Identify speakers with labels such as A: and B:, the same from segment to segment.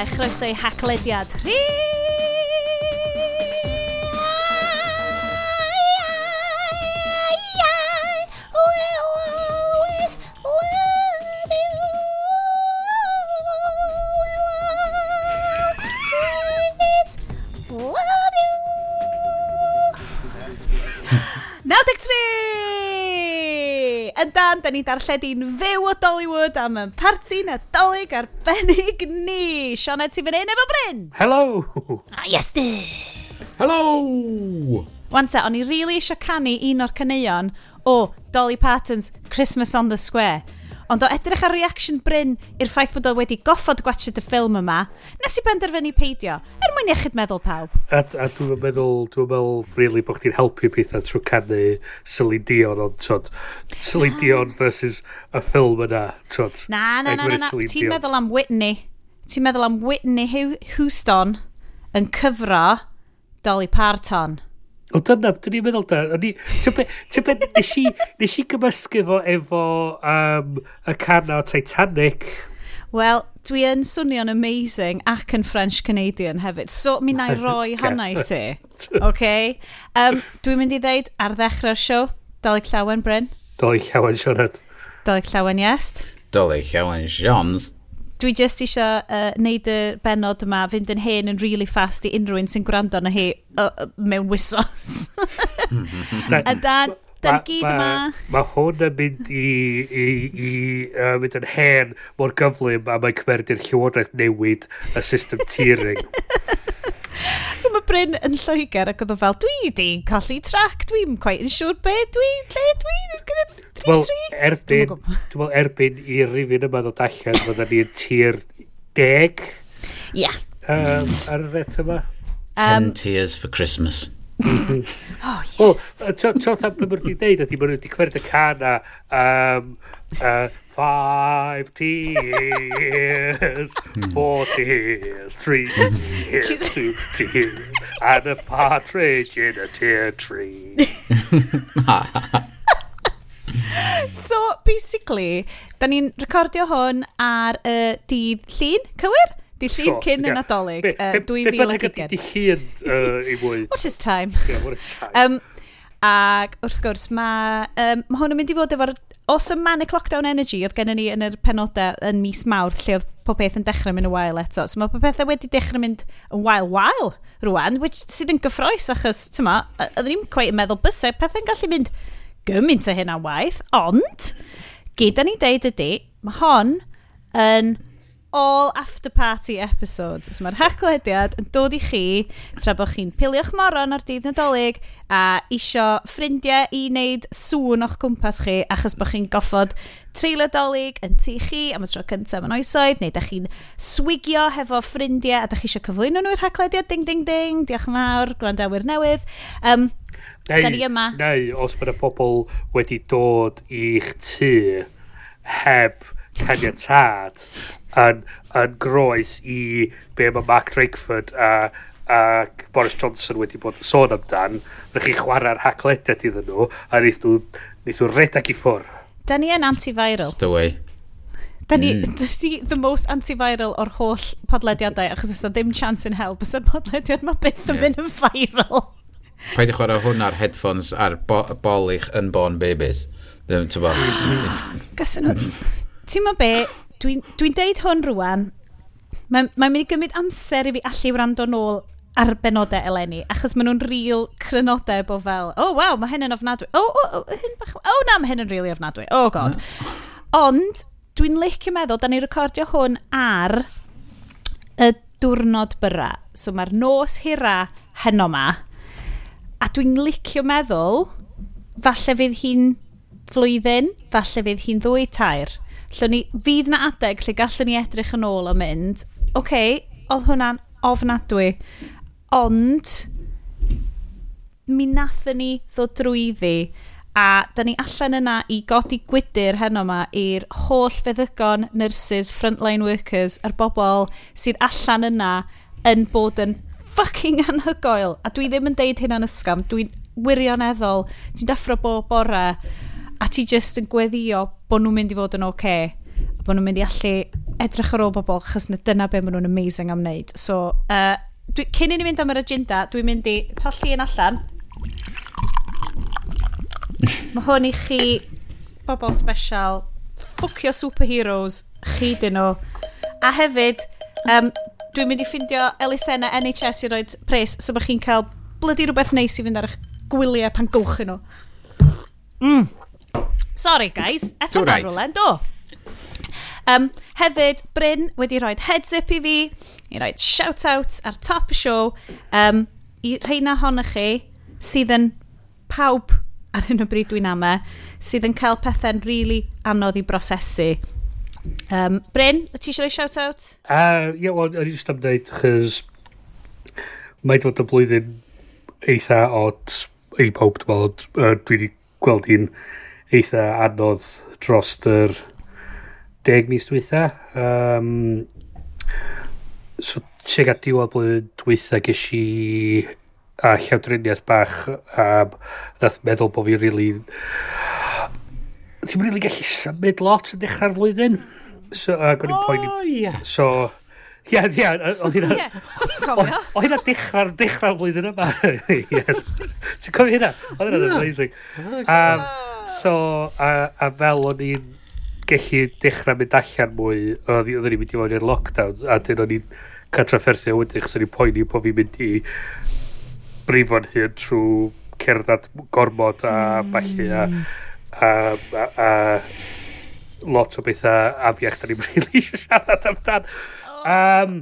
A: a chroeso i haclediad rhywbeth! da ni darlledu'n fyw o Dollywood am y parti nadolig arbennig ni. Sione, ti fan hyn efo Bryn?
B: Hello!
A: A ah, yes di!
C: Hello!
A: Wan te, o'n i rili really eisiau canu un o'r caneuon o Dolly Parton's Christmas on the Square. Ond o edrych ar reaction Bryn i'r ffaith bod o wedi goffod gwachod y ffilm yma, nes i benderfynu peidio, er mwyn iechyd meddwl pawb.
B: A, a dwi'n meddwl, dwi'n meddwl, really, bod chdi'n helpu pethau trwy canu Celine Dion, ond tod, Celine Dion versus y ffilm yna, tod.
A: Na, na, na, na, na. ti'n meddwl am Whitney. Ti'n meddwl am Whitney Houston yn cyfro Dolly Parton.
B: O dyna, dyn ni'n meddwl da. Ti'n beth, nes i, nes i gymysgu fo efo um, y can o Titanic.
A: Wel, dwi yn swnio'n amazing ac yn French Canadian hefyd. So, mi na i roi honna i ti. Okay? Um, dwi'n mynd i ddeud ar ddechrau'r sio, Dolig Llawen, Bryn.
B: Dolig Llawen, Sioned.
A: Dolig Llawen, Iest.
C: Dolly Llawen, Sions
A: dwi just eisiau uh, neud y benod yma, fynd yn hen yn really fast i unrhyw un sy'n gwrando mhm. na hi uh, uh, mewn wisos. a dan, dan
B: ni
A: gyd yma.
B: Mae hwn yn mynd i, i, i uh, mynd yn hen mor gyflym a mae'n cymeryd i'r llywodraeth newid y system tiering.
A: So mae Bryn yn Lloegr ac oedd o fel, dwi di colli trac, dwi'n quite yn siŵr be, dwi, lle, dwi, Dwi'n
B: erbyn, dwi'n meddwl erbyn i rifin yma ddod allan, fydda ni'n tir deg.
A: Ia.
B: Um, ar y ret yma.
C: Ten tears for Christmas.
A: oh, yes.
B: Wel, tro tam pan mae'n gwneud, ydy mae'n wedi cwerth y can a... Um, uh, five tears, hmm. four tears, three tears, two tears, and a partridge in a tear tree.
A: so, basically, da ni'n recordio hwn ar y uh, dydd llun, cywir? Dydd llun
B: so,
A: cyn yeah.
B: y
A: Nadolig, uh, 2020.
B: Di llun uh, i mwy.
A: What is time?
B: Yeah, what is time?
A: um, ac wrth gwrs, mae um, ma hwn yn mynd i fod efo'r... awesome manic lockdown energy oedd gennym ni yn yr penodau yn mis mawr lle oedd popeth yn dechrau mynd yn wael eto. So mae popethau wedi dechrau mynd yn wael-wael rwan, which sydd yn gyffroes achos, tyma, oedden ni'n cweith yn meddwl bysau, pethau'n gallu mynd gymaint o hynna waith, ond gyda ni deud ydy, mae hon yn all after party episode. So mae'r hachlediad yn dod i chi tra bod chi'n pilio'ch moron ar dydd nadolig a isio ffrindiau i wneud sŵn o'ch cwmpas chi achos bod chi'n goffod treulio dolig yn tu chi am y tro cyntaf yn oesoedd neu da chi'n swigio hefo ffrindiau a da chi eisiau cyflwyno nhw i'r hachlediad ding ding ding diolch yn fawr, gwrandawyr newydd. Um,
B: Neu,
A: da ni yma.
B: Neu, os mae yna pobl wedi dod i'ch tu heb caniatad yn, yn groes i be mae Mark Drakeford a, a Boris Johnson wedi bod yn sôn amdan, rydych chi chwarae'r hacledau iddyn nhw, a wnaeth nhw, wnaeth nhw redag i ffwr.
A: Da ni yn antiviral.
C: It's the way.
A: Da ni, mm. da ni the most antiviral o'r holl podlediadau, achos ys ddim chance in hell bys y podlediad mae byth yn
C: yeah.
A: mynd yn viral
C: paid i chwarae hwnna'r headphones a'r bo bol i'ch unborn babies. Ddim, ti'n bo.
A: Gasyn nhw. Ti'n ma be, dwi'n dwi deud hwn rwan, mae'n mae mynd i gymryd amser i fi allu wrando nôl ar benodau eleni, achos maen nhw'n real crynodau bo fel, oh waw, mae hyn yn ofnadwy, oh, oh, oh, hyn bach, oh na, mae hyn yn really ofnadwy, oh god. Ond, dwi'n licio meddwl, da ni recordio hwn ar y diwrnod byra. So mae'r nos hira heno ma, A dwi'n licio meddwl, falle fydd hi'n flwyddyn, falle fydd hi'n ddwy tair. Llwn ni, fydd na adeg lle gallwn ni edrych yn ôl a mynd, oce, okay, oedd hwnna'n ofnadwy, ond mi nathyn ni ddod drwyddi a da ni allan yna i godi gwydyr heno yma i'r holl feddygon, nurses, frontline workers a'r bobl sydd allan yna yn bod yn fucking anhygoel. A dwi ddim yn deud hyn yn ysgam. Dwi'n wirioneddol. Ti'n deffro bob bore a ti just yn gweddio bod nhw'n mynd i fod yn oce. Okay, a bod nhw'n mynd i allu edrych ar ôl bobl chos dyna be maen nhw'n amazing am wneud. So, uh, dwi, cyn i ni fynd am yr agenda, dwi'n mynd i tollu yn allan. Mae hwn i chi bobl special, ffwcio superheroes, chi dyn nhw. A hefyd, um, dwi'n mynd i ffindio elusenna NHS i roed pres, so bych chi'n cael blydi rhywbeth neis i fynd ar eich gwyliau pan gowch nhw. Mm. Sorry guys, efo
C: right.
A: rwlen, do. Um, hefyd, Bryn wedi rhoi heads up i fi, i rhoi shout-out ar top y siow, um, i rheina honnych chi sydd yn pawb ar hyn o bryd dwi'n ama, sydd yn cael pethau'n rili really anodd i brosesu. Um, Bryn, y ti eisiau rhoi shout-out?
B: Uh, Ie, yeah, well, o'n i'n just am dweud, chys mae dod y blwyddyn eitha od i pob, dwi'n meddwl, uh, dwi wedi gweld hi'n eitha anodd dros yr deg mis dwytha. Um, so, tuag at diwedd blwyddyn dwytha ges i a llawdriniaeth bach a nath meddwl bod fi'n rili really ddim rili really gallu symud lot yn dechrau'r flwyddyn. So, uh, o'n oh, poeni...
C: O, ie.
B: So, ie, ie, oedd hynna...
A: Ti'n cofio?
B: Oedd hynna dechrau'r dechrau'r flwyddyn yma. yes. Ti'n cofio hynna? Oedd hynna'n amazing. Um, so, a, a fel o'n i'n gallu dechrau mynd allan mwy, oedd ni'n mynd i fod i'r lockdown, a dyn o'n i'n cael trafferthio wedyn, chos o'n i'n poeni bod fi'n mynd i brifo'n hyn trwy cerdded gormod a mm. falle a a, a, a lot o bethau afiach da ni'n rili siarad amdan. Um,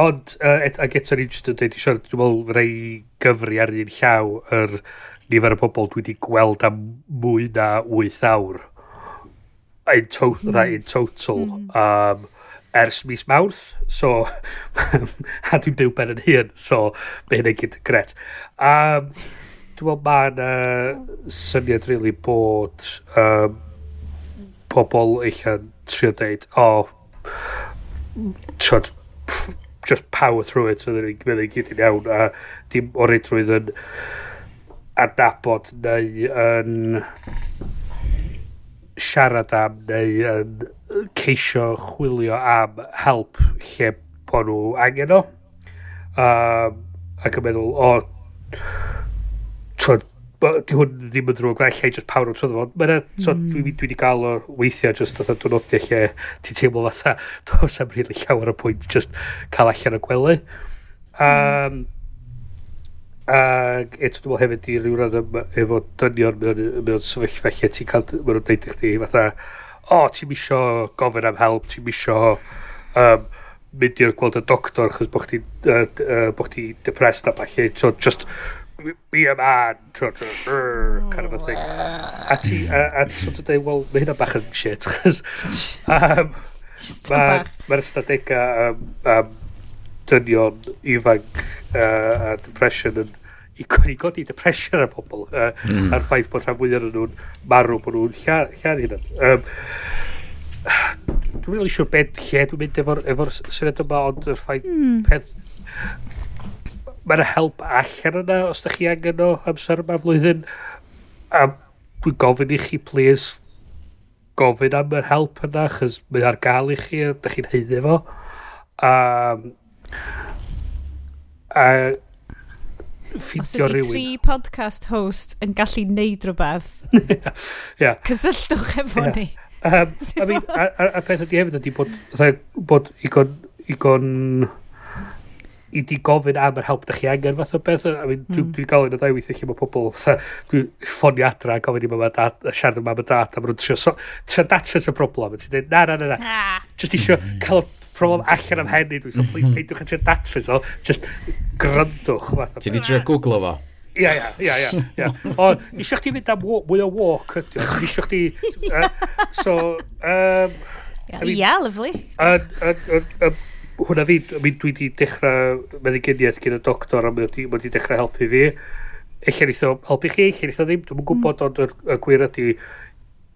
B: ond, uh, et, ag eto ni'n just yn dweud i siarad, dwi'n meddwl rei gyfri ar un llaw yr nifer o bobl dwi wedi gweld am mwy na 8 awr. In, to mm. in total. Mm. Um, ers mis mawrth, so a dwi'n byw ben yn hun, so mae hynny'n gyd yn gret. Um, Dwi'n meddwl mae'n uh, syniad really bod um, pobl eich trio deud, o, oh, trod, just power through it, so ddyn ni'n gyd yn iawn, a dim o reidrwydd yn adnabod neu yn siarad am neu yn ceisio chwilio am help lle bod nhw angen o. Um, ac yn meddwl, o, oh, di hwn ddim yn drwy'n gwell, just pawr o'n trwyddyn fod. Mae'n so, mm. dwi wedi gael o weithio just oedd dwrnodiau lle ti teimlo fatha, does am rili llawer o pwynt just cael allan o gwely. Um, Ac eto dwi'n meddwl hefyd i rhyw radd efo dynion mewn sefyllfa lle ti'n cael, maen nhw'n deud i chdi fatha, o, oh, ti'n misio gofyn am help, ti'n misio um, mynd i'r gweld y doctor chos bod chdi, uh, uh, bo chdi depressed a falle, so just be a man, tro, tro, rrr, kind of a thing. A ti, a, a ti sort of dweud, wel, mae hynna bach yn shit, chos um, mae'r ma ystadega am, am dynion ifanc uh, a depression yn i godi, godi depression ar pobl uh, mm. a'r ffaith bod rhan fwyaf nhw'n marw bod nhw'n llawn hynny um, dwi'n really siŵr sure beth lle dwi'n mynd efo'r efo syniad yma ond y ffaith mm. peth mae'n help allan yna os da chi angen o amser yma flwyddyn. A dwi'n gofyn i chi, please, gofyn am yr help yna, chys mae ar gael i chi, a da chi'n heiddi fo. Um, a ffidio rhywun.
A: Os ydy tri podcast host yn gallu neud rhywbeth,
B: yeah.
A: cysylltwch efo
B: yeah.
A: ni.
B: Um, I mean, a, a, a peth ydy hefyd ydy bod, bod igon, igon i di gofyn am yr help da chi angen fath o beth. I mean, dwi'n mm. dwi hmm. gael un o ddewis lle mae pobl, dwi'n ffonio adra a gofyn i mam a dad, a siarad am mam a dad, a maen nhw'n trio, so, trio datrys y broblem, a ti'n dweud, na, na, na, na, just isio hmm. cael problem allan am henni, dwi'n so, hmm. please, peidiwch yn trio datrys o, just gryndwch.
C: Ti di trio googlo fo?
B: Ia, ia, ia, ia, ia. O, isio chdi fynd am mwy o walk, ydy o. Isio chdi... Uh, so, um, I mean,
A: yeah, lovely.
B: Yn, yn, yn, hwnna fi, mi, dwi wedi dechrau meddyginiaeth gyda doctor a mae wedi dechrau helpu fi. Ella'n eitho helpu chi, ella'n eitho ddim. Dwi'n gwybod mm. ond y gwir ydy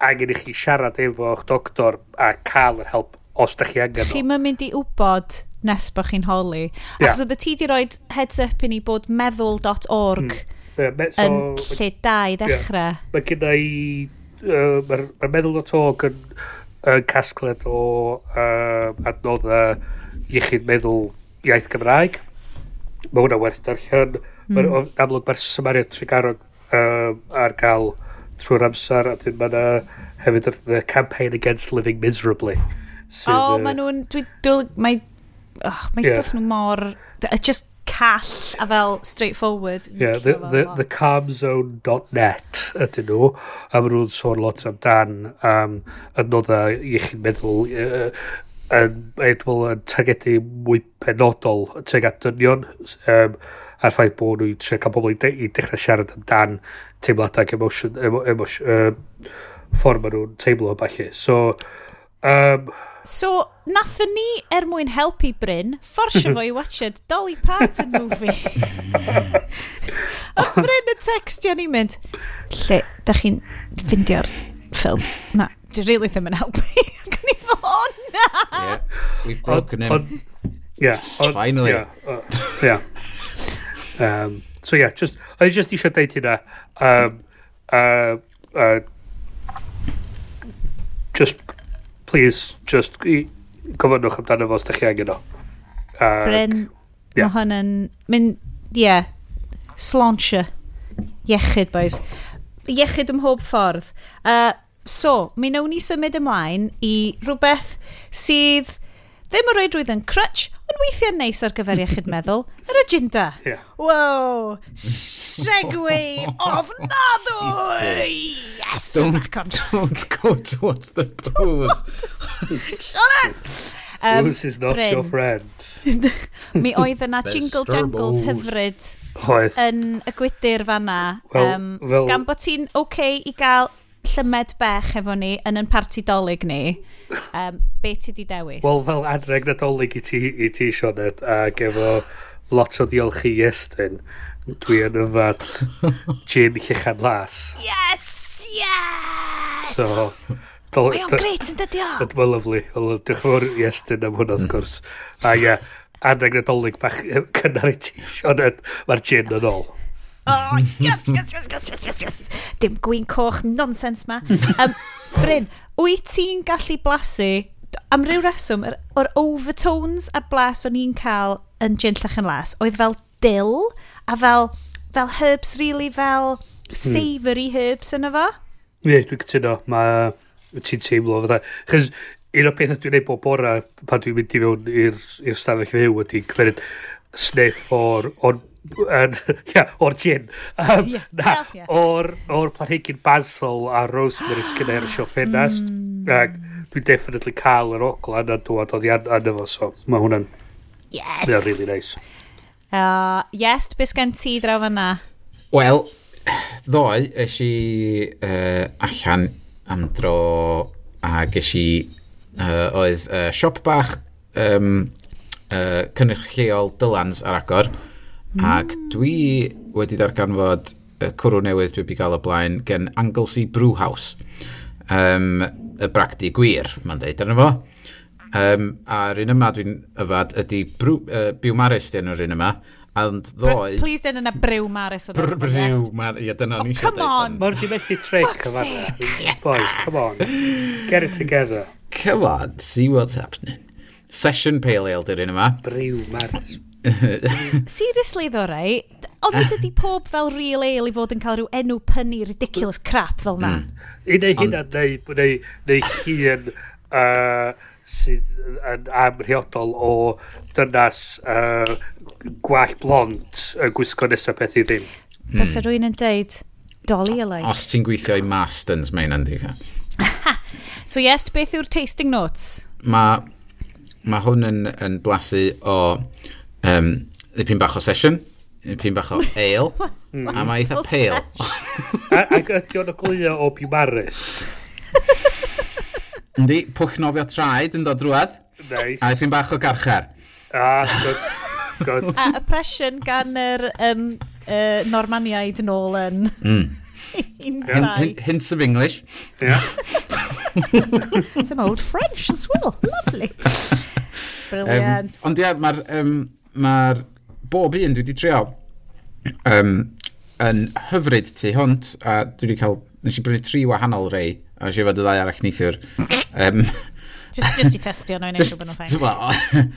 B: angen i chi siarad efo'ch doctor a cael yr help os da chi angen.
A: Chi'n mynd i wybod nes bod chi'n holi.
B: Yeah.
A: Achos oedd y ti di roi heads up i ni bod meddwl.org
B: mm. yeah, me, so,
A: yn lle da i ddechrau. Yeah.
B: Mae gen i... Uh, Mae'r ma meddwl.org yn, yn casgled o uh, adnoddau iechyd meddwl iaith Gymraeg. Mae hwnna werth darllen. Mm. Mae'n amlwg mae'r symariad tregarog um, ar gael trwy'r amser a dyn mae'n hefyd y campaign against living miserably.
A: Sydd, oh, uh, maen nhw'n... Mae oh, mae yeah. stwff nhw mor... Just call a fel straightforward.
B: Yeah, the, the, the calmzone.net ydyn nhw. A maen nhw'n sôn lot amdan um, adnoddau iechyd meddwl uh, yn, yn, yn targedu mwy penodol tuag at dynion um, a'r ffaith bod nhw'n tre cael pobl i, de, i dechrau siarad amdan teimladau ac emotion, emo, emotion, um, ffordd maen nhw'n teimlo falle. So, um,
A: So, nathon ni er mwyn helpu Bryn, fforsio fo i watched Dolly Parton movie. a Bryn y textio ni mynd, lle, da chi'n fyndio'r ffilms? Na, dwi'n really ddim yn helpu. Ac o'n i fel,
C: yeah, we've broken him. On,
B: yeah.
C: On, Finally.
B: Yeah. Uh, yeah. Um, so yeah, just, I just eisiau deud hynna. Um, uh, uh, just, please, just gofynnwch amdano fo os da chi angen o.
A: Uh, Bryn, yeah. mae hwn yn mynd, ie, yeah, slauncher. Iechyd, boys. Iechyd ym mhob ffordd. Uh, So, mi wnawn ni symud ymlaen i rhywbeth sydd ddim o reidrwydd yn crutch, ond weithiau'n neis ar gyfer iechyd meddwl, yr agenda.
B: Yeah.
A: Wow, segwe ofnadwy! Yes,
C: don't, back on Don't go towards the toes.
A: Shut up!
B: Um, Bruce is not Bryn. your friend.
A: mi oedd yna jingle jangles hyfryd
B: oedd.
A: yn y gwydyr fanna. Well, um, well, gan bod ti'n oce okay i gael llymed bech efo ni yn yn parti dolyg ni, um, be ti di dewis?
B: Wel, fel anreg nadolig i ti, i ti Sioned, ac efo lot o ddiolch i Estyn, dwi yn yfad gin llechan las.
A: Yes! Yes!
B: So,
A: Mae o'n greit yn dydio.
B: Mae'n lyflu. Diolch yn fawr i Estyn am hwnna, wrth mm. gwrs. A ie, yeah, anreg nadolig bach cynnar i ti, Sioned, mae'r gin yn ôl.
A: Oh, yes, yes, yes, yes, yes, yes, yes. Dim gwyn coch nonsens ma. Um, Bryn, wyt ti'n gallu blasu, am ryw reswm, o'r overtones a blas o'n i'n cael yn gin yn las, oedd fel dill a fel, fel herbs really fel hmm. savoury herbs yna fo?
B: Ie, dwi'n cytuno, mae ti'n teimlo fydda. Chos un o'r pethau dwi'n neud bob bora pan dwi'n mynd i fewn i'r i'r stafell fyw ydy cymryd sniff o'r, o'r yn, ia, o'r gin. Um, yeah, na, yeah. o'r, or planhigyn basil a rosemary sgyn e'r sio ffenast. Mm. Ac Dwi'n definitely cael yr oglan yn dod oddi anna fo. so mae hwnna'n...
A: Yes!
B: Mae'n really nice.
A: Uh, yes, beth gen ti draw fan'na?
C: Wel, ddoe, ys i uh, allan am dro a ges i uh, oedd uh, siop bach um, uh, cynrychiol Dylans ar agor. Mm Mm. Ac dwi wedi darganfod y cwrw newydd dwi wedi cael o blaen gen Anglesey Brewhouse. Um, y bragdi gwir, mae'n deud arno fo. Um, a'r un yma dwi'n yfad ydy brw, uh, Biw Maris dyn nhw'r un yma. And ddoe...
A: Br please dyn yna Brew Maris o
C: Br Brew Maris, ie dyna oh,
A: ni eisiau dweud. Come on!
B: Mae'n di methu trick o fanna. Boys, come on. Get it together.
C: Come on, see what's happening. Session Pale Ale dyn un yma.
B: Brew Maris.
A: Seriously ddo, rei? Ond nid ydy pob fel real ale i fod yn cael rhyw enw pynnu ridiculous crap fel na? Mm.
B: I neu hynna, neu, neu, neu hun uh, sydd yn amrhiodol o dynas uh, gwall blond yn gwisgo nesaf beth i ddim.
A: Hmm. Bys rwy'n yn deud, doli y lai.
C: Os ti'n gweithio i Mastons, mae'n hynna'n
A: so yes, beth yw'r tasting notes?
C: Mae ma hwn yn, yn blasu o Um, ddipyn bach o sesiwn, ddipyn bach o ale, hmm. a mae eitha pale.
B: Ac ydy o'n oglio o Pimaris?
C: Yndi, pwch nofio traed yn dod drwad.
B: Nice.
C: A ddipyn bach o garchar.
B: Ah, good. good.
A: a oppression gan yr um, uh, Normaniaid yn ôl yn... Mm.
C: Hints of English.
B: Yeah.
A: Some old French as well. Lovely. Brilliant.
C: Um, ond ia, mae'r um, mae'r bob un dwi wedi trio um, yn hyfryd tu hwnt, a dwi wedi cael, nes i brynu tri wahanol rei, a nes i fod y ddau arall neithiwr. Um,
A: just, just i testio nhw'n neud rhywbeth o'n
C: ffaith.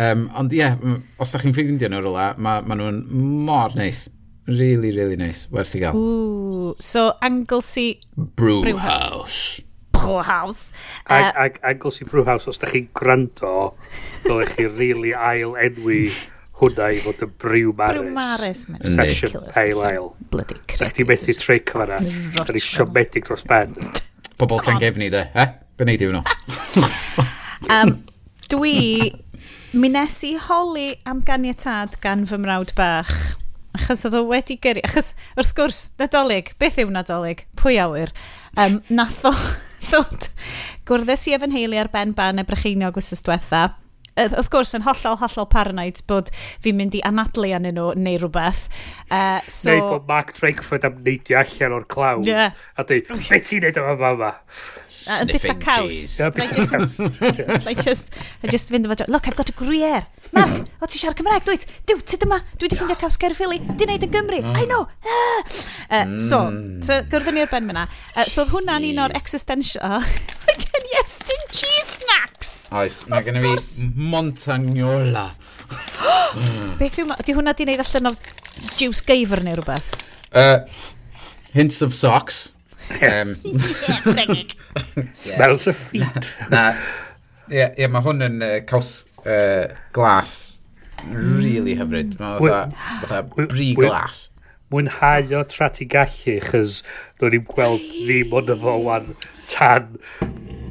C: Um, ond ie, yeah, os da chi'n ffeindio nhw rola, mae ma nhw'n mor neis. Really, really nice. Werth i gael.
A: Ooh, so Anglesey
C: Brewhouse.
A: Brewhouse.
C: Brewhouse.
A: Uh,
B: ag,
A: ag,
B: ag os Brewhouse, os da chi'n gwrando, dylech chi really ail enwi hwnna i fod yn Brew Maris.
A: Brew Maris, mae'n
B: Session Pale Ale.
A: Bloody credit.
B: Da chdi methu treu cyfara. Da ni siomedig dros ben.
C: Pobl can gefni de, he? Be neud yw nhw?
A: um, dwi... Mi nes i holi am ganiatad gan fy mrawd bach achos oedd o wedi gyrru, achos wrth gwrs, nadolig, beth yw nadolig? Pwy awyr? Um, nath o, ddod. Gwrddus i efo'n heili ar ben ban y brycheiniog wrth diwetha. Wrth gwrs, yn hollol, hollol paranoid bod fi'n mynd i anadlu anyn nhw neu rhywbeth. Uh, so...
B: Neu bod Mark Drakeford am neidio allan o'r clawn.
A: Yeah.
B: A dweud, beth ti'n neud yma fa
A: yma? Yn bita caws.
B: I
A: just, I just fynd efo, look, I've got a gruyere. Mark, o ti siarad Cymraeg, dwi? Diw, ti dyma, dwi wedi ffindio caws Caerffili, di wneud yn Gymru, mm. I know. Ah! Uh, so, mm. so gwrdd ni o'r ben myna. Uh, so, oedd hwnna'n un o'r existential. Again, yes, estyn cheese snacks.
C: Oes, mae gen i fi montagnola.
A: Beth yw, di hwnna di wneud allan o juice geifr neu rhywbeth?
C: Uh, hints of socks. Um,
B: Smells of feet.
C: Na, ie, yeah, mae hwn yn uh, caws uh, glas really hyfryd. Mae fatha bri glas.
B: Mwynhau o tra ti gallu, chys ro'n ni'n gweld ddim ond y folan tan...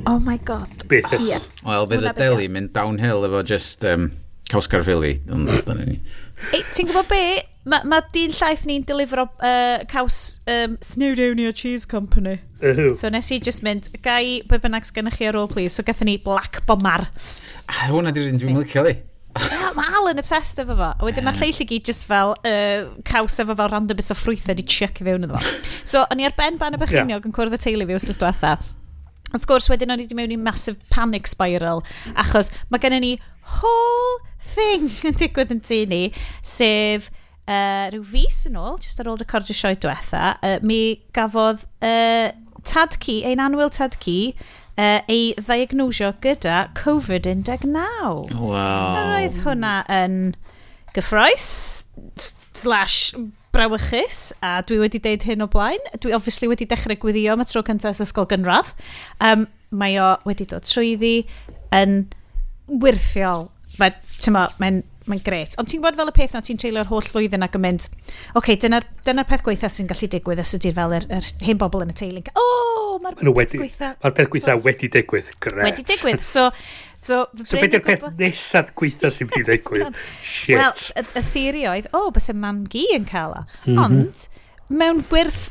A: Oh my god.
B: Beth eto.
A: Yeah.
C: Wel, fydd y deli e? mynd downhill efo just um, caws carfili.
A: Ti'n gwybod be? Mae ma dyn llaeth ni'n delifro uh, caws um, Snowdonia Cheese Company.
B: Ew.
A: So nes i just mynd, gai be bynnag sgennych chi ar ôl, please. So gathen ni Black Bomar.
C: Ah, hwnna di'r un dwi'n licio di.
A: yeah, mae Alan obsessed efo fo. A wedyn mae'r ah. lleill i gyd just fel uh, caws efo fel random bits o ffrwythau di chuck i fewn iddo fo. so, o'n i ar ben ban y bychinog yeah. yn cwrdd y teulu fi wrth diwetha. Wrth gwrs, wedyn o'n i wedi mewn i massive panic spiral, achos mae gennym ni whole thing yn digwydd yn tu ni, sef uh, rhyw fus yn ôl, jyst ar ôl recordio sioe diwetha, uh, mi gafodd uh, Tad Ci, ein anwyl Tad Ci, uh, ei ddiagnosio gyda COVID-19.
C: Wow.
A: Roedd hwnna yn gyffroes slash brawychus a dwi wedi deud hyn o blaen. Dwi obviously wedi dechrau gwyddio am y tro cyntaf ysgol gynradd. Um, mae o wedi dod trwyddi yn wirthiol. Mae'n mae mae'n gret. Ond ti'n gwybod fel y peth na ti'n treulio'r holl flwyddyn ac yn mynd, oce, okay, dyna'r dyna peth gweitha sy'n gallu digwydd os ydy'r fel yr, yr hyn bobl yn y teulu. O, oh, mae'r
B: peth wedi,
A: gweitha...
B: Mae'r peth gweitha wedi digwydd, gret.
A: Wedi digwydd, so... So,
B: so beth yw'r peth nesaf gweitha sy'n mynd digwydd?
A: ddigwydd?
B: Shit.
A: Wel, y, y theori oedd, o, oh, bys y mam gi yn cael o. Mhm. Ond, mewn gwirth,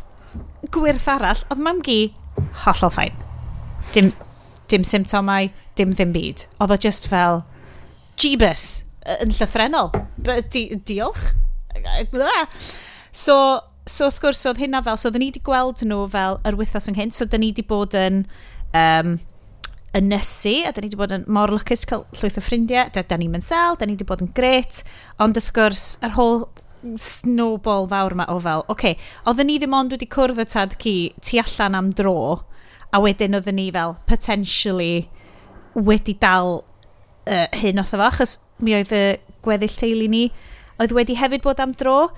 A: gwirth arall, oedd mam gi hollol ffain. Dim, dim symptomau, dim ddim byd. Oedd o just fel, jeebus, yn llythrenol. Di, diolch. So, so wrth gwrs, oedd hynna fel, so oedden ni wedi gweld nhw fel yr wythnos ynghynt, so oedden ni wedi bod yn... Um, ynysu, a da ni wedi bod yn mor lwcus cael llwyth o ffrindiau, da, da ni'n mynd sel, da ni wedi bod yn gret, ond wrth gwrs, yr whole snowball fawr yma o fel, oce, okay, oedden ni ddim ond wedi cwrdd y tad ci tu allan am dro, a wedyn oedden ni fel, potentially, wedi dal uh, hyn oedd efo, achos mi oedd y gweddill teulu ni, oedd wedi hefyd bod am dro,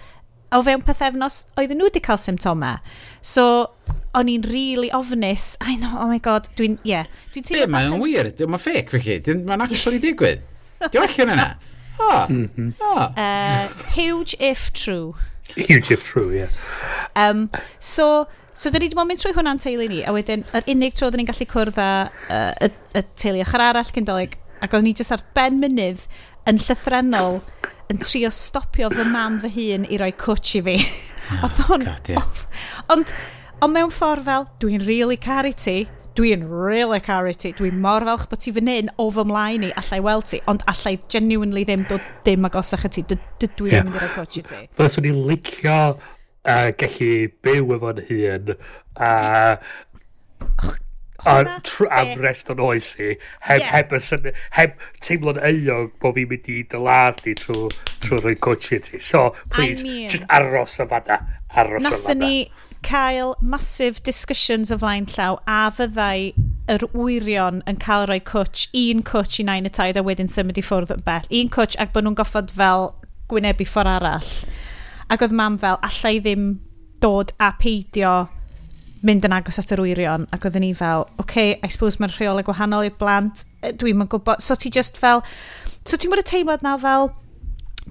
A: o fewn pethefnos, oedden nhw wedi cael symptoma. So, o'n i'n really ofnus. I know, oh my god, dwi'n, ie. Yeah. Dwi'n teimlo... Be, mae'n
C: wir, mae'n ffec, chi, Mae'n actually digwydd. Dwi'n allan yna. Oh. Mm
A: uh, huge if true.
B: Huge if true, yeah.
A: Um, so, so dyn ni wedi bod mynd trwy hwnna'n teulu ni, a wedyn, yr unig tro da ni'n gallu cwrdd â uh, y, y teulu ochr arall cyn ac oedden ni jyst ar ben mynydd yn llythrenol yn trio stopio fy mam fy hun i roi cwtch i fi. Oh, on,
C: God, yeah.
A: Ond, ond mewn ffordd fel, dwi'n really caru ti, dwi'n really caru ti, dwi'n mor falch bod ti fan hyn o fy mlaen i allai weld ti, ond allai genuinely ddim dod dim agosach y ti, dwi'n
B: yeah.
A: mynd i roi cwtch i ti.
B: Fyswn i'n licio uh, gallu byw efo'n hun, a uh,
A: hwnna...
B: Am rest o'n oes i. Heb,
A: yeah.
B: heb, syn, heb teimlo'n euog bod fi'n mynd i dylad i trwy trw rhoi coach i ti. So, please, I
A: mean,
B: just aros o fada Aros o fada
A: ni cael massive discussions o flaen llaw a fyddai yr wyrion yn cael rhoi cwtch, un cwtch i nain y taid a wedyn symud i ffwrdd yn bell. Un cwtch ac bod nhw'n goffod fel gwynebu ffordd arall. Ac oedd mam fel, allai ddim dod a peidio mynd yn agos at yr wyrion ac oedden ni fel, okay, I suppose mae'n rheolau gwahanol i'r blant, e, dwi'n yn gwybod, so ti just fel, so ti'n bod y teimlad na fel,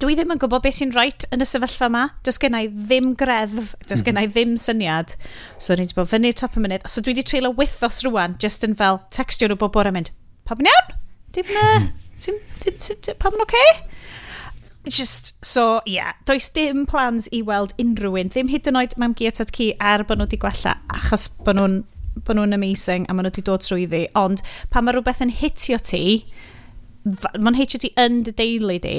A: dwi ddim yn gwybod beth sy'n rhaid yn y sefyllfa yma, does gennau ddim greddf, does mhm. gennau ddim syniad, so ni'n bod fyny top y munud, so dwi wedi treulio wythos rwan, just yn fel, textio nhw bob bore mynd, pa yn iawn? Dim, uh, mhm. tim, tim, tim, tim, pam yn oce? Okay? just, so, yeah. does dim plans i weld unrhyw un, ddim hyd yn oed mam Giatad Ci er bod nhw wedi gwella achos bod nhw'n bod nhw'n amazing a maen nhw wedi dod trwy ddi, ond pan mae rhywbeth yn hitio ti, mae'n hitio ti yn dy deulu di,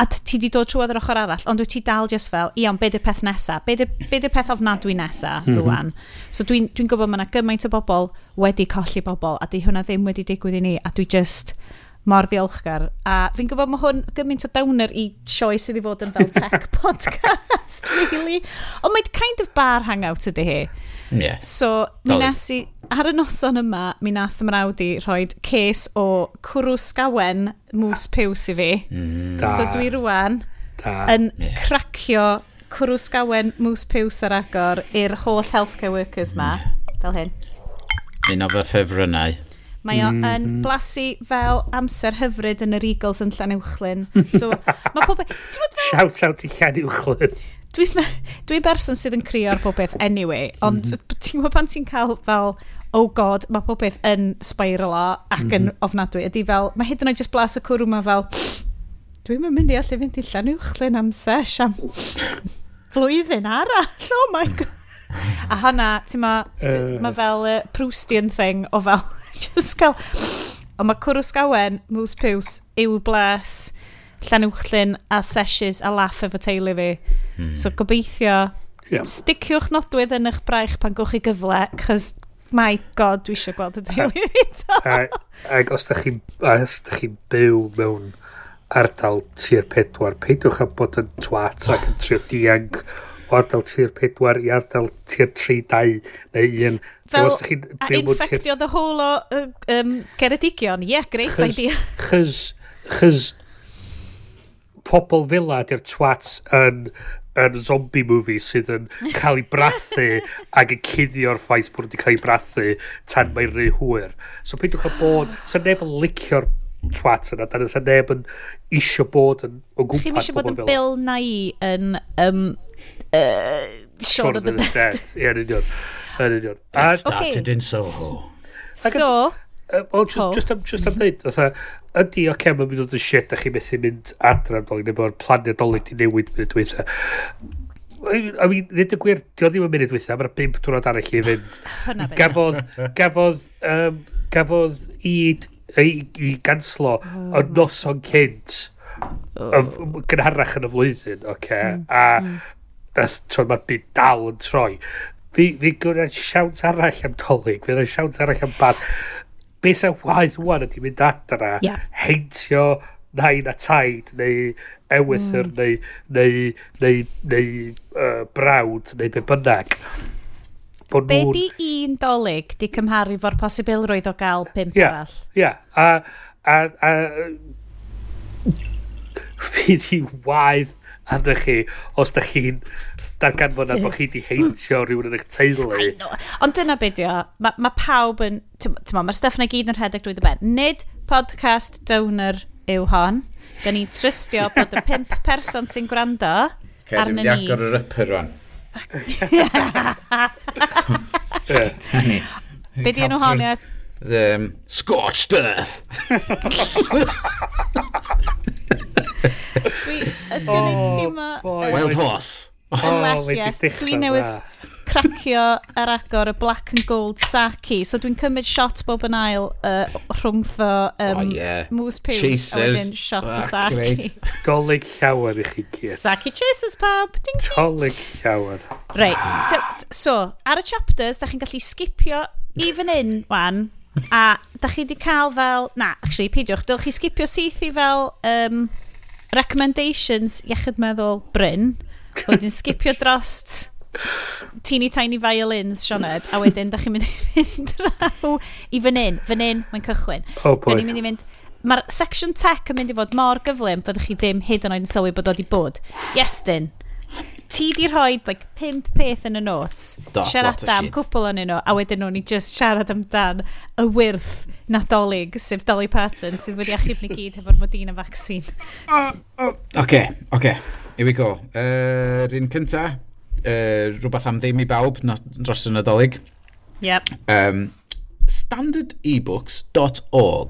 A: a ti wedi dod trwy yr ochr arall, ond wyt ti dal just fel, iawn, be dy peth nesa? Be dy, peth ofnadwy nesa, mm -hmm. rwan? So dwi'n dwi gwybod mae yna gymaint o bobl wedi colli bobl, a di hwnna ddim wedi digwydd i ni, a dwi just mor ddiolchgar. A fi'n gwybod mae hwn gymaint o downer i sioe sydd i fod yn fel tech podcast, really. Ond mae'n kind of bar hangout ydy hi.
C: Yeah.
A: So, mi nes i, ar y noson yma, mi nath ymrawd i rhoi ces o cwrw sgawen mws piws i fi. Mm. Da. So, dwi rwan da. yn yeah. cracio cwrw sgawen mws piws ar agor i'r holl healthcare workers ma, mm. fel hyn.
C: Un o fy ffefrynnau.
A: Mae o mm -hmm. yn mhm. blasu fel amser hyfryd yn yr Eagles yn Llanuwchlyn. So, mae pob...
B: Shout out i Llanuwchlyn.
A: Dwi'n dwi berson sydd yn crio ar pob beth anyway, ond mm -hmm. ti'n gwybod pan ti'n cael fel oh god, mae pob beth yn spiralo ac mm -hmm. yn mhm. ofnadwy. Ydy fel, mae hyd yn oed just blas y cwrw yma fel, dwi'n mynd i allu fynd i Llanuwchlyn am sesh am flwyddyn arall, oh my god. A hana, ti'n ma, uh, ma fel uh, Proustian thing o fel just cael... Ond mae cwrw sgawen, mwys Piws, Yw Bles, Llanwchlyn a Seshes a Laff efo teulu fi. Mm. So gobeithio, yeah. sticiwch nodwydd yn eich braich pan gwch chi gyfle, cos my god, dwi eisiau gweld y teulu fi to.
B: Ac os da chi'n chi byw mewn ardal tir pedwar, peidwch am bod yn twat ac yn trio diag o ardal tir 4 i ardal tir 3, 2 neu un.
A: Fel, a infectio the whole o um, Ceredigion. Ie, yeah, great chys, idea.
B: Chys, chys, pobl fila ydy'r twats yn, yn zombie movie sydd yn cael ei brathu ac yn cuddio'r ffaith bod wedi cael ei brathu tan mae'n rhy hwyr. So peidwch yn bod, sy'n neb yn licio'r twat yna, dan sy'n neb yn isio bod yn o gwmpas pobl fila.
A: Chi'n eisiau bod yn bil na i yn um, Shaun of the Dead.
B: Ie, yn union. Yn union.
C: It started in Soho.
A: So,
B: O, just just, am just am dweud, ydy, oce, okay, mae'n mynd oedd yn shit, a chi methu mynd adra amdolig, neu bod planiau dolyg di newid mynd dweitha. I mean, nid y gwir, di o ddim yn mynd dweitha, mae'r bimp twrnod arall i fynd. gafodd, gafodd, um, gafodd i, i, i ganslo oh. y noson cynt oh. gynharach yn y flwyddyn, oce, okay? mm. a mm. Tro'n ma'r byd dal yn troi. Fi, fi gwneud siawns arall am dolyg, fi gwneud siawns arall am bad. Be sa'n waith wan ydy mynd adra, yeah. heintio nain a taid, neu ewythyr, mm. neu, neu, neu, neu uh, brawd, neu be bynnag.
A: Bod be di un dolyg di cymharu fo'r posibilrwydd o gael pimp yeah, arall?
B: Ie, yeah. a, a, a fi di waith arna chi os da chi'n darganfod na bod chi wedi heintio rhywun yn eich teulu.
A: Ond dyna beth o, mae ma pawb yn, ti'n ma, mae'r stuff na gyd yn rhedeg drwy ben. Nid podcast downer yw hon. Gan ni'n trystio bod y pimp person sy'n gwrando arnyn ni. Cedyn ni
C: agor yr ypyr rwan.
A: Be di enw hon, yes?
C: Um, Scorched Earth!
A: Dwi, os ti ddim
C: Wild horse.
A: Unless, oh, oh yes, dwi newydd cracio ar agor y black and gold saki. So dwi'n cymryd shot bob yn ail uh, rhwngtho um, oh, yeah. moose pews. Chasers. A wedyn shot o saki.
B: Golig llawer i chi gyd.
A: Saki chasers pub. Ding,
B: ding. Golig llawer.
A: Right. So, ar y chapters, da chi'n gallu skipio i fan hyn, wan. A da chi wedi cael fel... Na, actually, peidiwch. Dylch chi skipio syth i fel... Um, recommendations iechyd meddwl Bryn, wedyn skipio drost teeny tiny violins, Sioned, a wedyn da chi'n mynd i fynd draw i fan hyn, fan hyn, mae'n cychwyn.
B: Oh boy.
A: Da ni'n mynd i fynd, mae'r section tech yn mynd i fod mor gyflym, byddwch chi ddim hyd yn oed yn sylwi bod o wedi bod. Iestyn, ti di rhoi like, pimp peth yn y notes,
C: Do,
A: siarad am cwpl yn nhw, a wedyn nhw'n i just siarad amdan y wyrth nadolig, sef Dolly Parton, sydd wedi achub ni gyd efo'r modina vaccine.
C: Oce, oce, okay, okay, here we go. Uh, un cynta, uh, rhywbeth am ddim i bawb dros y nadolig.
A: Yep.
C: Um, standardebooks.org.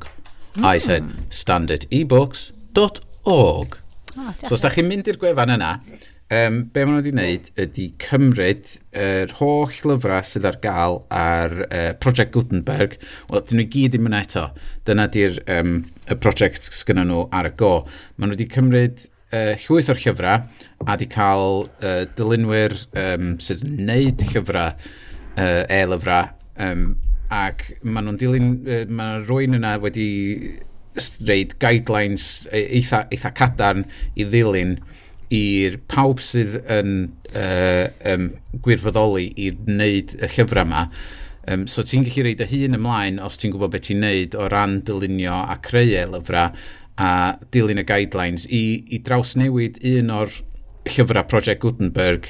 C: Mm. I said standardebooks.org.
A: Oh, ah,
C: so os da chi'n mynd i'r gwefan yna, um, be maen nhw wedi wneud ydy cymryd yr holl lyfrau sydd ar gael ar uh, Project Gutenberg. Wel, dyn nhw i gyd ddim yn eto. Dyna di'r um, y prosiect sgynnon nhw ar y go. Maen nhw wedi cymryd uh, llwyth o'r llyfrau a wedi cael uh, dylunwyr um, sydd yn neud llyfrau, uh, e-lyfrau, um, ac maen nhw'n dilyn, uh, mae rwy'n yna wedi reid guidelines e-, eitha, eitha cadarn i ddilyn i'r pawb sydd yn uh, um, gwirfoddoli i wneud y llyfrau yma. Um, so ti'n gallu reid y hun ymlaen os ti'n gwybod beth ti'n neud o ran dylunio a creu y lyfrau a dilyn y guidelines i, i draws newid un o'r llyfrau Project Gutenberg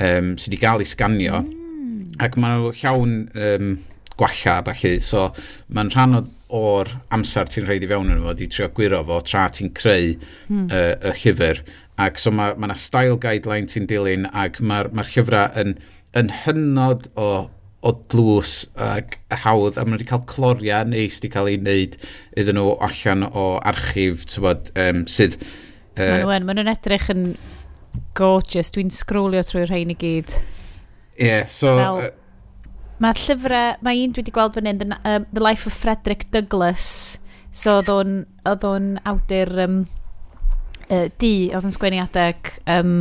C: um, sydd wedi cael ei sganio mm. ac mae nhw llawn um, gwalla falle so mae'n rhan o o'r amser ti'n rhaid i fewn yn fo, i trio gwiro fo tra ti'n creu mm. uh, y llyfr Ac so mae ma yna style guideline ti'n dilyn ac mae'r ma, llyfrau yn, yn hynod o, o dlws ac hawdd a maen nhw wedi cael cloria neis wedi cael ei wneud iddyn nhw allan o archif tywod, um, sydd... Uh,
A: maen nhw'n edrych yn gorgeous. Dwi'n sgrwlio trwy'r rhain i gyd.
C: Ie, yeah, so...
A: Fel,
C: uh,
A: mae llyfrau, mae un dwi wedi gweld fan hyn, the, um, the Life of Frederick Douglass. So oedd o'n awdur um, uh, di oedd yn sgwennu adeg um,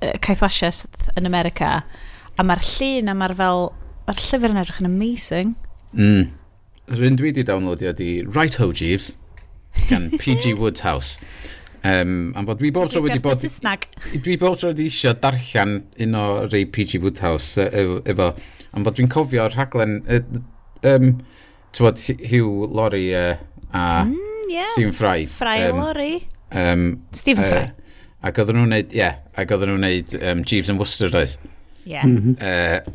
A: uh, Caeth Wasiaeth yn America a mae'r llun a mae'r fel mae'r llyfr yn edrych yn amazing.
C: Mm. Yr un dwi wedi downloadio di Right Ho Jeeves gan PG Woodhouse. Um, am bod dwi bob tro wedi bod dwi bob tro wedi eisiau darllen un o rei PG Woodhouse uh, efo am bod dwi'n cofio rhaglen uh, um, tywod Hugh Laurie uh, a mm,
A: yeah.
C: Stephen Fry
A: Fry
C: um,
A: Laurie.
C: Um,
A: Stephen Fry.
C: Uh, ac oedden nhw'n neud, ie, yeah, ac oedden nhw'n neud um, Jeeves and Worcester doedd. Ie.
A: Yeah.
C: Mm -hmm. uh,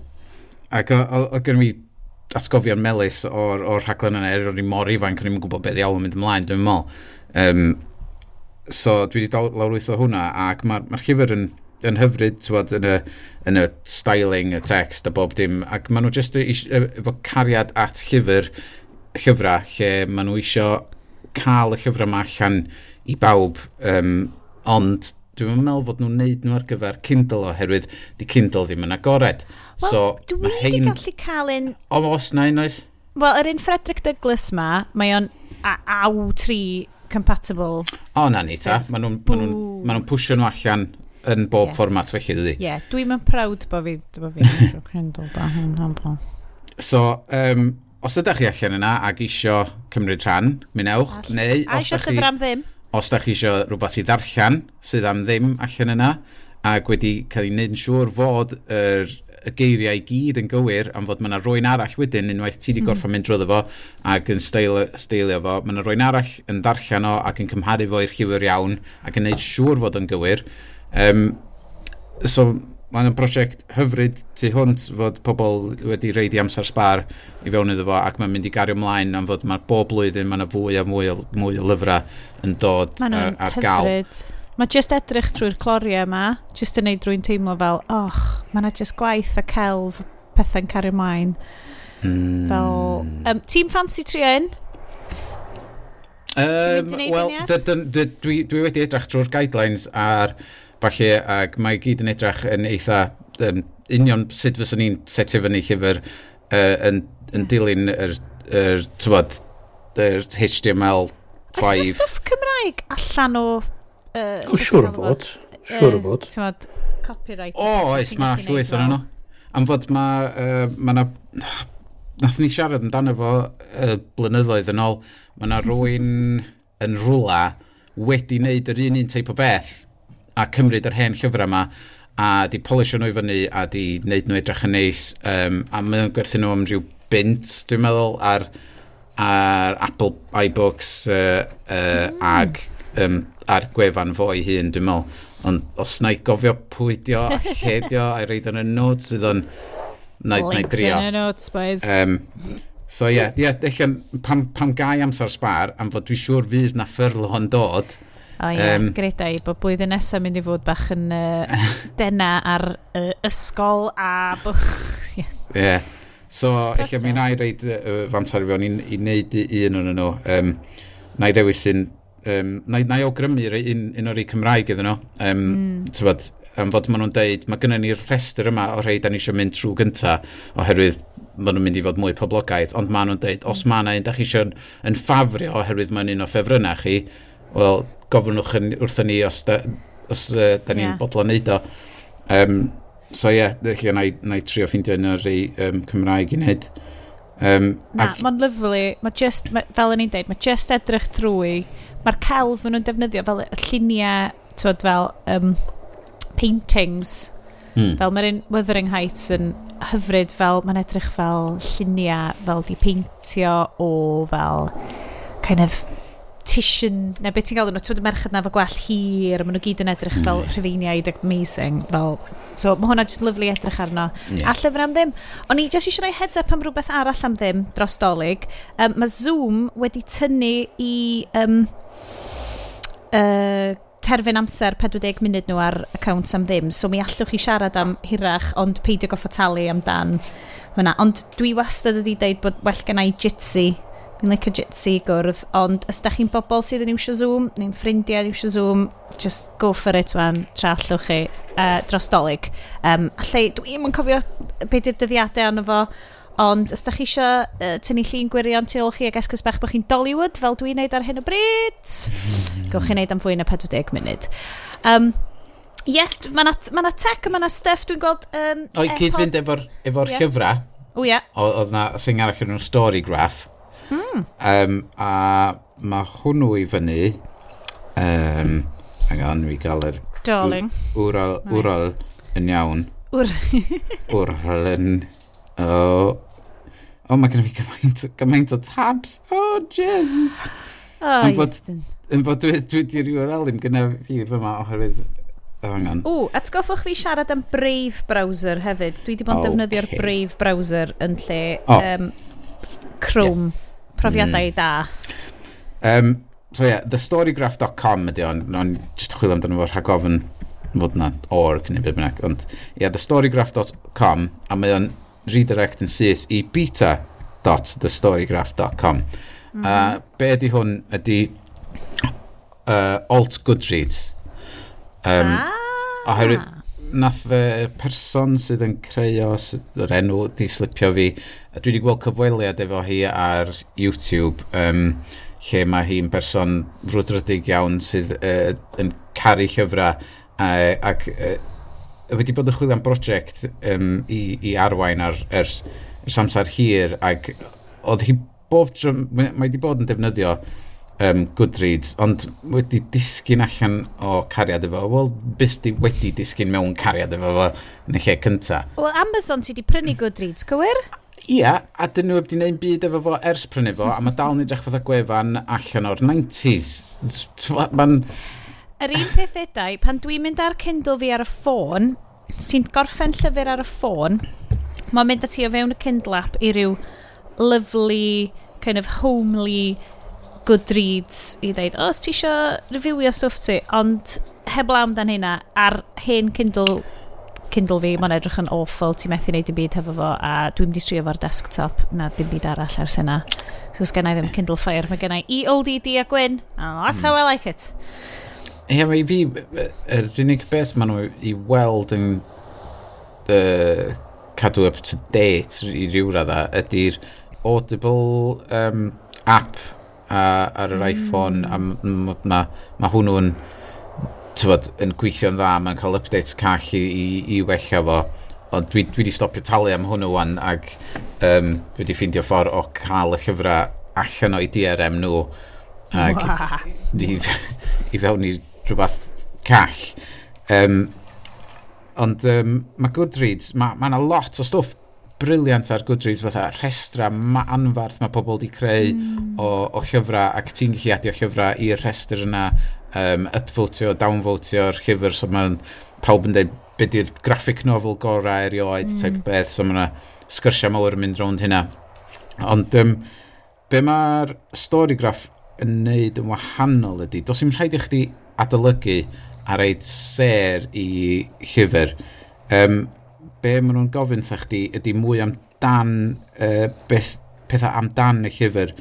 C: ac oedd gen i atgofion melus o'r, or rhaglen yna, er o'n i mor ifanc, o'n i'n gwybod beth iawn yn mynd ymlaen, dwi'n meddwl. Um, so dwi wedi lawrwytho hwnna, ac mae'r ma llyfr yn, yn hyfryd, tywod, yn y, yn y styling, y text, a bob dim, ac maen nhw jyst efo cariad at llyfr, llyfrau, lle maen nhw isio cael y llyfrau yma allan i bawb, um, ond dwi'n meddwl fod nhw'n neud nhw ar gyfer Kindle oherwydd di Kindle ddim yn agored.
A: Wel,
C: so,
A: dwi wedi
C: hein...
A: gallu cael un...
C: O, os na un oes?
A: Wel, yr un Frederick Douglas ma, mae o'n aw tri compatible.
C: O, na ni ta. Maen nhw'n ma nhw, ma nhw pwysio nhw allan yn bob
A: yeah.
C: fformat felly, dydy.
A: Ie, yeah, dwi'n mynd prawd bod fi, bo fi Kindle da hyn am
C: So, um, os ydych chi allan yna ac isio cymryd rhan, mynewch, neu...
A: A,
C: os
A: a
C: isio chi...
A: ddim
C: os da chi eisiau rhywbeth i ddarllen sydd am ddim allan yna ac wedi cael ei wneud yn siŵr fod yr, y geiriau i gyd yn gywir am fod mae yna rwy'n arall wedyn unwaith ti wedi
A: mhm.
C: gorffen mynd drwyddo fo ac yn steilio, steilio fo mae yna rwy'n arall yn darllen o ac yn cymharu fo i'r lliwyr iawn ac yn gwneud siŵr fod yn gywir. Um, so mae'n brosiect hyfryd tu hwnt fod pobl wedi reidi amser sbar i fewn iddo fo ac mae'n mynd i gario ymlaen am fod mae bob blwyddyn mae yna fwy a mwy o, mwy o lyfrau yn dod
A: ar,
C: ar gael.
A: Mae jyst edrych trwy'r cloriau yma, jyst yn neud drwy'n teimlo fel, och, mae yna jyst gwaith a celf pethau'n cario ymlaen.
C: Mm.
A: Fel, um, Team Fancy 3 yn?
C: Um, Wel, dwi, dwi wedi edrych trwy'r guidelines ar falle, ac mae gyd yn edrych yn eitha um, union sut fyswn ni'n setio fyny llyfr uh, yn, yn dilyn yr, yr, tywod, yr HTML5.
A: Oes yna stwff Cymraeg allan o... Uh,
B: o, siwr o fod. Siwr o fod.
A: Tywod, copyright.
C: O, oes, mae llwyth o'n nhw. Am fod mae... Uh, ma na... Nath ni siarad amdano fo uh, blynyddoedd yn ôl. Mae na rwy'n yn rwla wedi wneud yr un un teip o beth a cymryd yr hen llyfrau yma a di polisio nhw i fyny a di wneud nhw edrych yn neis. Um, a mae'n gwerthu nhw am rhyw bint dwi'n meddwl ar, ar Apple iBooks uh, uh, mm. ag um, ar gwefan fo i hun dwi'n meddwl. Ond os na i gofio pwydio a lledio a'i reid yn y notes sydd o'n na i drio.
A: in y notes boys
C: um, so ie yeah, yeah, pam, pam gai amser sbar am fod dwi'n siŵr fydd na ffyrl ffyrlon dod
A: O ie,
C: um,
A: gredau, bod blwyddyn nesaf mynd i fod bach yn uh, dena ar uh, ysgol a... Ie.
C: yeah. So, eich mi na i reid uh, famser i fewn i, i wneud un o'n nhw. Um, na i ddewis un... Um, na, na i ogrymu un, un o'r ei Cymraeg iddyn nhw. Um, mm. Tybod, am fod maen nhw'n deud, mae gennym ni'r rhestr yma o rhai da ni eisiau mynd trwy gynta, oherwydd maen nhw'n mynd i fod mwy poblogaidd, ond maen nhw'n deud, os maen nhw'n da chi eisiau yn ffafrio oherwydd mae'n un o ffefrynnau chi, wel, gofynwch yn, wrthyn ni os da, os uh, da ni'n yeah. bodlon neud o. Um, so ie, yeah, lle na i trio ffeindio un o'r rei um, Cymraeg i wneud. Um,
A: na,
C: ac...
A: mae'n lyflu, mae just, ma, fel yn i'n deud, mae just edrych trwy, mae'r celf maen nhw'n defnyddio fel y lluniau, tywed fel um, paintings,
C: hmm.
A: fel mae'r un Wuthering Heights yn hyfryd fel, mae'n edrych fel lluniau, fel di peintio o fel kind of optician, neu beth ti'n gael nhw, ti'n merched na fo gwell hir, maen nhw gyd yn edrych fel mm. rhyfeiniaid amazing, fel, so mae hwnna just lyflu edrych arno.
C: Yeah.
A: A llyfr am ddim. O'n i just eisiau rhoi heads up am rhywbeth arall am ddim dros dolyg. Um, mae Zoom wedi tynnu i um, uh, terfyn amser 40 munud nhw ar accounts am ddim, so mi allwch chi siarad am hirach, ond peidio goffo talu amdan hwnna. Ond dwi wastad wedi dweud bod well gen i jitsi Fi'n licio jitsi gwrdd, ond os da chi'n bobl sydd yn iwsio Zoom, neu'n ffrindiau yn iwsio Zoom, just go for it wan, tra allwch chi, uh, dros dolyg. Um, allai, dwi'n yn cofio beth yw'r dyddiadau ond fo, ond os da chi eisiau uh, tynnu llun gwirion tu ôl chi ag esgus bach bod chi'n Dollywood, fel dwi'n neud ar hyn o bryd, gowch chi'n neud am fwy na 40 munud. Um, yes, mae yna ma na tech mae yna stuff dwi'n gweld... Um,
C: O'i cyd fynd efo'r efo,
A: efo yeah.
C: llyfrau.
A: O ia.
C: Yeah. Oedd na thing arall yn stori graff Mm. Um, a mae hwnnw i fyny... Um, hang on, mi gael yr...
A: Darling. Wral,
C: wrol yn iawn.
A: Wr.
C: wral yn... Oh, oh mae gen i fi gymaint, gymaint o tabs. Oh, Jesus. Oh,
A: Iestyn.
C: Yn fod dwi wedi'r URL im gyda fi fyma oherwydd Oh, angen.
A: O, atgoffwch fi siarad am Brave browser hefyd. Dwi wedi bod yn defnyddio'r Brave browser yn lle um, Chrome profiadau mm. da.
C: Um, so yeah, thestorygraph.com ydy o'n, o'n just chwilio amdano fo rhag ofyn fod na org neu beth bynnag, ond yeah, thestorygraph.com a mae o'n redirect yn syth i beta.thestorygraph.com mm -hmm. a mhm. be ydy hwn ydy uh, alt Goodreads um,
A: ah.
C: oherwydd nath y person sydd yn creu os yr enw di slipio fi, a dwi wedi gweld cyfweliad efo hi ar YouTube, um, lle mae hi'n person rwdrydig iawn sydd uh, yn caru llyfrau uh, ac uh, wedi bod yn chwilio am brosiect um, i, i arwain ar ers, ers amser hir ac oedd hi bob tro, mae wedi bod yn defnyddio um, Goodreads, ond wedi disgyn allan o cariad efo, wel, byth di wedi disgyn mewn cariad efo fo yn y lle cynta.
A: Wel, Amazon ti wedi prynu Goodreads, cywir?
C: Ia, a dyn nhw wedi gwneud byd efo fo ers prynu fo, a mae dal yn edrych fatha gwefan allan o'r 90s. Mae'n...
A: Yr un peth edau, pan dwi'n mynd ar Kindle fi ar y ffôn, ti'n gorffen llyfr ar y ffôn, mae'n mynd â ti o fewn y Kindle app i ryw lovely, kind of homely Goodreads i ddeud, o, os ti isio reviewio stwff ti, ond heb heblaw amdan hynna, ar hen Kindle Kindle fi, mae'n edrych yn awful, ti'n methu wneud dim byd hefo fo, a dwi'n di strio fo'r desktop, na dim byd arall ers hynna. So os gennau ddim Kindle Fire, mae gennau EODD a Gwyn, oh, that's how I like it.
C: Ie, yeah, mae fi, yr unig beth maen nhw i weld yn uh, cadw up to date i ryw radda ydy'r Audible um, app a, ar yr iPhone a mae ma, ma hwnnw'n tyfod yn gweithio'n dda, mae'n cael updates call i, i, i wella fo ond dwi, dwi wedi stopio talu am hwnnw wan ac um, dwi wedi ffeindio ffordd o cael y llyfrau allan o'i DRM nhw ac
A: wow.
C: i, i fewn i rhywbeth call um, ond um, mae Goodreads mae yna ma lot o stwff briliant ar Goodreads fatha rhestra ma anfarth mae pobl wedi creu mm. o, o llyfrau ac ti'n gallu adio llyfrau i'r rhestr yna um, upvotio, downvotio'r llyfr so mae'n pawb yn dweud beth yw'r graphic novel gorau erioed mm. type beth so mae'n sgyrsiau mawr yn mynd rownd hynna ond um, be mae'r storygraph yn neud yn wahanol ydy dos i'n rhaid i chdi adolygu a reid ser i llyfr um, be maen nhw'n gofyn sa chdi ydy mwy amdan uh, beth, pethau amdan y llyfr.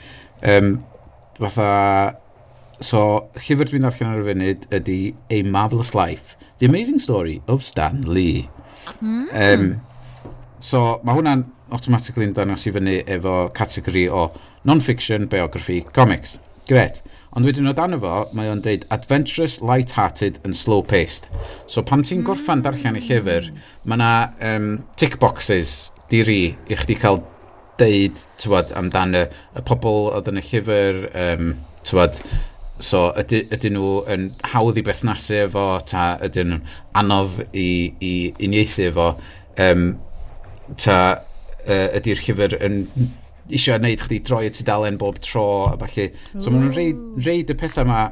C: Um, fatha, so llyfr dwi'n archan ar y funud ydy A Marvelous Life, The Amazing Story of Stan Lee. Mm. Um, so mae hwnna'n automatically yn dangos i fyny efo categori o non-fiction, biography, comics. Gret. Ond wedyn o dan efo, mae o'n deud adventurous, light-hearted and slow-paced. So pan ti'n mm. gorffan darllen y llyfr, mae yna um, tick boxes di ri i chdi cael deud tywad, amdan y, y pobl oedd yn y llyfr, um, tywad, so ydy, ydyn nhw yn hawdd i berthnasu efo, ta ydyn nhw'n anodd i, i uniaethu efo, um, ta uh, ydy'r llyfr yn eisiau gwneud chdi droi y tudalen bob tro a falle. So maen nhw'n reid, reid y pethau yma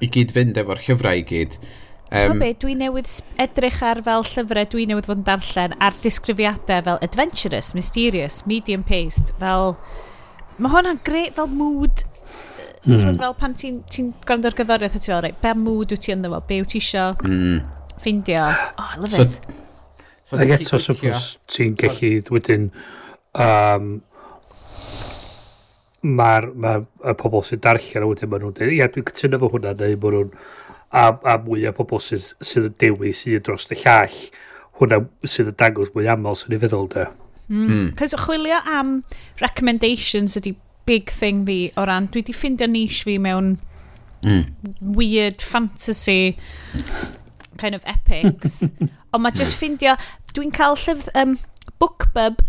C: i gyd fynd efo'r llyfrau i gyd.
A: Um, be, dwi newydd edrych ar fel llyfrau dwi newydd fod yn darllen a'r disgrifiadau fel adventurous, mysterious, medium paced, fel... Mae hwnna'n greu fel mood Mm. Fel pan ti'n ti gwrando ar gyfyriaeth a ti'n fel, right, be mood wyt ti ynddo fo, be wyt ti isio mm. ffindio. Oh, I love so, it.
B: So, Ac eto, suppose, ti'n gallu wedyn um, mae'r ma, ma pobl sy'n darllen a wedyn maen nhw'n dweud, ia, dwi'n cytuno fo hwnna, neu maen nhw'n a, a mwy o pobl sydd, sydd yn dewis un dros y llall, hwnna sydd yn dangos mwy aml sy'n ei feddwl, de.
A: Mm. Hmm. Cos chwilio am recommendations ydy big thing fi o ran, dwi wedi ffindio nish fi mewn mm. weird fantasy kind of epics. Ond mae just ffindio, dwi'n cael llyf, um, bookbub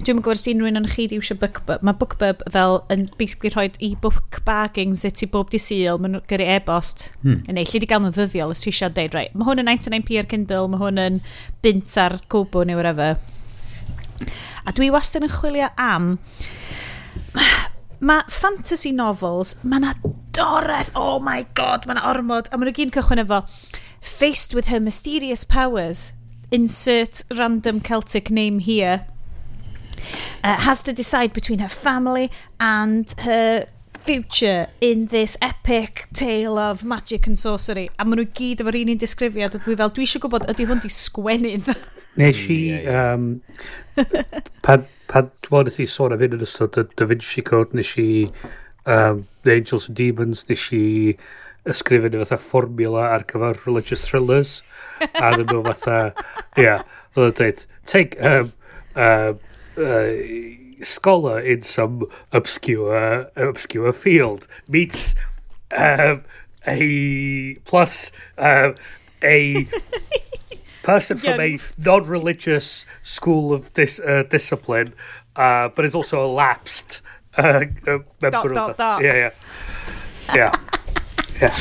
A: dwi'n gwybod os unrhyw un o'n chi di iwsio bookbub. Mae bookbub fel yn basically rhoi e-book bagging sut i bob di syl, maen nhw'n gyrru e-bost. Hmm. Neu, lle di gael nhw'n ddyddiol os ti eisiau deud, right, mae hwn yn 99p ar Kindle, mae hwn yn bint ar gwbw neu whatever. A dwi wastad yn chwilio am... Mae fantasy novels, mae na doreth, oh my god, mae na ormod, a mae nhw gyn cychwyn efo, faced with her mysterious powers, insert random Celtic name here, uh, has to decide between her family and her future in this epic tale of magic and sorcery. A maen nhw gyd efo'r un un disgrifiad. Dwi fel, dwi eisiau gwybod, ydy hwn di sgwennydd.
B: Nes i, um, pan, pan dwi'n i sôn am hyn yn ystod y Da Vinci Code, nes i um, The Angels and Demons, nes i ysgrifennu fatha formula ar gyfer religious thrillers. a dyn nhw fatha, ia, yeah, oedd yn dweud, take, um, um, uh, scholar in some obscure obscure field meets um, a plus uh, a person from a non-religious school of this uh, discipline, uh, but is also a lapsed uh, member dot, of dot, Yeah, yeah, yeah, yeah.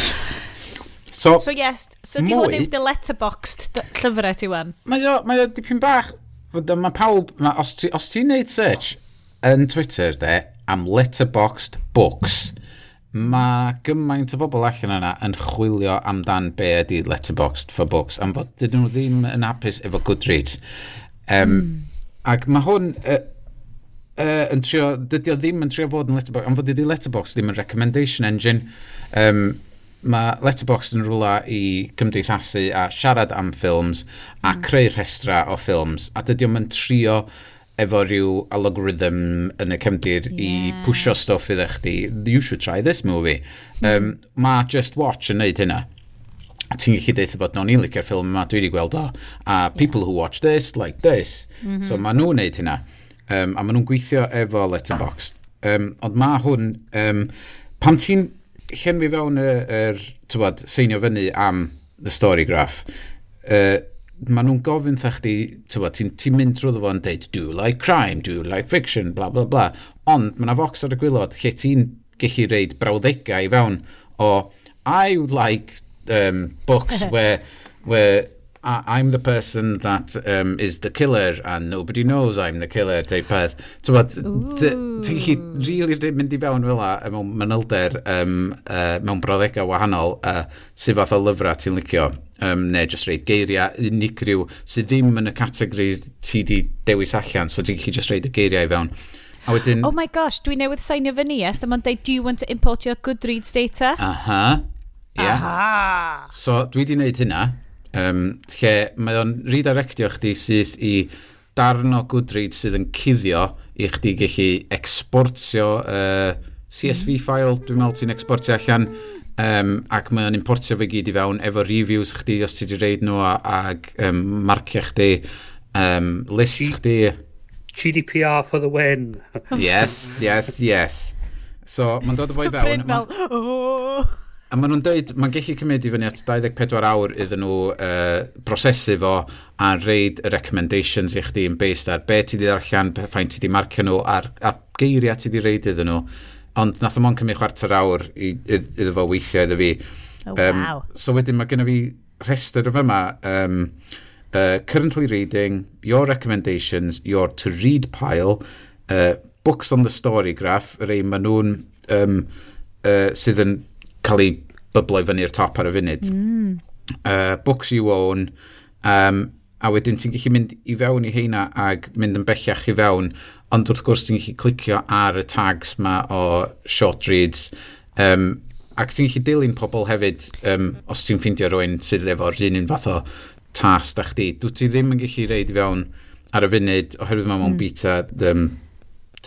A: So, so yes, so di hwn yw dy letterboxed llyfrau ti wan?
C: Mae o, mae o dipyn bach Mae pawb, ma, os ti'n ti neud search yn Twitter de, am letterboxed books, mae gymaint o bobl allan yna yn chwilio amdan be ydy letterboxed for books, am fod dydyn nhw ddim yn hapus efo Goodreads. Um, mm. Ac mae hwn uh, uh, yn trio, dydy o ddim yn trio fod yn letterboxed, am fod ydy letterboxed ddim yn recommendation engine, um, mae Letterboxd yn rhywle i gymdeithasu a siarad am ffilms a mm. creu rhestra o ffilms a dydy o'n trio efo rhyw algorithm yn y cefndir yeah. i pwysio stoff iddo chdi you should try this movie um, mae Just Watch yn neud hynna ti'n gallu deitha bod no'n i'n licio'r ffilm yma dwi wedi gweld o a people yeah. who watch this like this mm -hmm. so mae nhw'n neud hynna um, a mae nhw'n gweithio efo Letterboxd um, ond mae hwn um, pam ti'n llen fi fewn yr, er, tywad, seinio fyny am the story graph, uh, maen nhw'n gofyn thach chdi, tywad, ti'n ti mynd trwy ddefo yn deud, do you like crime, do you like fiction, bla bla bla. Ond mae yna fox ar y gwylod lle ti'n gallu reid brawddegau i fewn o I would like um, books where, where I'm the person that um, is the killer and nobody knows I'm the killer type peth. Ti'n chi really mynd i fewn fel la mewn manylder um, uh, mewn broddegau wahanol uh, sydd fath o lyfrau ti'n licio um, neu just reid geiriau unigryw sydd ddim yn y categori ti di dewis allan so ti'n chi just reid y geiriau i fewn. A wedyn...
A: Oh my gosh, dwi newydd signio fyny, yes, dyma'n dweud, do you want to import your Goodreads data?
C: Aha. Yeah.
A: Aha.
C: So, dwi di wneud hynna um, lle mae o'n redirectio chdi sydd i darn o Goodreads sydd yn cuddio i chdi gallu exportio uh, CSV mm. file, dwi'n meddwl ti'n exportio allan, um, ac mae o'n importio fe gyd i fewn efo reviews chdi os ti wedi reid nhw ag um, marcio chdi, um, list
B: G
C: chdi.
B: GDPR for the win.
C: yes, yes, yes. So, mae'n dod o fo i fewn.
A: Fel, oh.
C: A maen nhw'n dweud, mae'n gallu cymryd i fyny at 24 awr iddyn nhw uh, prosesu fo a reid y recommendations i chdi yn based ar be ti di ddarllen, ffain ti di marcio nhw a'r, ar geiriau ti di reid iddyn nhw. Ond nath o'n cymryd chwarter awr i, id, iddo fo weithio iddo fi.
A: Oh, um, wow.
C: So wedyn mae gennym fi rhestr o fyma, um, uh, currently reading, your recommendations, your to read pile, uh, books on the story graph, rei maen nhw'n um, uh, sydd yn cael ei byblo i fyny'r top ar y funud. Mm. Uh, books you own, um, a wedyn ti'n gallu mynd i fewn i heina ag mynd yn bellach i fewn, ond wrth gwrs ti'n gallu clicio ar y tags ma o short reads, um, ac ti'n gallu dilyn pobl hefyd um, os ti'n ffeindio rhywun sydd efo'r un un fath o tas da chdi. Dwi ti ddim yn gallu reid i fewn ar y funud, oherwydd mae mewn mm. beta, um,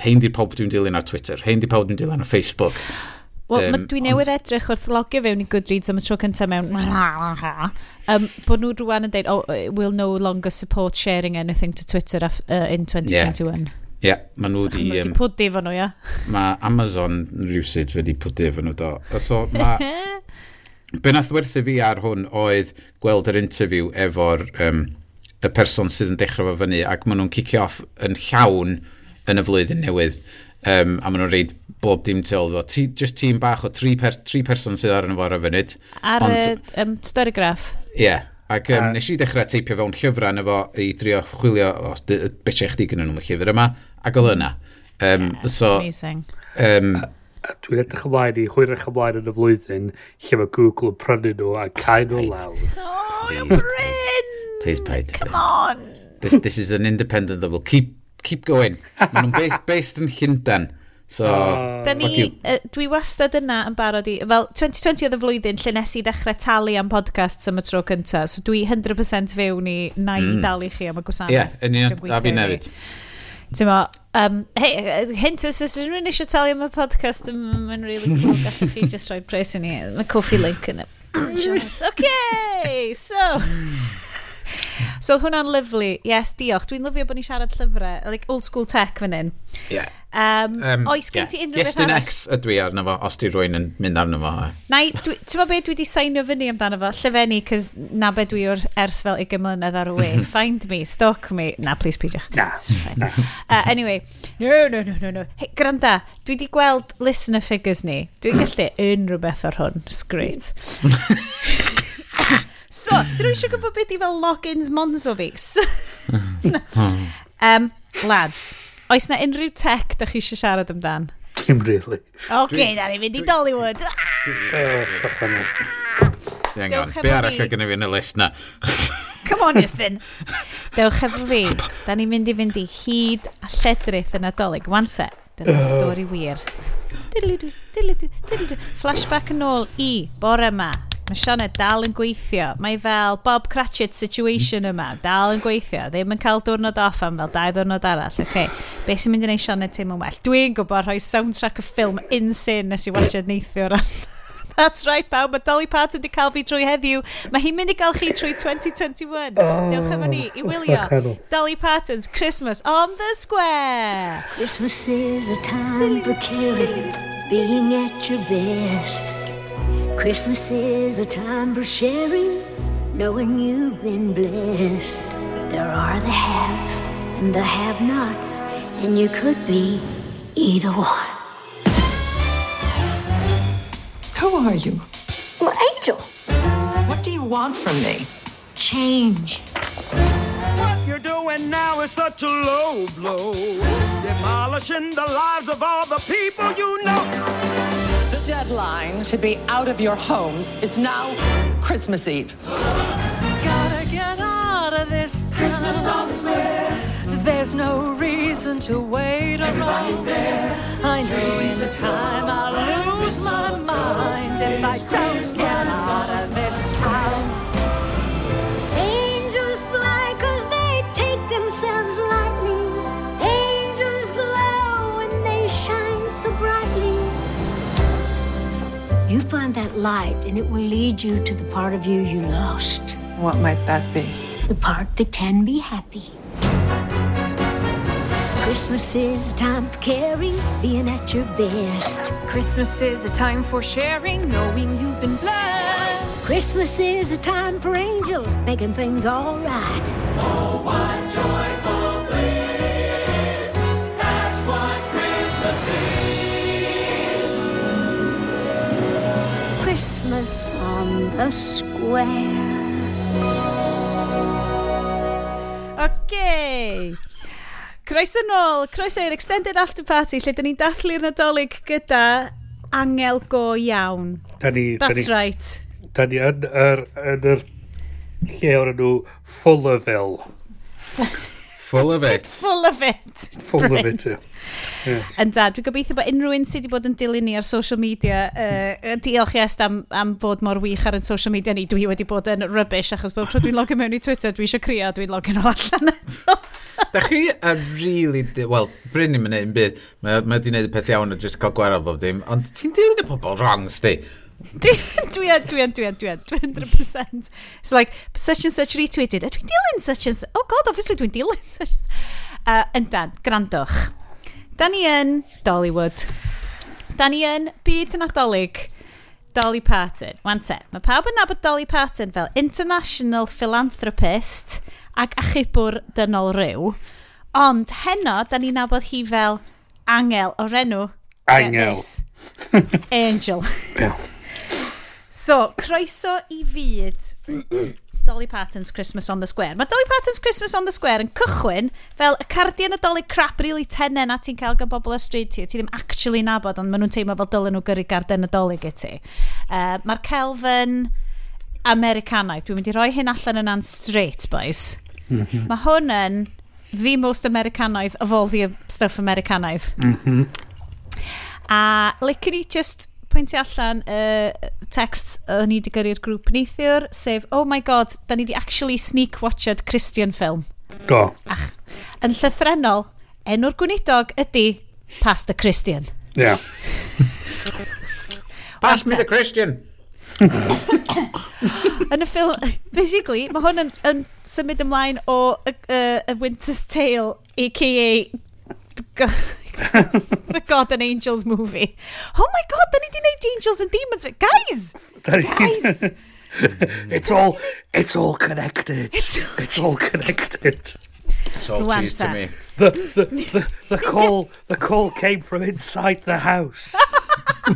C: hein di pob dwi'n dilyn ar Twitter, hein di pob dwi'n dilyn ar Facebook.
A: Wel, um, dwi newydd ond... edrych wrth logio fewn i Goodreads am y tro cyntaf mewn um, bod nhw rwan yn dweud oh, we'll no longer support sharing anything to Twitter af, uh, in 2021 yeah.
C: Ie, yeah, maen nhw
A: wedi... So,
C: um,
A: pwdi fo nhw, ia.
C: Mae Amazon rhywsyd wedi pwdi fo nhw do. So, mae... Be nath werthu fi ar hwn oedd gweld yr interview efo'r um, y person sydd yn dechrau fo fyny ac maen nhw'n cicio off yn llawn yn y flwyddyn newydd. Um, a maen nhw'n reid bob dim tu fo. Ti, just tîm bach o tri, per, tri person sydd ar yno fo ar y funud.
A: Ar y um, storigraff.
C: Ie. Yeah. Ac um, nes i dechrau teipio fewn llyfrau yna fo i drio chwilio os beth eich di gyda nhw'n y llyfr yma. Ac oedd yna. Um,
A: yes,
C: so,
A: amazing.
C: Um,
B: dwi'n edrych ymlaen i hwyrach ymlaen yn y flwyddyn lle mae Google yn prynu nhw a cael nhw lawr.
A: Oh, you're Bryn!
C: Please, Paid.
A: Come on!
C: This, this is an independent that will keep keep going. Maen nhw'n based, based yn Llundain. So, oh.
A: ni, uh, dwi wastad yna yn barod i, fel 2020 oedd y flwyddyn lle nes i ddechrau talu am podcasts am y tro cynta. so dwi 100% fewn i na i
C: mm.
A: dalu chi am y gwasanaeth.
C: Ie,
A: yeah,
C: yn union, a fi nefyd.
A: Ti'n mo, um, hey, hint os ydych chi'n rhywun eisiau talu am y podcast, mae'n really cool, gallwch chi just rhoi pres i ni, mae coffi link yn y... Oce, okay, so so oedd hwnna'n lyflu. Yes, diolch. Dwi'n lyfio bod ni'n siarad llyfrau. Like old school tech fan hyn.
C: Yeah.
A: Um,
C: um,
A: oes gen ti unrhyw beth arall?
C: Yes, ydw i arno fo, os di rwy'n yn mynd arno fo.
A: Na, ti'n ma beth dwi wedi seinio fyny amdano fo? Llefenni, cys na beth dwi o'r ers fel i gymlynedd ar y we. Mhm. Find me, stalk me. Na, please, peidiwch.
B: Na.
A: na. Uh, anyway, no, no, no, no, no. Hey, granda, dwi wedi gweld listener figures ni. Dwi'n gallu unrhyw beth ar hwn. It's great. So, dyn nhw eisiau gwybod beth i fel logins monzo fi. um, lads, oes na unrhyw tech da chi eisiau siarad amdan?
B: Dim really.
A: Oce, okay, da ni fynd i Dollywood.
C: Ah!
A: Dewch
C: Be arall o gynnu fi yn y list na?
A: Come on, Iestyn. Dewch efo fi. Da ni'n mynd i fynd i hyd a lledrith yn adolyg. Wante, dyna stori wir. Flashback yn ôl i bore yma mae Sioned dal yn gweithio. Mae fel Bob Cratchit situation yma, dal yn gweithio. Ddim yn cael diwrnod off am fel dau diwrnod arall. Okay. Be sy'n mynd i wneud Sioned teimlo'n well? Dwi'n gwybod rhoi soundtrack y ffilm insane nes i watch it neithio ran. That's right, pawb. Mae Dolly Parton wedi cael fi trwy heddiw. Mae hi'n mynd i gael chi trwy 2021. Oh, Dewch efo ni i wylio Dolly Parton's Christmas on the Square.
D: Christmas is a time for caring, being at your best. Christmas is a time for sharing, knowing you've been blessed. There are the haves and the have nots, and you could be either one.
E: Who are you?
D: Well, Angel,
E: What do you want from me?
D: change.
E: What you're doing now is such a low blow, demolishing the lives of all the people you know.
F: The deadline to be out of your homes is now Christmas Eve.
G: Gotta get out of this town. Christmas on the square. There's no reason to wait Everybody's around. there. I know in time I'll lose my mind if I don't get out of this town.
D: Angels fly cause they take themselves lightly. You find that light and it will lead you to the part of you you lost.
F: What might that be?
D: The part that can be happy. Christmas is a time for caring, being at your best.
G: Christmas is a time for sharing, knowing you've been blessed.
D: Christmas is a time for angels, making things all right. Christmas on the square.
A: Okay. Croeso nôl, croeso i'r Extended After Party lle dyn ni'n dathlu'r nadolig gyda angel go iawn.
B: Da ni...
A: That's da
B: ni,
A: right.
B: Da ni yn yr, yn yr lle o'r enw Fullerville.
C: Full of it.
A: Full of it.
B: Full of it, yeah. Yes.
A: Yn da, dwi'n gobeithio bod unrhyw un sydd wedi bod yn dilyn ni ar social media, uh, diolch iest am, am bod mor wych ar y social media ni, dwi wedi bod yn rubbish, achos bod tro dwi'n logio mewn i Twitter, dwi eisiau crio, dwi'n logio nhw allan eto.
C: da chi a really, wel, Bryn ni'n mynd i'n byd, mae ma di wneud y peth iawn o jyst cael gwerth bob dim, ond ti'n dilyn y pobl wrongs sti?
A: dwi yn, dwi yn, dwi yn, dwi yn, 200%. It's like, such and such retweeted. A dwi'n dilyn such and such. Oh god, obviously dwi'n dilyn such and such. Uh, yndan, grandwch. Da ni yn Dollywood. Da ni yn byd nadolig. Dolly Parton. Wan te, mae pawb yn nabod Dolly Parton fel international philanthropist ac achubwr dynol ryw. Ond heno, da ni'n nabod hi fel angel o'r enw.
B: Angel.
A: Angel.
B: yeah.
A: So, croeso i fyd Dolly Parton's Christmas on the Square. Mae Dolly Parton's Christmas on the Square yn cychwyn fel y cardiau y Dolly crap really tenen a ti'n cael gan bobl y stryd ti. Ti ddim actually nabod, ond maen nhw'n teimlo fel dylen nhw gyrru garden y Dolly gyda ti. Uh, Mae'r Kelvin Americanaidd. Dwi'n mynd i roi hyn allan yn an straight, boys. Mhm. Mae hwn yn the most Americanaidd of all the stuff Americanaidd. Mhm. A licen i just pwyntio allan uh, text o'n i wedi gyrru'r grŵp neithiwr, sef, oh my god, da ni wedi actually sneak watched Christian film.
B: Go.
A: Ach, yn llythrenol, enw'r gwneudog ydy Past the Christian.
B: Yeah.
C: Pass me the Christian.
A: yn y ffilm, basically, mae hwn yn, yn symud ymlaen o A, a, a Winter's Tale, a.k.a the God and Angels movie. Oh my God, da ni di wneud Angels and Demons. Guys! Guys!
B: it's all, it's all connected. It's, all connected.
C: It's all
A: Rwanta.
C: cheese to me.
B: The, the, the, the call, the call came from inside the house.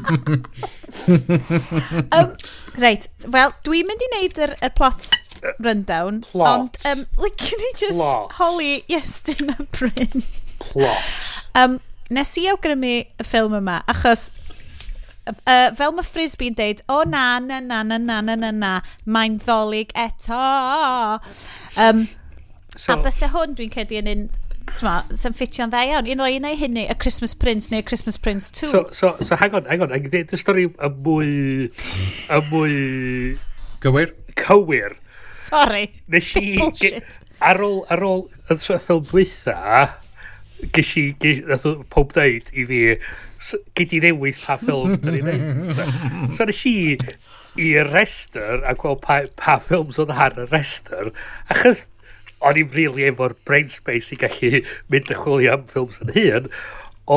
A: um, reit, wel, dwi'n mynd i wneud yr, yr plot rundown.
B: Plot.
A: Ond, um, like, can I just...
B: Plot.
A: Holly, yes, a Bryn.
B: Plot.
A: Um, nes i awgrymu y ffilm yma, achos uh, fel mae Frisbee'n deud, o na, na, na, na, na, na, na, na, mae'n ddolig eto. Um,
B: so,
A: a bys hwn dwi'n cedi yn un, tyma, sy'n ffitio'n dda iawn. Un o un ei hynny, y Christmas Prince neu Christmas Prince 2.
B: So, so, so hang on, hang on, hang on, y stori y mwy, y mwy...
C: Gywir?
B: Cywir.
A: Sorry.
B: Nes i...
A: Bullshit.
B: Ar ôl, ar ôl y ffilm dwytha, gys i, nath pob dweud i fi, gyd i newis pa ffilm dyn ni'n neud. So nes i i'r rester a gweld pa, pa ffilms oedd ar y rester, achos o'n i'n rili really efo'r brain space i gallu mynd y chwilio am ffilms yn hun,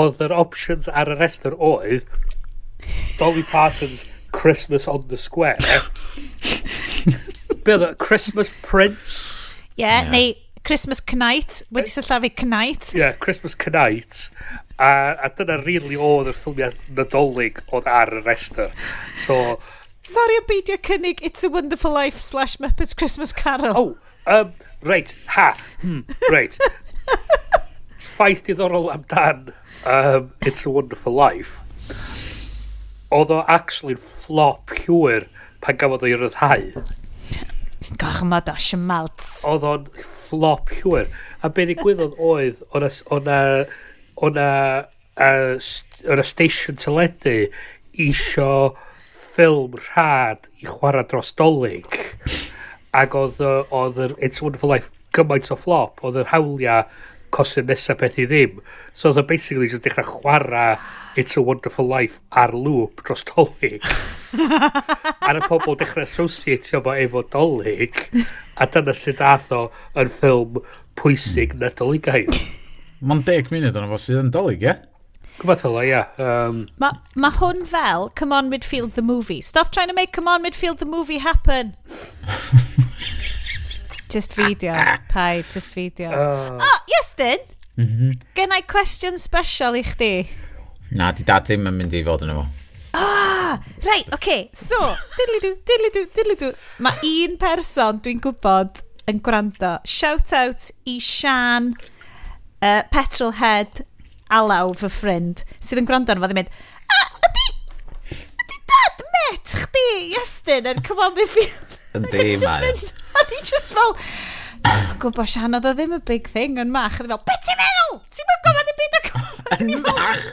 B: oedd yr options ar y rester oedd Dolly Parton's Christmas on the Square. Be oedd Christmas Prince?
A: Yeah, yeah. neu Christmas Knight, wedi sylfafu Knight.
B: Ie, yeah, Christmas Knight. A, a dyna really oedd y ffilmiau nadolig oedd ar y rester. So...
A: Sorry am beidio cynnig It's a Wonderful Life slash Muppets Christmas Carol.
B: Oh, um, reit, ha, hmm, reit. Ffaith diddorol amdan um, It's a Wonderful Life oedd o actually flop llwyr pan gafodd o'i ryddhau
A: gormod o shmalts.
B: Oedd o'n flop llwyr. A be ddigwyddodd oedd, o'na o'na o'na station teledu isio ffilm rhad i chwarae dros dolyg ac oedd oedd yr It's Wonderful Life gymaint o flop oedd yr hawliau cosyn nesaf beth i ddim so oedd o basically just dechrau chwarae It's a Wonderful Life ar lŵp dros dolyg ar y pobl dechrau associatio fo efo dolyg, a dyna sydd ath o yn ffilm pwysig na dolygaid.
C: Mae'n deg munud ond fo sydd yn dolyg, ie?
B: Gwbeth fel o, ie. Um...
A: Mae ma hwn fel Come on Midfield the Movie. Stop trying to make Come on Midfield the Movie happen. just video, pai, just video.
B: Uh...
A: Oh, yes, then. Mm -hmm. Gen i cwestiwn special i chdi.
C: Na, di dad ddim yn mynd i fod yn efo.
A: Ah, oh, reit, oce. Okay. So, diddly-dw, diddly-dw, diddly-dw. Mae un person dwi'n gwybod yn gwrando. Shout out i Sian, uh, Petrolhead, Alaw, fy ffrind, sydd yn gwrando arno fo ddim mynd, a, ah, ydi, ydi dad met chdi, Iestyn, yn come on, cyfoddi fi.
C: Yndi, mae.
A: A ni just fel, ah, Dwi'n gwybod Sian, oedd o ddim y big thing yn mach. a Oedd fel, beth ti'n meddwl? Ti'n meddwl gofod i byd o gofod? Yn mach?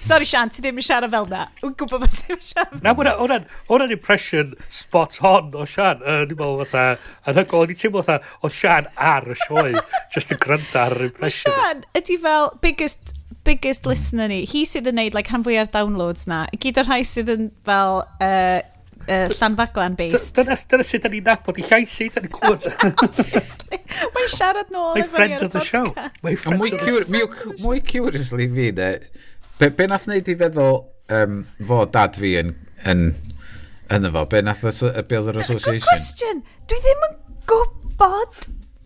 A: Sorry, Sian, ti ddim yn siarad fel na. Wy'n gwybod beth ti'n siarad. fel
B: Na, hwnna'n hwnna impression spot on o Sian. Uh, ni'n meddwl fatha, yn hygol, ni'n teimlo fatha, o Sian ar y sioe, just yn gryndo ar yr impression.
A: Sian ydy fel biggest biggest listener ni, hi sydd yn neud like, han fwy ar downloads na, gyd o'r rhai sydd yn fel uh, uh, llanfaglan based.
B: Dyna, dyna sut da ni'n nabod i llais i, da ni'n clywed.
A: Mae'n siarad nôl.
B: My friend of the
A: podcast.
B: show.
C: My
B: friend of the
C: show. Mwy curiously fi, de, Be, be nath wneud i feddwl um, fo dad fi yn, yn, yn efo? Be nath y Builder Association?
A: Good question. Dwi ddim yn gwybod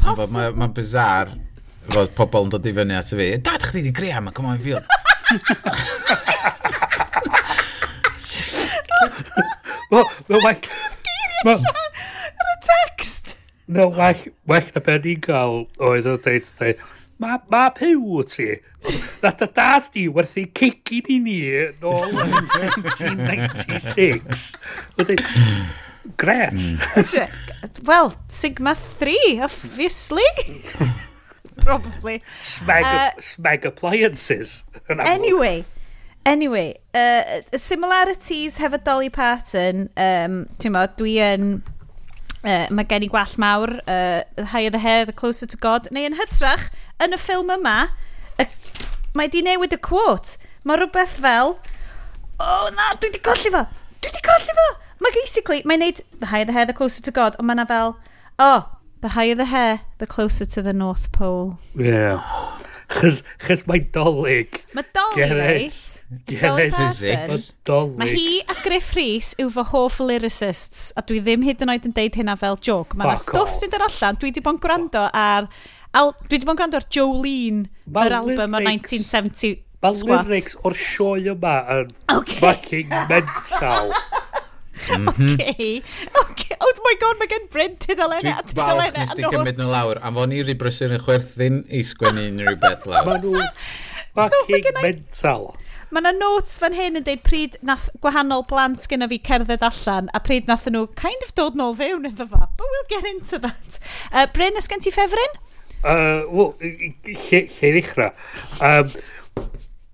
C: posib.
A: Mae'n
C: ma bizar fod pobl yn dod i fyny at y fi. Dad chdi di greu am y Cymru Field.
B: Wel, well, well, well,
A: text.
B: No, well, well na ben i'n gael oedd o ddeud, Mae ma pyw wyt ti. Na dy dad di werthu cicin i ni nôl 1996. Wedyn, Gret.
A: Mm. Wel, Sigma 3, obviously. Probably.
B: Smeg,
A: uh,
B: smeg appliances.
A: Anyway, anyway, uh, similarities hefo Dolly Parton, um, ti'n mo, dwi yn Uh, mae gen i gwall mawr, uh, The Higher the Hair, The Closer to God, neu yn hytrach, yn y ffilm yma, y, mae di newid y quote. Mae rhywbeth fel, oh na, dwi di colli fo, dwi di colli fo. Mae basically, mae'n neud The Higher the Hair, The Closer to God, ond mae na fel, oh, The Higher the Hair, The Closer to the North Pole.
B: Yeah. Chos, chos mae'n dolyg.
A: Mae
B: dolyg,
A: reit? Gerrit,
C: mae
B: dolyg.
A: Mae hi a Griff Rhys yw fy hoff lyricists, a dwi ddim hyd yn oed yn deud hynna fel joc.
B: Mae'n
A: stwff sy'n dod allan, dwi wedi bod yn gwrando ar... Al, dwi wedi bod yn gwrando ar Jolene,
B: ma
A: yr album o 1970.
B: Mae lyrics o'r sioe yma yn
A: okay.
B: fucking mental. Mm -hmm.
A: okay. okay. Oh my god, mae gen Bryn tudalenna a tudalenna.
C: Dwi'n falch nes ti gymryd nhw lawr, A fo'n i rhi brysur yn chwerthin i sgwennu unrhyw beth lawr.
B: Mae nhw fucking
A: so,
B: mental.
A: Mae yna notes fan hyn yn deud pryd nath gwahanol blant gyda fi cerdded allan a pryd nath nhw kind of dod nôl fewn iddo fo. But we'll get into that. Uh, Bryn, ys gen ti ffefryn?
B: Uh, Wel, lle, lle ddechrau? Um,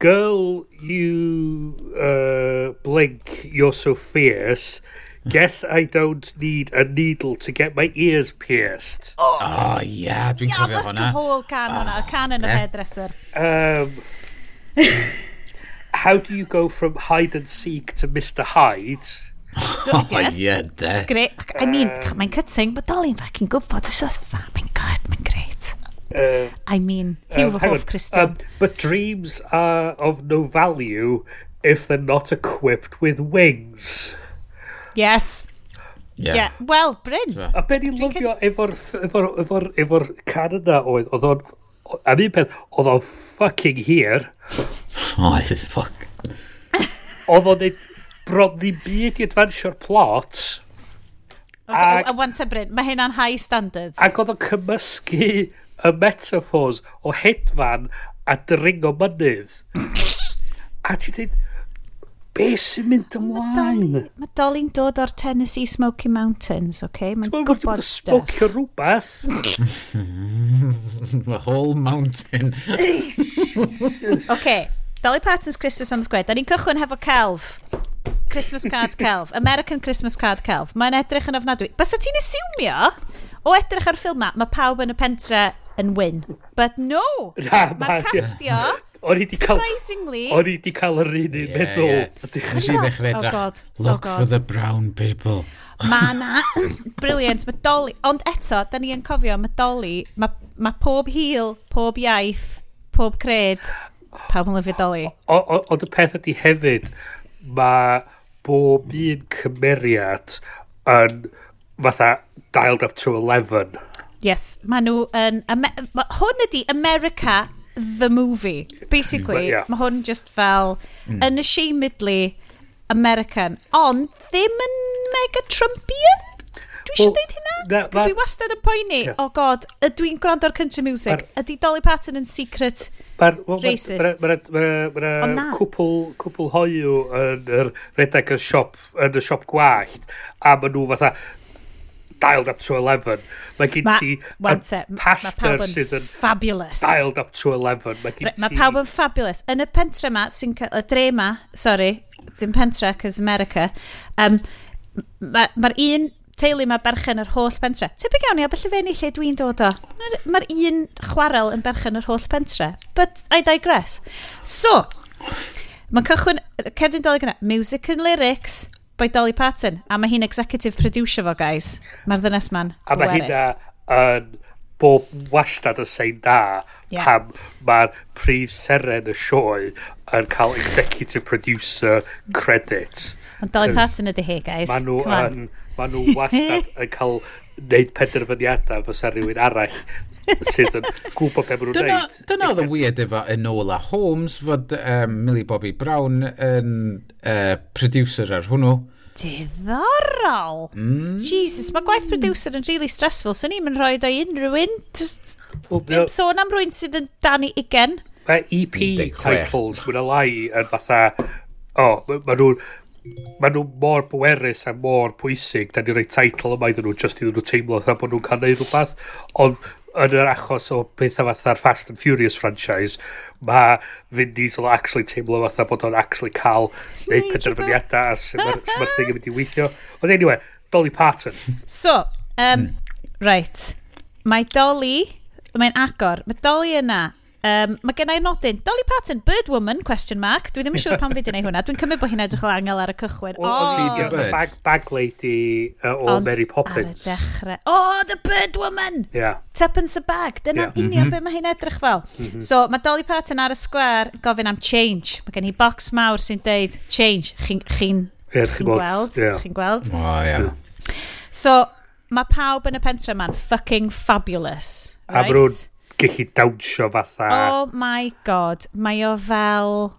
B: girl, you uh, blink, you're so fierce. Guess I don't need a needle to get my ears pierced.
C: O, ie, dwi'n
A: Ia,
C: cofio
A: that's the
C: hwnna.
A: whole can hwnna. Y can yn y hairdresser.
B: Um, how do you go from hide and seek to Mr. Hyde?
C: O,
A: Yes.
C: ie, de.
A: Great. I mean, mae'n cutting, but Dolly'n fucking gwybod. It's just, mae'n good, mae'n great.
B: Uh,
A: I mean, he
B: um,
A: Hoff Christian.
B: Um, but dreams are of no value if they're not equipped with wings.
A: Yes.
C: Yeah.
A: yeah. Well, Bryn.
C: So.
B: A ben i lyfio efo'r efo, efo, efo canon na oedd, oedd o'n, am un peth, oedd o'n fucking hir.
C: Oedd, fuck.
B: Oedd o'n neud bron ddim byd i adventure plot.
A: Okay, a, a wanta Bryn, mae hynna'n high standards.
B: Ac oedd o'n cymysgu y metaphors o hedfan a dringo mynydd. a ti dweud, be sy'n mynd ymlaen?
A: Mae Dolly'n dod o'r Tennessee Smoky Mountains, oce? Okay? Mae'n
B: gwybod
A: stuff.
B: smocio rhywbeth.
C: The whole mountain.
A: oce, okay. Dolly Parton's Christmas on the Square. Da ni'n cychwyn hefo celf. Christmas card celf. American Christmas card celf. Mae'n edrych yn ofnadwy. Bas ti'n asiwmio, o edrych ar ffilm na, mae pawb yn y pentre yn win. But no!
B: Na,
A: Mae'r castio...
B: O'n i di cael...
A: Surprisingly...
B: O'n i di cael yr un
C: i'n
B: meddwl.
C: Nes i ddechrau edrych.
A: Oh oh
C: Look for the brown people.
A: Mae na... Brilliant, mae Dolly... Ond eto, da ni yn cofio, mae Dolly... Mae ma pob hil, pob iaith, pob cred, pawb yn lyfio Dolly.
B: Ond y peth ydy hefyd, mae bob un cymeriad yn fatha dialed up to 11
A: Yes, mae nhw yn... Ma, hwn ydy America the movie. Basically,
B: mm, yeah.
A: mae hwn just fel mm. yn ashamedly American, ond ddim yn mega Trumpian? Dwi eisiau
B: well,
A: dweud hynna? That,
B: that,
A: dwi wastad yn poeni,
B: yeah.
A: oh god, ydw i'n gwrando ar country music, ar, ydy Dolly Parton yn secret
B: ar, well,
A: racist? Mae'n uh,
B: cwpl, cwpl hoiw yn yr redag y siop, yn y siop gwallt, a maen nhw fatha, dialed up to 11. Mae gen ti
A: ma,
B: pastor sydd yn
A: fabulous.
B: dialed up to 11. Mae ti...
A: Mae pawb yn fabulous. Yn y pentre ma, sy'n cael, y dre ma, sorry, dim pentre, cos America, um, mae'r ma un teulu mae berchen yr holl pentre. Tebyg iawn i Aberllifenni lle dwi'n dod o. Mae'r ma un chwarel yn berchen yr holl pentre. But I digress. So, mae'n cychwyn, cerdyn dolyg gyna, music and lyrics, by Dolly Parton. A mae hi'n executive producer fo, guys. Mae'r ddynes man.
B: A mae hynna yn bob wastad yn sein da
A: yeah.
B: pam mae'r prif seren y sioe yn cael executive producer credit.
A: Ond Dolly Parton ydy hi, guys.
B: Mae nhw, yn, ma nhw wastad yn cael neud penderfyniadau fysa rhywun arall sydd yn gwybod beth maen nhw'n gwneud.
C: Dyna oedd y weird efo Enola Holmes, fod um, Millie Bobby Brown yn uh, producer ar hwnnw.
A: Diddorol!
C: Mm.
A: Jesus, mae gwaith producer yn really stressful, so ni'n mynd rhoi o unrhyw un. Dim sôn am rwy'n sydd yn dan i igen.
B: Mae EP titles, mwyn y lai, yn fatha... O, oh, mae nhw'n maen nhw mor bwerus a mor pwysig da ni'n rhoi title yma iddyn nhw just iddyn nhw teimlo dda bod nhw'n cael neud rhywbeth ond yn yr achos o pethau fatha'r Fast and Furious franchise, mae Vin Diesel actually teimlo fatha bod o'n actually cael neud penderfyniadau a sy'n ma'r thing yn mynd i weithio. Ond anyway, Dolly Parton.
A: So, um, mm. right. Mae Dolly, mae'n agor, mae Dolly yna Um, mae gennau nodyn, Dolly Parton, Birdwoman, question mark. Dwi ddim yn siŵr pan fi di wneud hwnna. Dwi'n cymryd bod hi'n edrych o angel ar y cychwyn.
B: O, oh,
C: the bird.
B: Bag, bag lady uh, o
A: Ond
B: Mary Poppins.
A: ar y dechrau. O, oh, the Birdwoman!
B: Yeah.
A: Tuppence a bag. Dyna'n
B: yeah.
A: union mm -hmm. beth mae hi'n edrych fel. Mm -hmm. So, mae Dolly Parton ar y sgwar gofyn am change. Mae gen i box mawr sy'n deud change. Chi'n chi
B: yeah,
A: chi
B: gweld? Yeah.
A: Chi'n gweld?
C: O, oh, yeah.
A: So, mae pawb yn y pentre ma'n fucking fabulous. Right?
B: A brwn gallu dawnsio fatha.
A: Oh my god, mae o fel...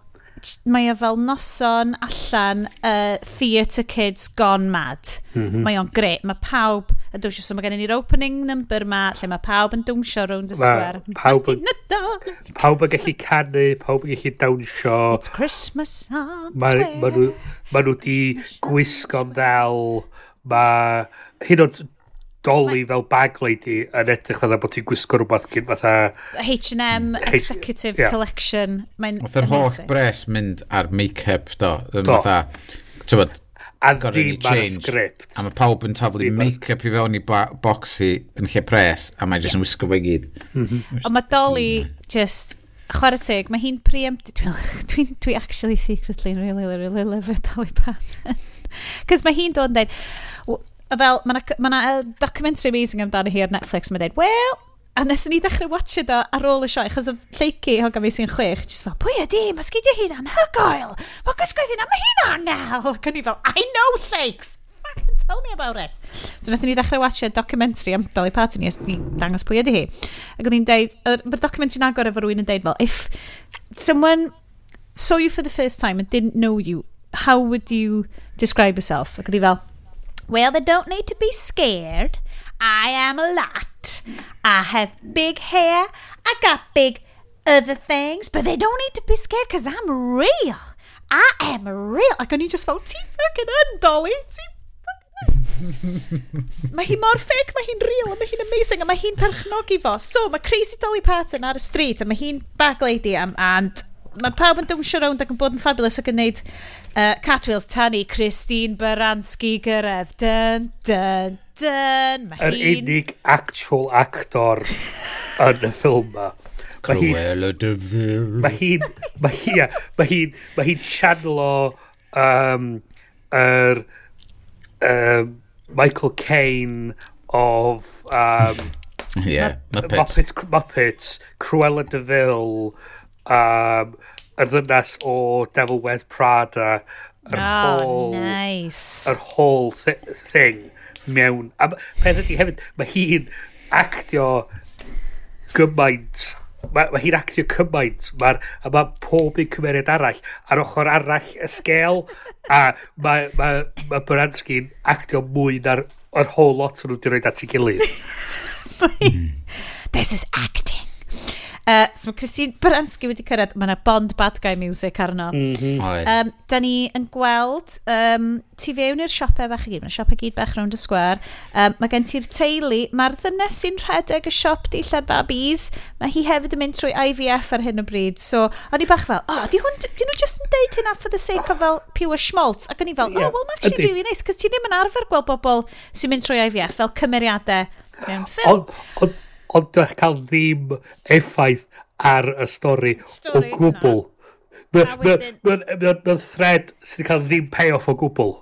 A: Mae o fel noson allan uh, Theatre Kids Gone Mad. Mm -hmm. Mae o'n gret. Mae pawb yn dwnsio. So mae gen i'r opening number ma, lle mae pawb yn dwnsio round y sgwer.
B: Pawb yn... Pawb yn gallu canu, pawb yn gallu dawnsio.
A: It's Christmas on the square.
B: Mae nhw wedi gwisgo'n ddel. Mae hyn o'n doli fel bag lady yn edrych fatha bod ti'n gwisgo rhywbeth gyd fatha...
A: H&M Executive
B: yeah.
A: Collection. Mae'n
C: Fatha'r holl bres mynd ar make-up do.
B: do.
C: Fatha, tywod,
B: a ddim ar sgript.
C: A mae pawb yn taflu make-up i fewn i boxi yn lle pres, a mae jyst yn wisgo fe gyd. Mhm.
A: Ond mae Dolly mm. just chwarae teg, mae hi'n preempt... Dwi'n dwi, dwi actually secretly yn really, really, really love it, Dolly Parton. Cos mae hi'n dod yn dweud, fel, mae yna ma, na, documentary amazing amdano hi ar Netflix, mae'n dweud, well, a nes ni dechrau watch it ar ôl y sioe, achos oedd lleici hoga fi sy'n chwech, jyst fel, pwy ydi, mae sgidio hi'n anhygoel, mae gysgoedd hi'n am hi'n anel, ac o'n i fel, I know lleics, fucking tell me about it. So nath ni ddechrau watch a documentary am Dolly Parton, i ni dangos pwy ydi hi, ac oedd hi'n deud, mae'r documentary'n agor efo rwy'n yn deud, fel, if someone saw you for the first time and didn't know you, how would you describe yourself? Ac oedd hi fel, well, they don't need to be scared. I am a lot. I have big hair. I got big other things, but they don't need to be scared because I'm real. I am real. Ac o'n i just fel, ti fucking yn, Dolly. Ti mae hi mor fake, mae hi'n real, a mae hi'n amazing, a mae hi'n perchnogi fo. So, mae Crazy Dolly Parton ar y street, a mae hi'n bag lady, and mae pawb yn dwmsio rownd ac yn bod yn fabulous ac yn neud uh, Catwheels tani Christine Baranski gyrraedd. Dyn, dyn, dyn.
B: Yr unig actual actor yn y ffilm ma.
C: Cruella de Vil.
B: Mae hi'n... Mae hi'n... Mae hi'n... Mae hi'n sianlo... Um, er, um, Michael Caine of... Um,
C: yeah, Muppets.
B: Muppets, Muppets Cruella de Vil um, yr ddynas o Devil Wears Prada yr
A: oh,
B: whole
A: nice.
B: yr whole thi thing mewn a peth ydy hefyd mae hi'n actio gymaint mae, ma hi'n actio cymaint ma, a mae pob un cymeriad arall ar ochr arall y sgel a mae ma, ma Baranski'n actio mwy na'r yr whole lot o'n nhw wedi rhoi at ei gilydd. Hmm.
A: This is acting. Uh, so mae Christine Baranski wedi cyrraedd, mae yna Bond Bad Guy Music arno. Mm
C: -hmm.
A: um, da ni yn gweld, um, ti fewn i'r siopau bach i gyd, mae'n siopau gyd bach round y sgwar. Um, mae gen ti'r teulu, mae'r ddynes sy'n rhedeg y siop di lled babis, mae hi hefyd yn mynd trwy IVF ar hyn o bryd. So, o'n i bach fel, oh, di hwn, di nhw just yn deud hynna for the sake of fel pure schmaltz? Ac o'n i fel, oh, well, mae'n actually really nice, cos ti ddim yn arfer gweld bobl sy'n mynd trwy IVF fel cymeriadau mewn ffilm
B: ond dwi'n cael ddim effaith ar y stori o gwbl. Mae'n thread sydd wedi cael ddim payoff o gwbl.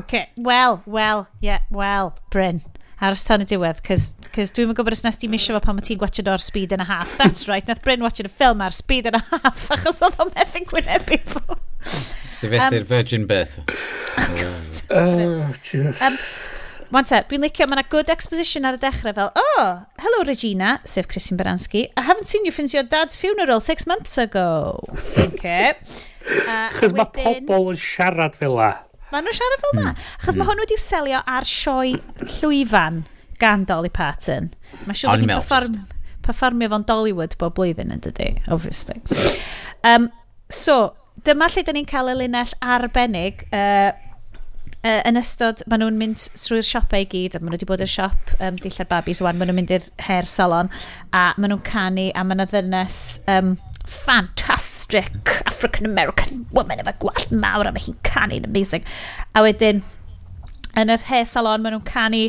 A: Okay. Wel, wel, ie, yeah, wel, Bryn. Aros tan y diwedd, cys dwi'n gwybod os nes ti misio fo pan mae ti'n gwachod o'r speed and a half. That's right, nath Bryn watched y ffilm ar speed and a half, achos oedd o'n methu'n gwynebu fo.
C: Sefethu'r um, Virgin birth.
B: oh, God. Oh, just...
A: Um, Wan te, dwi'n licio, mae yna good exposition ar y dechrau fel, oh, hello Regina, sef Christine Baranski, I haven't seen you since your dad's funeral six months ago. Okay.
B: Chos mae pobl yn siarad fel la.
A: Mae nhw'n siarad fel na. Hmm. Achos mm. mae hwn wedi'w selio ar sioe llwyfan gan Dolly Parton. Mae siŵr bod hi'n perform, performio fo'n Dollywood bob blwyddyn yn dydy, obviously. Um, so, dyma lle da ni'n cael y linell arbennig. Uh, uh, yn ystod, maen nhw'n mynd trwy'r siopau e i gyd, a maen nhw wedi bod i'r siop um, dillad babis wan, maen nhw'n mynd i'r hair salon, a maen nhw'n canu, a maen nhw ddynes um, fantastic African-American woman efo gwallt mawr, a mae hi'n canu'n amazing. A wedyn, yn yr hair salon, maen nhw'n canu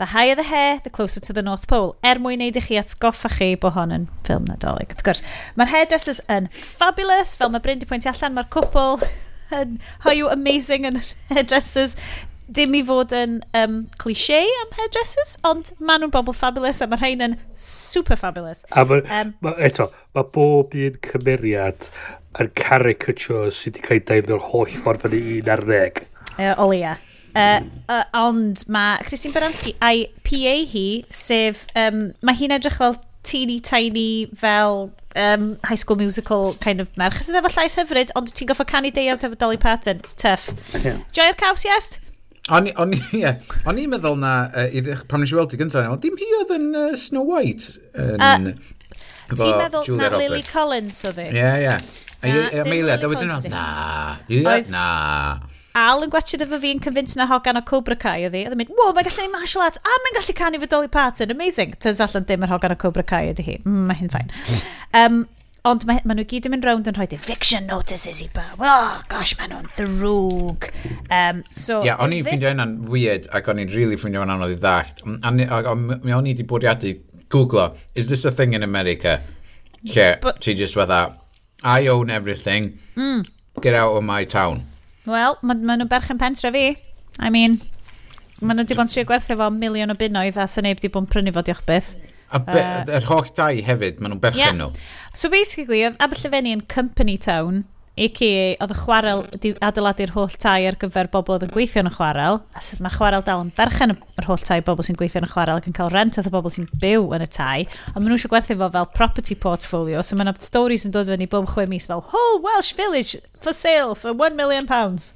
A: The higher the hair, the closer to the North Pole. Er mwyn neud i chi atgoffa chi bod hon yn ffilm nadolig. Wrth gwrs, mae'r hairdressers yn fabulous, fel mae Bryn di pwyntio allan, mae'r cwpl how you amazing yn hairdressers dim i fod yn um, cliché am hairdressers, ond maen nhw'n bobl fabulous a mae'r rhain yn super fabulous.
B: A ma,
A: um,
B: ma, eto, mae bob un cymeriad yn caricature sydd wedi cael ei dweud o'r holl ffordd yn un ar ddeg.
A: Uh, o leia. Uh, uh, ond mae Christine Baranski a'i PA hi, sef, um, mae hi'n edrych fel teeny tiny fel um, high school musical kind of merch. Sydd efo llais hyfryd, ond ti'n goffa canu day out efo Dolly Parton. It's tough.
B: Yeah.
A: Joi'r caws, yes?
C: O'n i, o'n i, i'n yeah. meddwl na, uh, pan nes i weld i gyntaf, ond dim hi oedd yn uh, Snow White. Yn, uh,
A: ti'n meddwl
C: Julia
A: na Lily Collins oedd hi?
C: Ie, ie. A Amelia, da wedyn nhw, na, na.
A: Al yn gwachio efo fi yn convince na hogan o Cobra Kai ydi. Oedd yn mynd, wow, mae'n gallu neud martial arts, a mae'n gallu canu fy Dolly Parton, amazing. Tyns allan dim yr hogan o Cobra Kai ydi hi. Mm, mae hyn ffain. Um, ond mae, mae nhw gyd yn mynd rownd yn rhoi eviction notices i ba. Oh, gosh, mae nhw'n ddrwg. Um, so,
C: Ia, yeah, o'n i'n ffeindio hynna'n weird ac o'n i'n really ffeindio hynna'n anodd i ddallt. Mi o'n i wedi bwriadu googlo, is this a thing in America? Lle, ti just fatha, I own everything, mm. get out of my town.
A: Wel, maen ma nhw'n berchen pentre fi. I mean, maen nhw wedi bod yn trio gwerthu fo miliwn o bunnoedd a sy'n neb wedi bod yn prynu fo diolch byth.
C: A be, uh, yr holl dau hefyd, maen nhw'n berchen yeah. nhw.
A: So basically, oedd Aberllyfenni yn company town, a.k.a. oedd y chwarel wedi adeiladu'r holl tai ar gyfer bobl oedd yn gweithio yn y chwarel, a mae'r chwarel dal yn berchen yr holl tai bobl sy'n gweithio yn y chwarel ac yn cael rent oedd y bobl sy'n byw yn y tai, a maen nhw eisiau gwerthu fo fel property portfolio, so mae'n stories yn dod fyny bob chwe mis fel whole Welsh village for sale for 1 million pounds.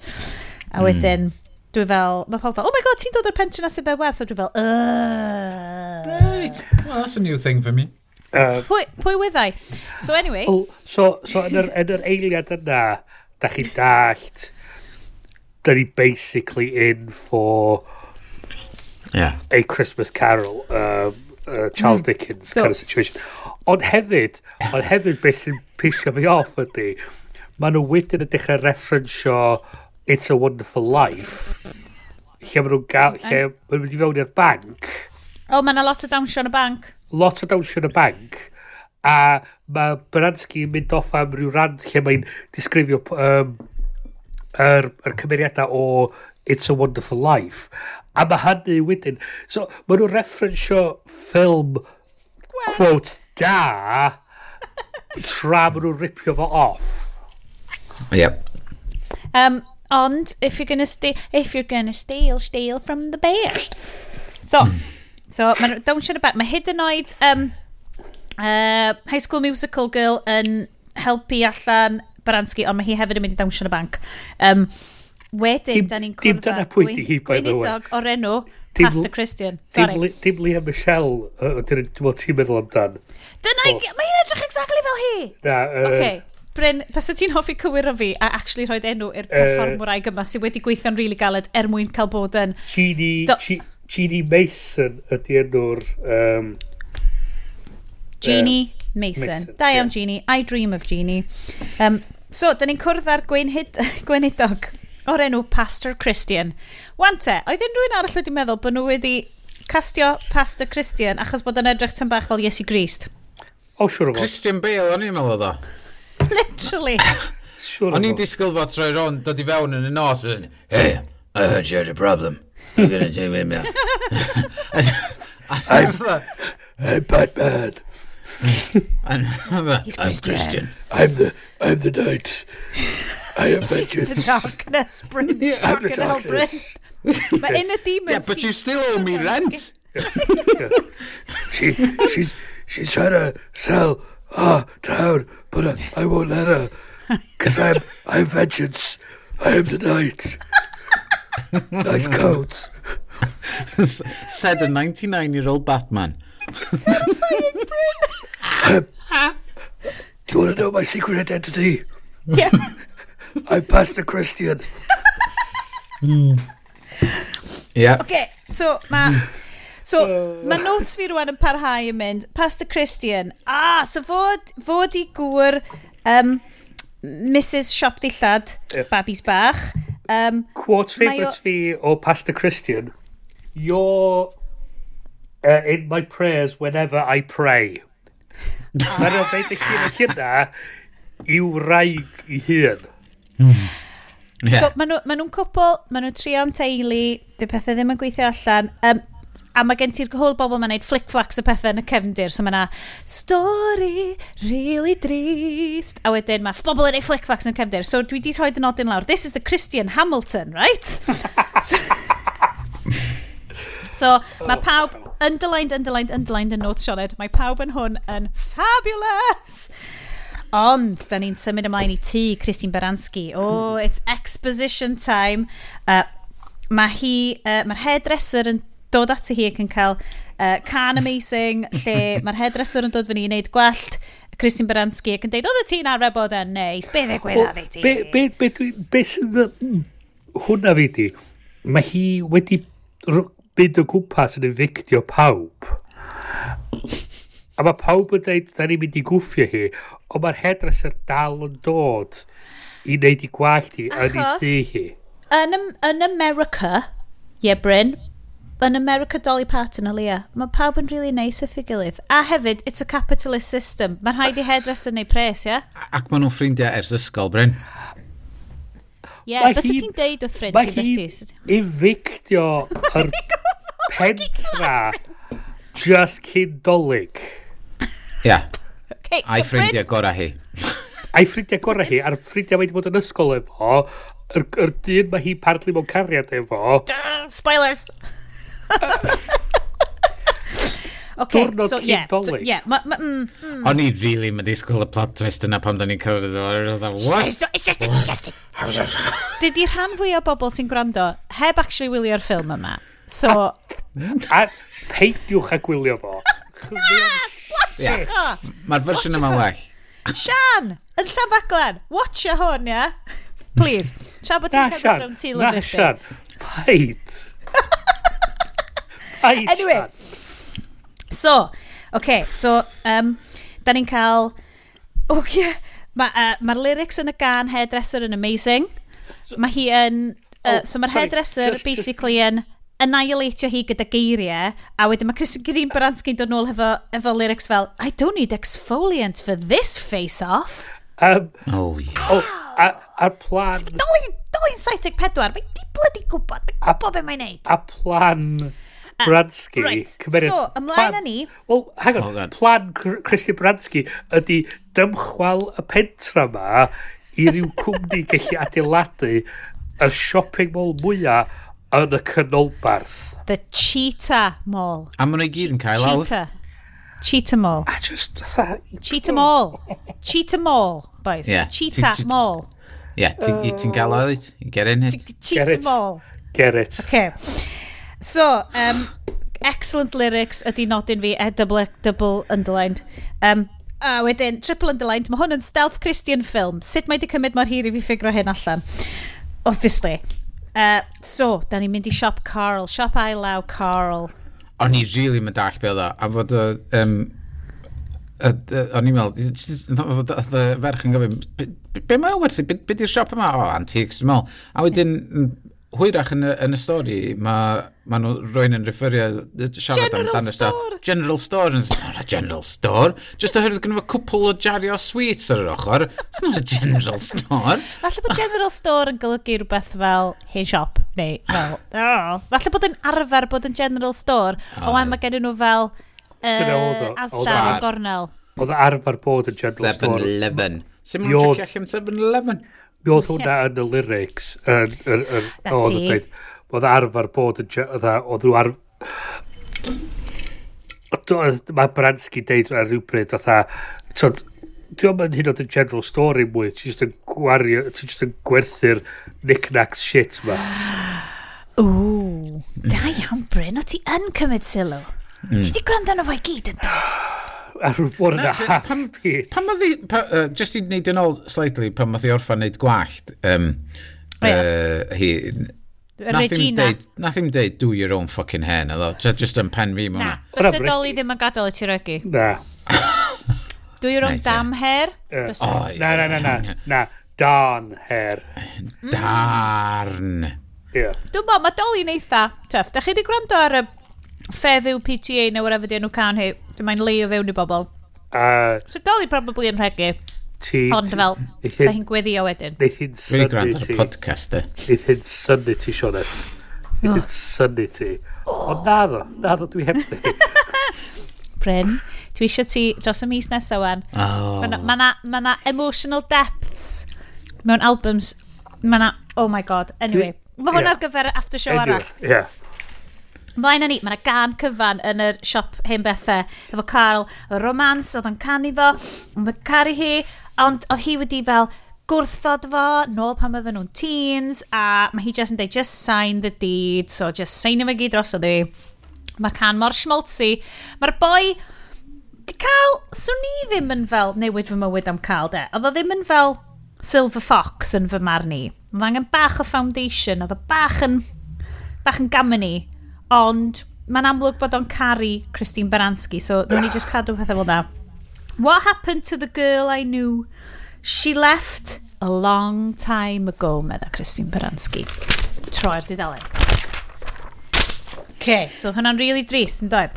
A: A hmm. wedyn, dwi fel, mae pobl fel, oh my god, ti'n dod o'r pensiwn a sydd e werth, a dwi fel, Ugh.
C: Great, well that's a new thing for me.
B: Um,
A: pwy, pwy wyddai? So anyway...
B: Oh, so, so yn yr, yn yr eiliad yna, da chi dallt, da ni basically in for
C: yeah.
B: a Christmas Carol, um, uh, Charles mm. Dickens
A: so,
B: kind of situation. Ond hefyd, ond hefyd beth sy'n pisio fi off ydy, maen nhw wedyn yn dechrau referensio It's a Wonderful Life, lle maen nhw'n gael, lle maen nhw'n mynd i fewn i'r banc.
A: O, oh, maen lot o dawnsio yn y banc
B: lot o dawnsio yn y banc, a mae Baranski yn mynd off am rhyw rant lle mae'n disgrifio um, yr, yr cymeriadau o It's a Wonderful Life. A mae hynny wedyn... So, maen nhw'n referensio ffilm quote da tra maen nhw'n ripio fo off.
C: Yep.
A: Um, ond, if you're gonna steal, if you're gonna steal, steal from the bear. So, So, mae'n dawnsio yn y bet. Mae hyd yn oed um, uh, High School Musical Girl yn helpu allan Baranski, ond mae hi hefyd yn mynd i dawnsio yn y banc. Um, wedyn,
B: dim,
A: da ni'n cwrdd... Dim
B: dyna pwynt i hi, by the way.
A: o'r enw
B: dim,
A: Pastor Christian. Sorry.
B: Dim Leah Michelle, ti'n meddwl amdan.
A: Dyna,
B: mae
A: hi'n edrych exactly fel hi.
B: Na. uh,
A: Okay. Bryn, pas ti'n hoffi cywir o fi a actually rhoi enw i'r performwraig uh, yma sydd wedi gweithio'n rili really galed er mwyn cael bod yn...
B: Genie,
A: Do...
B: Genie, Jeannie Mason ydy enw'r... Um,
A: Jeannie uh, Mason.
B: Mason.
A: Da iawn,
B: yeah.
A: Jeannie. I dream of Jeannie. Um, so, da ni'n cwrdd ar Gwynhyd, Gwynhydog o'r enw Pastor Christian. Wante, oedd unrhyw un arall wedi meddwl bod nhw wedi castio Pastor Christian achos bod yn edrych tan bach fel Iesu Grist?
B: O, siwr o fod.
C: Christian Bale, o'n i'n meddwl o dda.
A: Literally.
B: Siwr o fod.
C: O'n i'n disgwyl fod troi rond, dod i fewn yn y nos. Hey, I heard you had a problem. I'm gonna do it now. I'm,
B: Hey, Batman.
C: I'm, I'm Christian.
B: I'm the, I'm the knight. I am vengeance.
A: the
B: vengeance.
A: darkness, Bryn.
B: I'm the
A: Fucking hell, Bryn.
B: darkness.
A: Mae in y demons...
C: Yeah, but you still owe me rent.
B: She, she's, she's trying to sell our town, but I, I won't let her. Because I'm, I'm vengeance. I am the knight. Nice coats.
C: Said a 99-year-old Batman.
B: do you want to know my secret identity?
A: Yeah.
B: I'm Pastor Christian. Mm.
C: Yeah.
A: Okay, so mae... So, mae notes fi rwan yn parhau yn mynd, Pastor Christian, ah, so fod, fod i gŵr um, Mrs Siop Dillad,
B: yeah.
A: Babis Bach, Um,
B: Quote favourite fi o Pastor Christian. You're Uh, in my prayers whenever I pray. Mae'n o'n beid y hynna i'w rhaeg i hun. Hmm.
C: Yeah.
A: So, maen nhw'n ma cwpl, maen nhw'n trio am teulu, dy pethau ddim yn gweithio allan. Um, a mae gen ti'r holl bobl mae'n neud flick-flacks y pethau yn y cefndir. So mae yna stori really drist. A wedyn mae bobl yn neud flick-flacks yn y cefndir. So dwi di rhoi dy nodyn lawr. This is the Christian Hamilton, right? so, so mae oh. pawb underlined, underlined, underlined yn notes Sioned. Mae pawb yn hwn yn fabulous. Ond, da ni'n symud ymlaen i ti, Christine Baranski. Oh, it's exposition time. Uh, mae hi, uh, mae'r hairdresser yn dod ati hi ac yn cael uh, can amazing, lle mae'r hairdresser yn dod fyny i wneud gwallt, Christine Baranski ac yn deud, oedd y ti'n arfer bod yn neis, be dde gwedd fi ti?
B: Be, be, be, be, be sydd hwnna fi di? Mae hi wedi mynd o gwmpas yn efectio pawb. A mae pawb yn dweud, da ni'n mynd i gwffio hi, ond mae'r hairdresser dal yn dod i wneud i gwallt hi, yn ei ddi hi.
A: Yn, yn America, ie Bryn, yn America Dolly Parton o Leah, mae pawb yn really nice wrth ei gilydd. A hefyd, it's a capitalist system. Mae'n rhaid i ah. hairdresser neu pres, ie? Yeah?
C: Ac maen nhw'n ffrindiau ers ysgol, Bryn.
A: Ie,
B: yeah,
A: bys ti'n deud wrth ffrind ti, bys ti?
B: Mae hi'n evictio yr pentra just cyn dolyg.
C: Ie.
A: Okay,
C: A'i ffrindiau gorau hi.
B: A'i ffrindiau gorau hi, a'r ffrindiau mae wedi bod yn ysgol efo, yr, yr dyn mae hi partly mewn cariad efo...
A: Duh, spoilers! Okay,
B: Diwrnod
A: so, yeah, so, yeah, ma, ma, mm, mm.
C: O'n i really mynd i sgwyl y plot twist yna pam da ni'n cyrraedd o. What?
A: It's just disgusting. Dydy rhan fwy o bobl sy'n gwrando heb actually wylio'r ffilm yma. So...
B: A, a peidiwch a gwylio fo.
C: Na!
A: Watch!
C: Mae'r fersiwn yma well.
A: Sian! Yn Llafaglen! Watch o hwn, ia? Please. Tra bod ti'n cael gwrdd ti
B: lyfyd.
A: Na,
B: Sian. Paid.
A: anyway. So, okay, so, um, da ni'n cael... Oh, yeah. Mae'r uh, ma lyrics yn y gan hairdresser yn amazing. So, mae hi yn... Uh,
B: oh,
A: so mae'r hairdresser
B: just,
A: basically yn annihilatio hi gyda geiriau a wedyn mae Chris Green Baranski'n dod nôl efo, efo lyrics fel I don't need exfoliant for this face-off.
B: Um,
C: oh, oh,
B: yeah. Oh, a'r plan...
A: Dolyn 74, mae'n di bloody gwybod, mae'n gwybod beth mae'n neud.
B: A plan Bransky.
A: Right.
B: cymeriad
A: so, ymlaen â ni.
B: Wel, hang on.
C: Oh,
B: plan Christy Bransky ydy dymchwal y pentra yma i ryw cwmni gallu adeiladu y shopping mall mwyaf yn y canolbarth.
A: The Cheetah Mall.
C: A maen nhw gyd yn cael awr.
A: Cheetah. Cheetah Mall.
B: I just...
A: Cheetah Mall. Cheetah Mall, boys.
C: Yeah.
A: Cheetah
C: T
A: Mall.
C: Ie, yeah, ti'n gael oed? Get in it.
A: Cheetah Mall.
B: Get it.
A: Okay. So, um, excellent lyrics ydy nodyn fi, e double, double underlined. Um, a wedyn, triple underlined, mae hwn yn stealth Christian film. Sut mae di cymryd mor hir i fi ffigro hyn allan? Obviously. Uh, so, da ni'n mynd i siop Carl, siop I Ailaw Carl.
C: O'n i really mynd all beth o, a fod y... Um, o'n i'n meddwl, y ferch yn gofyn, be mae o werthu, be di'r siop yma? O, antiques, dwi'n meddwl. A wedyn, hwyrach yn y, yn y stori, mae ma nhw rwy'n yn referio siarad
A: am
C: dan y
A: store.
C: General Store. It's not a General Store. Just oherwydd gynnu fo cwpl o jario sweets ar yr ochr. It's not a General Store.
A: Falle bod General Store yn golygu rhywbeth fel hen shop. Neu fel, oh. Falle bod yn arfer bod yn General Store. Oh, o, mae gen nhw fel uh, Asda
B: o
A: Gornel.
B: Oedd arfer bod yn General 7 Store.
C: 7-Eleven.
B: Sy'n
C: mwyn checio allan 7-Eleven.
B: Mi oedd hwnna yn y lyrics yn, yn, yn,
A: yn
B: oedd yn dweud oedd arfer bod yn oedd oedd nhw ar mae Bransky deud ar rhywbryd oedd Dwi Dwi'n yn hyn oed yn general story mwy, ti'n just yn gwario, ti'n just yn gwerthu'r knick-knacks shit ma.
A: Ww, da iawn Bryn, o ti yn cymryd sylw. Mm. Ti di gwrando arno fo i gyd yn dod?
B: ar rhyw ffordd
C: na,
B: hasbi.
C: Pan ma fi, pa, uh, just i wneud yn ôl slightly, pan ma fi orffa wneud gwallt, um,
A: oh, yeah.
C: uh, hi,
A: Regina.
C: Nath i'n deud, do your own fucking hen, oedd just, just yn pen fi mwna.
B: Na,
A: bys
B: y
A: doli ddim yn gadael y tirygu.
B: Na.
A: do your own dam
B: her?
A: Uh,
C: oh,
B: na, na, na, na, na, darn her.
C: Darn.
B: Mm. Yeah.
A: Dwi'n bod, mae doli'n eitha, tuff, da chi wedi gwrando ar y fefyw PTA neu whatever di enw can hi. Mae'n leio fewn i bobl.
B: Uh,
A: so Dolly probably yn regu.
B: Ti,
A: Ond fel, sa hi'n gweddio wedyn.
B: Neith hi'n
C: syni
B: ti.
C: podcast e.
B: Neith hi'n synnu ti, Sionet. Neith hi'n oh. synnu ti. Ond naddo, naddo dwi heb di.
A: Bryn, dwi eisiau ti dros y mis nesaf wan.
C: Oh.
A: Mae na, ma na emotional depths mewn albums. Mae na, oh my god, anyway. Mae hwn
B: yeah.
A: ar gyfer after show anyway, arall.
B: Yeah.
A: Mlaen â ni, mae yna gan cyfan yn yr siop hen bethau, efo Carl, y romans oedd yn canu fo, mae caru hi, ond oedd hi wedi fel gwrthod fo, nôl pan oedden nhw'n teens, a mae hi just yn dweud, just sign the deed, so just sign yma gyd dros o ddi. Mae'r can mor schmaltzy, mae'r boi, di cael, swn i ddim yn fel newid fy mywyd am cael de, oedd o ddim yn fel Silver Fox yn fy marn i. Oedd angen bach o foundation, oedd o bach yn, bach yn gamon ni ond mae'n amlwg bod o'n caru Christine Baranski, so dwi'n ni just cadw pethau fel da. What happened to the girl I knew? She left a long time ago, medda Christine Baranski. Troi'r didalen. Okay, so hwnna'n really drist, yn dweud?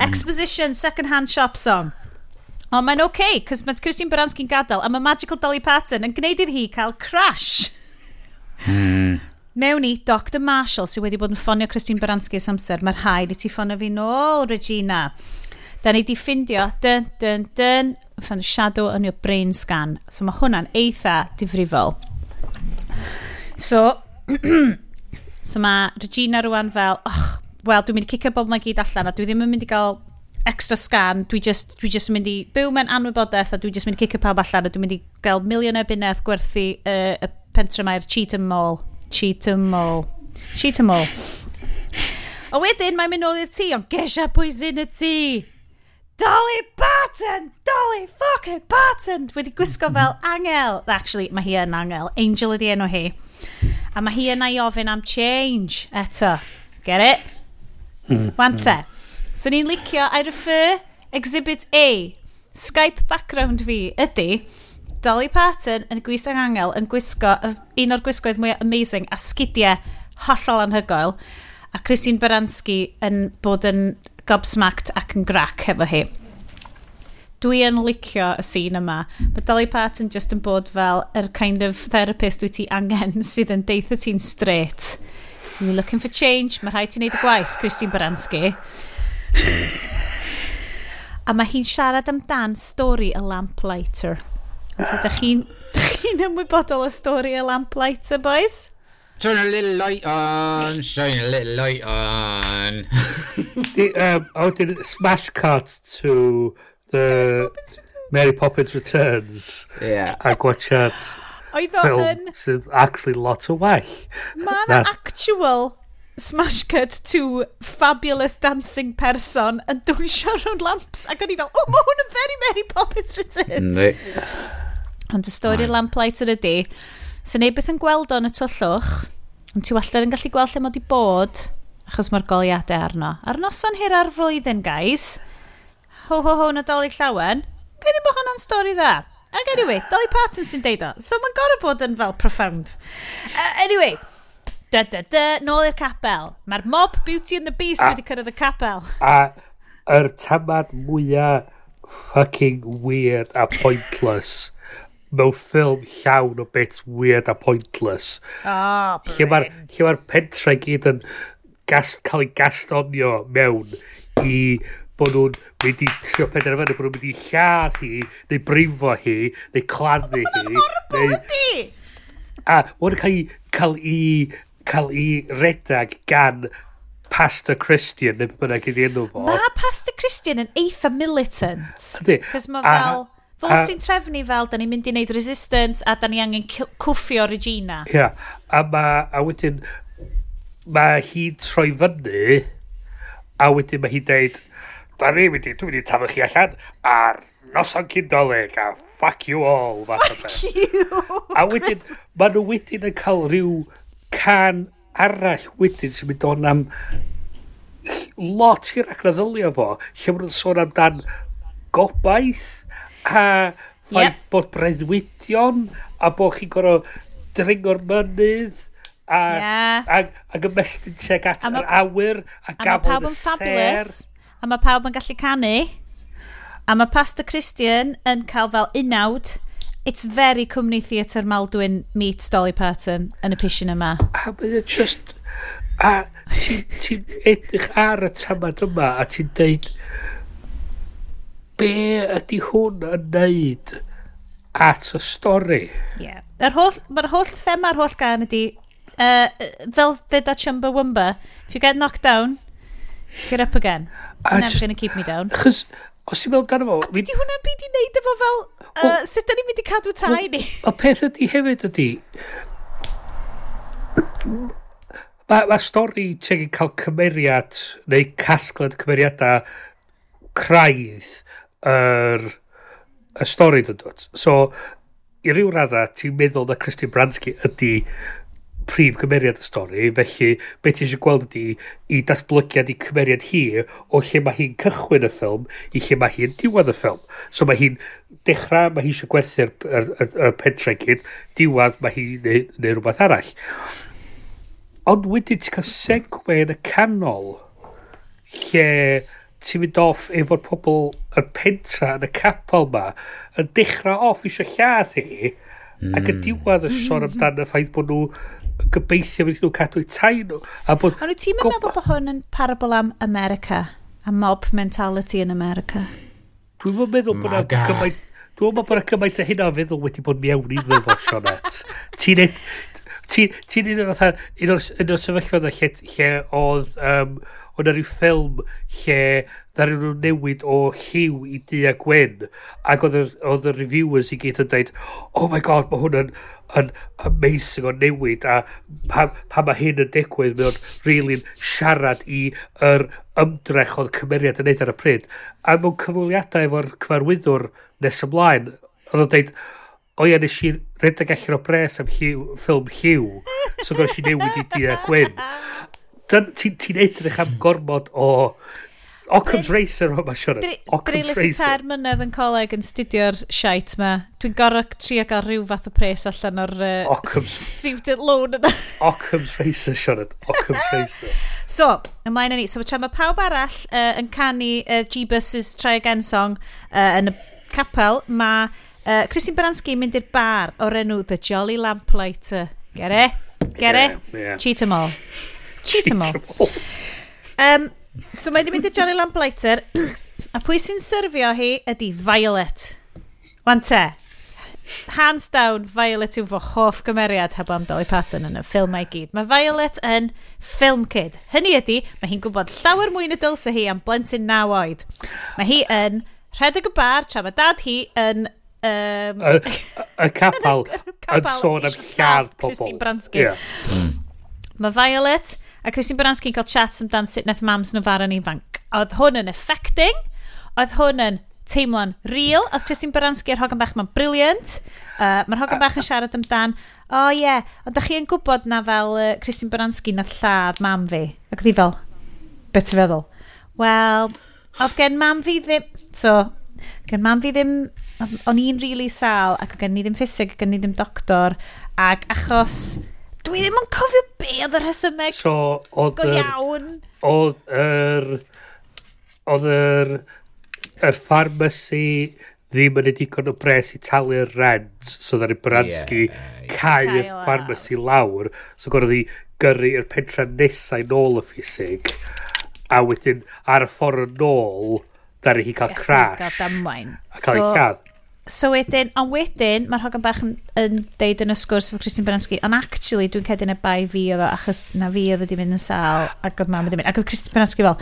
A: Exposition, second-hand shop song. Ond mae'n oce, okay, cos mae Christine Baranski'n gadael, a mae Magical Dolly Parton yn gwneud iddi hi cael crash. Hmm. Mewn i Dr Marshall sydd wedi bod yn ffonio Christine Baranski ys amser, mae'r rhaid i ti ffonio fi nôl, Regina. Da ni di ffindio, dyn, dyn, dyn, fan shadow yn your brain scan. So mae hwnna'n eitha difrifol. So, so mae Regina rwan fel, och, wel, dwi'n mynd i cicio bob mae gyd allan a dwi ddim yn mynd i gael extra scan, dwi just, dwi just yn mynd i byw mewn anwybodaeth a dwi just yn mynd i cicio pawb allan a dwi'n mynd i gael miliwn o bunneth gwerthu uh, y pentre mae'r cheat and mall Cheatham them Cheatham Cheat them. A wedyn mae'n mynd nôl i'r tŷ, ond gesia pwy y tŷ. Dolly Parton! Dolly fucking Parton! Wedi gwisgo fel angel. Actually, mae hi yn angel. Angel ydi enw hi. A mae hi yna i ofyn am change eto. Get it? Hmm. Wante. Hmm. So ni'n licio, I refer exhibit A. Skype background fi ydy Dolly Parton yn gwisg angel yn gwisgo un o'r gwisgoedd mwy amazing a sgidiau hollol anhygoel a Christine Baranski yn bod yn gobsmacked ac yn grac hefo hi. Dwi yn licio y sîn yma. Mae Dolly Parton just yn bod fel yr kind of therapist wyt ti angen sydd yn deitha ti'n straight. You're looking for change. Mae rhaid ti'n neud y gwaith, Christine Baranski. a mae hi'n siarad amdan stori y Lamplighter. So, da chi'n chi ymwybodol o stori y lamplighter, boys?
C: Turn a little light on, shine a little light on.
B: the, um, I did smash cut to the Mary Poppins Returns.
C: Yeah.
B: A
A: gwatsiad
B: film
A: yn...
B: sydd actually lot o well.
A: Mae
B: na...
A: actual smash cut to fabulous dancing person yn dwysio rhwng lamps ac o'n i fel, oh, mae hwn yn very Mary Poppins Returns. Ond y stori. Lamplighter ydy, so neu beth yn gweld o'n y twllwch, ond ti wallad yn gallu gweld lle mod i bod, achos mae'r goliadau arno. Ar noson hir ar flwyddyn, guys. Ho, ho, ho, nadolig llawen. Gael i bod hwnna'n stori dda. Ac anyway, Dolly Parton sy'n deud o. So mae'n gorau bod yn fel profound. Uh, anyway, da da da, nôl i'r capel. Mae'r mob Beauty and the Beast a, wedi cyrraedd y capel.
B: A yr er tamad mwyaf fucking weird a pointless mewn ffilm llawn o bits weird a pointless.
A: Ah, oh,
B: Lle mae'r ma pentra i gyd yn gas, cael ei gastonio mewn i bod nhw'n mynd i trio penderfynu bod nhw'n mynd i lladd hi, neu brifo hi, neu claddu hi. Mae'n
A: neu...
B: A mae'n cael ei cael ei cael ei redag gan Pastor Christian, neu bynnag i ni enw fo.
A: Mae Pastor Christian yn eitha militant.
B: Ydy.
A: Cos mae fel... Fel
B: a...
A: sy'n trefnu fel, da ni'n mynd i wneud resistance a da ni angen cwffio Regina.
B: Ia, yeah. a, ma, a wedyn, mae hi'n troi fyny, a wedyn mae hi'n deud, da ni mynd i, dwi'n mynd i tafod chi allan ar noson cyndolig a fuck you all. fath o beth. A wedyn, mae nhw wedyn yn cael rhyw can arall wedyn sy'n mynd o'n am lot i'r agraddelio fo, lle maen nhw'n sôn amdan gobaith a ffaith
A: yep.
B: bod breddwydion a bod chi'n gorau dringo'r mynydd a,
A: yeah.
B: a, a gymestyn tuag at yr awyr a,
A: a gafon
B: y ser.
A: A mae pawb yn gallu canu. A mae Pastor Christian yn cael fel unawd. It's very Cymru Theatr Maldwyn meets Dolly Parton yn y pishin yma.
B: A mae'n e just... A ti'n ti edrych ar y tamad yma a ti'n deud be ydy hwn yn neud at y stori?
A: Yeah. Yr holl, mae'r holl thema'r holl gan ydy, uh, fel dda Chumba Wumba, if you get knocked down, get up again.
B: And
A: that's
B: going
A: to keep me down.
B: Chos, os ti'n meddwl gan fo... A
A: dydy hwnna'n byd i wneud efo fel, uh, well, sut da ni'n mynd i cadw tai ni?
B: Y peth ydy hefyd ydy, Mae ma stori ti'n cael cymeriad neu casgled cymeriadau craidd yr, y stori dyn dod. So, i ryw radda, ti'n meddwl na Christian Bransky ydy prif cymeriad y stori, felly beth ti eisiau gweld ydy i datblygiad i cymeriad hi o lle mae hi'n cychwyn y ffilm i lle mae hi'n diwedd y ffilm. So mae hi'n dechrau, mae hi eisiau gwerthu'r er, er, er pentre gyd, diwedd mae hi'n neu, neu rhywbeth arall. Ond wedyn ti'n cael segwe yn y canol lle ti'n mynd off efo'r pobl y pentra yn y capel ma yn dechrau off eisiau lladd hi mm. ac yn hmm. diwedd y sôn amdan y ffaith bod nhw gobeithio fydd nhw'n cadw eu tai nhw a bod...
A: Ond ti'n
B: mynd
A: meddwl bod hwn yn parabol am America a mob mentality yn America?
B: Dwi'n mynd meddwl bod yna gymaint Dwi'n meddwl bod yna gymaint o hynna feddwl wedi bod mewn i ddefo Sionet Ti'n Ti'n ti un o'r sefyllfa lle, lle oedd um, oedd e yna rhyw ffilm lle ddaru nhw newid o lliw i du a gwen. Ac oedd y reviewers i gyd yn dweud, oh my god, mae hwn yn yn amazing o newid a pa, pa mae hyn yn digwydd mae o'n rili'n siarad i yr ymdrech oedd cymeriad yn neud ar y pryd a mewn cyfwliadau efo'r cyfarwyddwr nes ymlaen oedd o'n dweud o ia nes i redeg allan o bres am lliw, ffilm lliw so gwrs i newid i di a gwen ti'n ti edrych am gormod o... Occam's Racer yma, Sioran. Occam's
A: Racer. Drilis
B: i
A: ter mynydd yn coleg yn studio'r siait ma. Dwi'n gorau trio gael rhyw fath o pres allan o'r uh, student loan yna.
B: Occam's Racer, Sioran. Occam's Racer.
A: so, ymlaen â ni. So, fe tra mae pawb arall uh, yn canu uh, G-Bus's Try Again song uh, yn y capel, mae uh, Christine Baranski mynd i'r bar o'r enw The Jolly Lamplighter. Gere?
B: Gere?
A: Yeah,
B: yeah.
A: Cheat em all. Cheatamol. um, so mae wedi mynd i Johnny Lamplighter, a pwy sy'n syrfio hi ydy Violet. Wan te, hands down, Violet yw fo hoff gymeriad heb am Dolly Parton yn y ffilm a'i gyd. Mae Violet yn film kid. Hynny ydy, mae hi'n gwybod llawer mwy na dylse hi am blentyn naw oed. Mae hi yn rhedeg y bar tra mae dad hi yn... Um,
B: y, y capal yn sôn am lladd pobl.
A: Christine Bransky.
B: Yeah.
A: Mae Violet A Christine Baranski'n cael chat amdan sut nath mams nhw fara'n ifanc. Oedd hwn yn affecting, oedd hwn yn teimlo'n real, oedd Christine Baranski a'r hogan bach ma'n briliant. Uh, Mae'r hogan bach yn siarad amdan, o oh, ie, yeah. ond da chi yn gwybod na fel uh, Christine Baranski nath lladd mam fi. Ac oedd hi fel, beth ti feddwl? Wel, oedd gen mam fi ddim... So, gen mam fi ddim... O'n i'n rili really sal ac oedd gen i ddim ffisig, gen i ddim doctor. Ac achos Dwi ddim yn cofio be oedd y rhesymeg
B: so,
A: go
B: er,
A: iawn.
B: Oedd yr... Oedd yr... Yr pharmacy ddim yn edigon o bres i talu'r rent, so dda'r
C: Branski
B: yeah, yeah.
A: cael y
B: pharmacy lawr, so gorau ddi gyrru yr pentra nesau nôl y ffisig, a wedyn ar y ffordd yn ôl, dda'r hi cael crash.
A: Gael damwain.
B: A cael so, ei lladd
A: so wedyn, ond wedyn, mae'r hogan bach yn, yn deud yn y sgwrs efo Christine Baranski, ond actually dwi'n cedi yn y bai fi oedd o, achos na fi oedd wedi mynd yn sal, ac oedd mam wedi mynd, ac oedd Christine Baranski fel,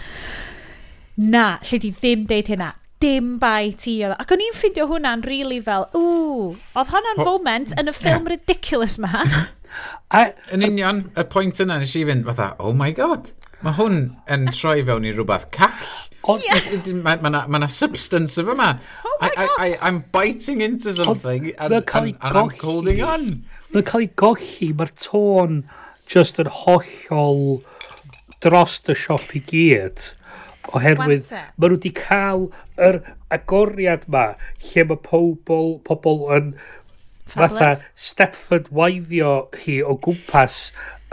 A: na, lle di ddim deud hynna, dim bai ti oedd. Ac o'n i'n ffindio hwnna'n rili really fel, ww, oedd hwnna'n foment yn y ffilm yeah. ridiculous ma.
B: a,
C: yn union, y pwynt yna nes i fynd fatha, oh my god, mae hwn yn troi fewn i rhywbeth call. Mae yna substance of yma.
A: Oh
C: I'm biting into something and, and, and I'm holding on.
B: Mae'n cael ei golli, mae'r tôn just yn hollol dros y siop i gyd. Oherwydd,
A: e.
B: maen nhw wedi cael yr agoriad ma, lle mae pobl, pobl yn fatha Stepford waifio hi o gwmpas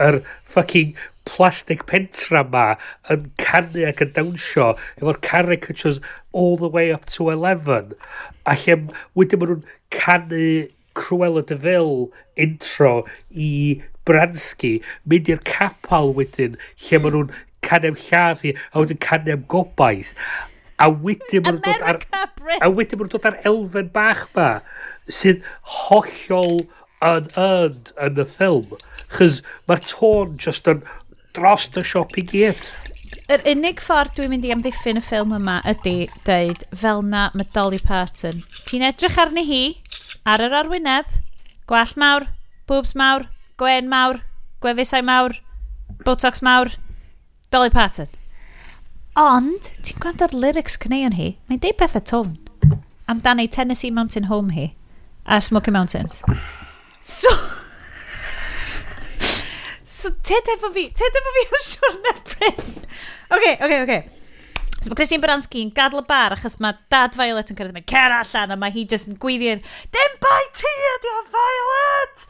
B: yr fucking plastig pentra ma yn canu ac yn dawnsio efo'r caricatures all the way up to 11 a lle wedyn maen nhw'n canu Cruella de Vil intro i Bransky mynd i'r capal wedyn lle maen nhw'n canu am lladd hi a wedyn canu am gobaith. A wedyn maen nhw'n dod ar
A: Brit.
B: a wedyn maen nhw'n dod ar elfen bach ma sydd hollol yn earned yn y ffilm. Chys mae'r tôn just yn dros y siop i gyd.
A: Yr unig ffordd dwi'n mynd i amddiffyn y ffilm yma ydy dweud fel na mae Dolly Parton. Ti'n edrych arni hi, ar yr arwyneb, gwall mawr, boobs mawr, gwen mawr, gwefusau mawr, botox mawr, Dolly Parton. Ond, ti'n gwrando'r lyrics cyneuon hi, mae'n deud pethau tofn amdani Tennessee Mountain Home hi a Smoky Mountains. So... So, ted efo fi, ted efo fi o siwrna Bryn. Oce, oce, oce. So mae Christine Baranski yn gadl y bar achos mae dad Violet yn cyrraedd mewn cer allan a mae hi jyst yn gweithio'n Dim bai ti ydi o Violet!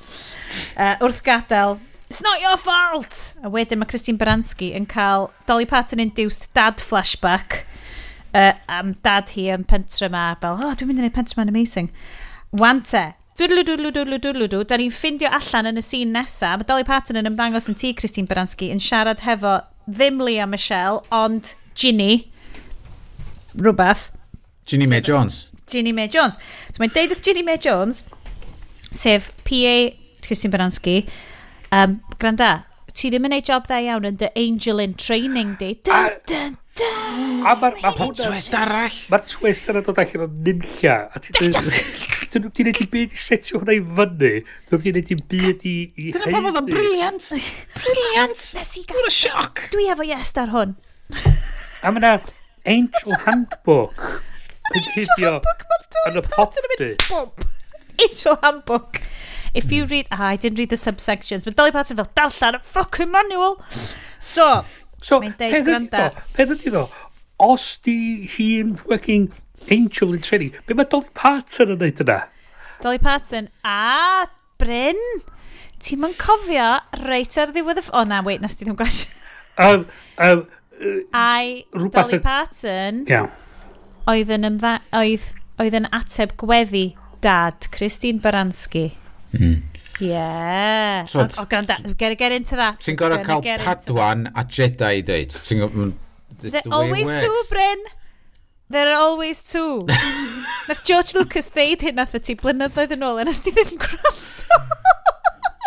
A: Uh, wrth gadael, It's not your fault! A wedyn mae Christine Baranski yn cael Dolly Parton induced dad flashback uh, am dad hi yn pentre ma fel, oh, dwi'n mynd i wneud pentre ma'n amazing. Wante, Dwdlw, dwdlw, dwdlw, dwdlw, dwdlw. Da ni'n ffindio allan yn y sîn nesaf. Mae Dolly Parton yn ymddangos yn tŷ Christine Baranski, yn siarad hefo ddim Leah Michelle, ond Ginny. Rhywbeth.
C: Ginny Mae Jones.
A: Ginny Mae Jones. So mae'n deud wrth Ginny Mae Jones, sef PA Christine Baranski, um, granda, ti ddim yn ei job dda iawn yn dy angel in training di. Dun, dun, Da!
B: A mae'r ma
C: twist arall.
B: Mae'r twist arall dod allan o nynlla. A ti'n neud i byd i setio hwnna i fyny. Dwi'n wedi neud i byd i...
C: Dyna pa oedd o'n briliant. Briliant.
A: Nes i
C: gael.
A: Mae'n
C: sioc.
A: Dwi efo yes ar hwn.
B: A mae'na Angel Handbook. Angel Handbook. Yn y popdy.
A: Angel Handbook. If you read... Ah, I didn't read the subsections. But Dolly Parton fel darllen y fucking manual. So,
B: So,
A: Mae'n deud gwranda.
B: Peth ydi ddo, os di hi'n fucking angel yn trenu, be mae Dolly Parton yn neud yna?
A: Dolly Parton a Bryn, ti'n ma'n cofio reit ar ddiwedd y... O oh, na, wait, nes ti ddim gwasio.
B: um, um,
A: uh,
B: Ai
A: Dolly Parton
B: yeah.
A: oedd, yn ymdda, oedd, oedd yn ateb gweddi dad Christine Baranski. Mm Yeah.
C: So,
A: oh, granda, get, get into that.
C: Ti'n gorau cael Padwan a Jedi dweud.
A: There
C: the
A: always two, Bryn. There are always two. nath George Lucas ddeud hyn nath y ti blynyddoedd yn ôl yn ysdi ddim gwrando.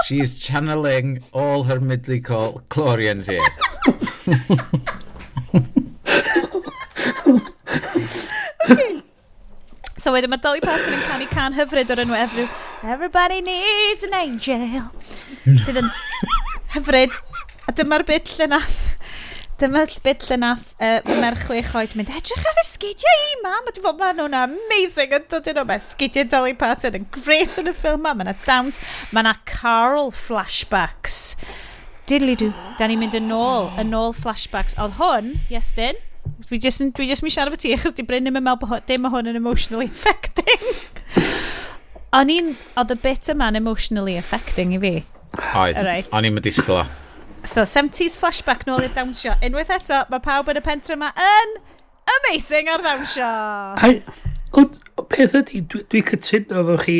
C: She is channeling all her midly chlorians here. okay.
A: So wedyn mae Dolly Parton yn canu can hyfryd o'r enw every, Everybody needs an angel. Mm. Sydd yn hyfryd. A dyma'r bit lle nath Dyma'r bit lle nath uh, merch chwech oed mynd, edrych ar y sgidiau i, mam. A dwi'n fod maen nhw'n amazing yn dod yn o. Mae sgidiau Dolly Parton yn great yn y ffilm ma. Mae yna dawns, mae yna Carl flashbacks. Diddly-do Da ni'n mynd yn ôl, yn ôl flashbacks. Oedd hwn, Iestyn, Dwi jyst yn, dwi jyst mi siarad fy ti, achos di Bryn ddim yn meddwl bod dim o hwn yn emotionally affecting. o'n i'n, oedd y bit yma'n emotionally affecting i fi.
C: Oedd,
A: right.
C: o'n i'n mynd disgwyl o.
A: So, 70s flashback nôl i'r dawnsio. Unwaith eto, mae pawb yn y pentre yma yn amazing ar ddawnsio.
B: Ai, ond peth ydy, dwi, dwi cytuno efo chi,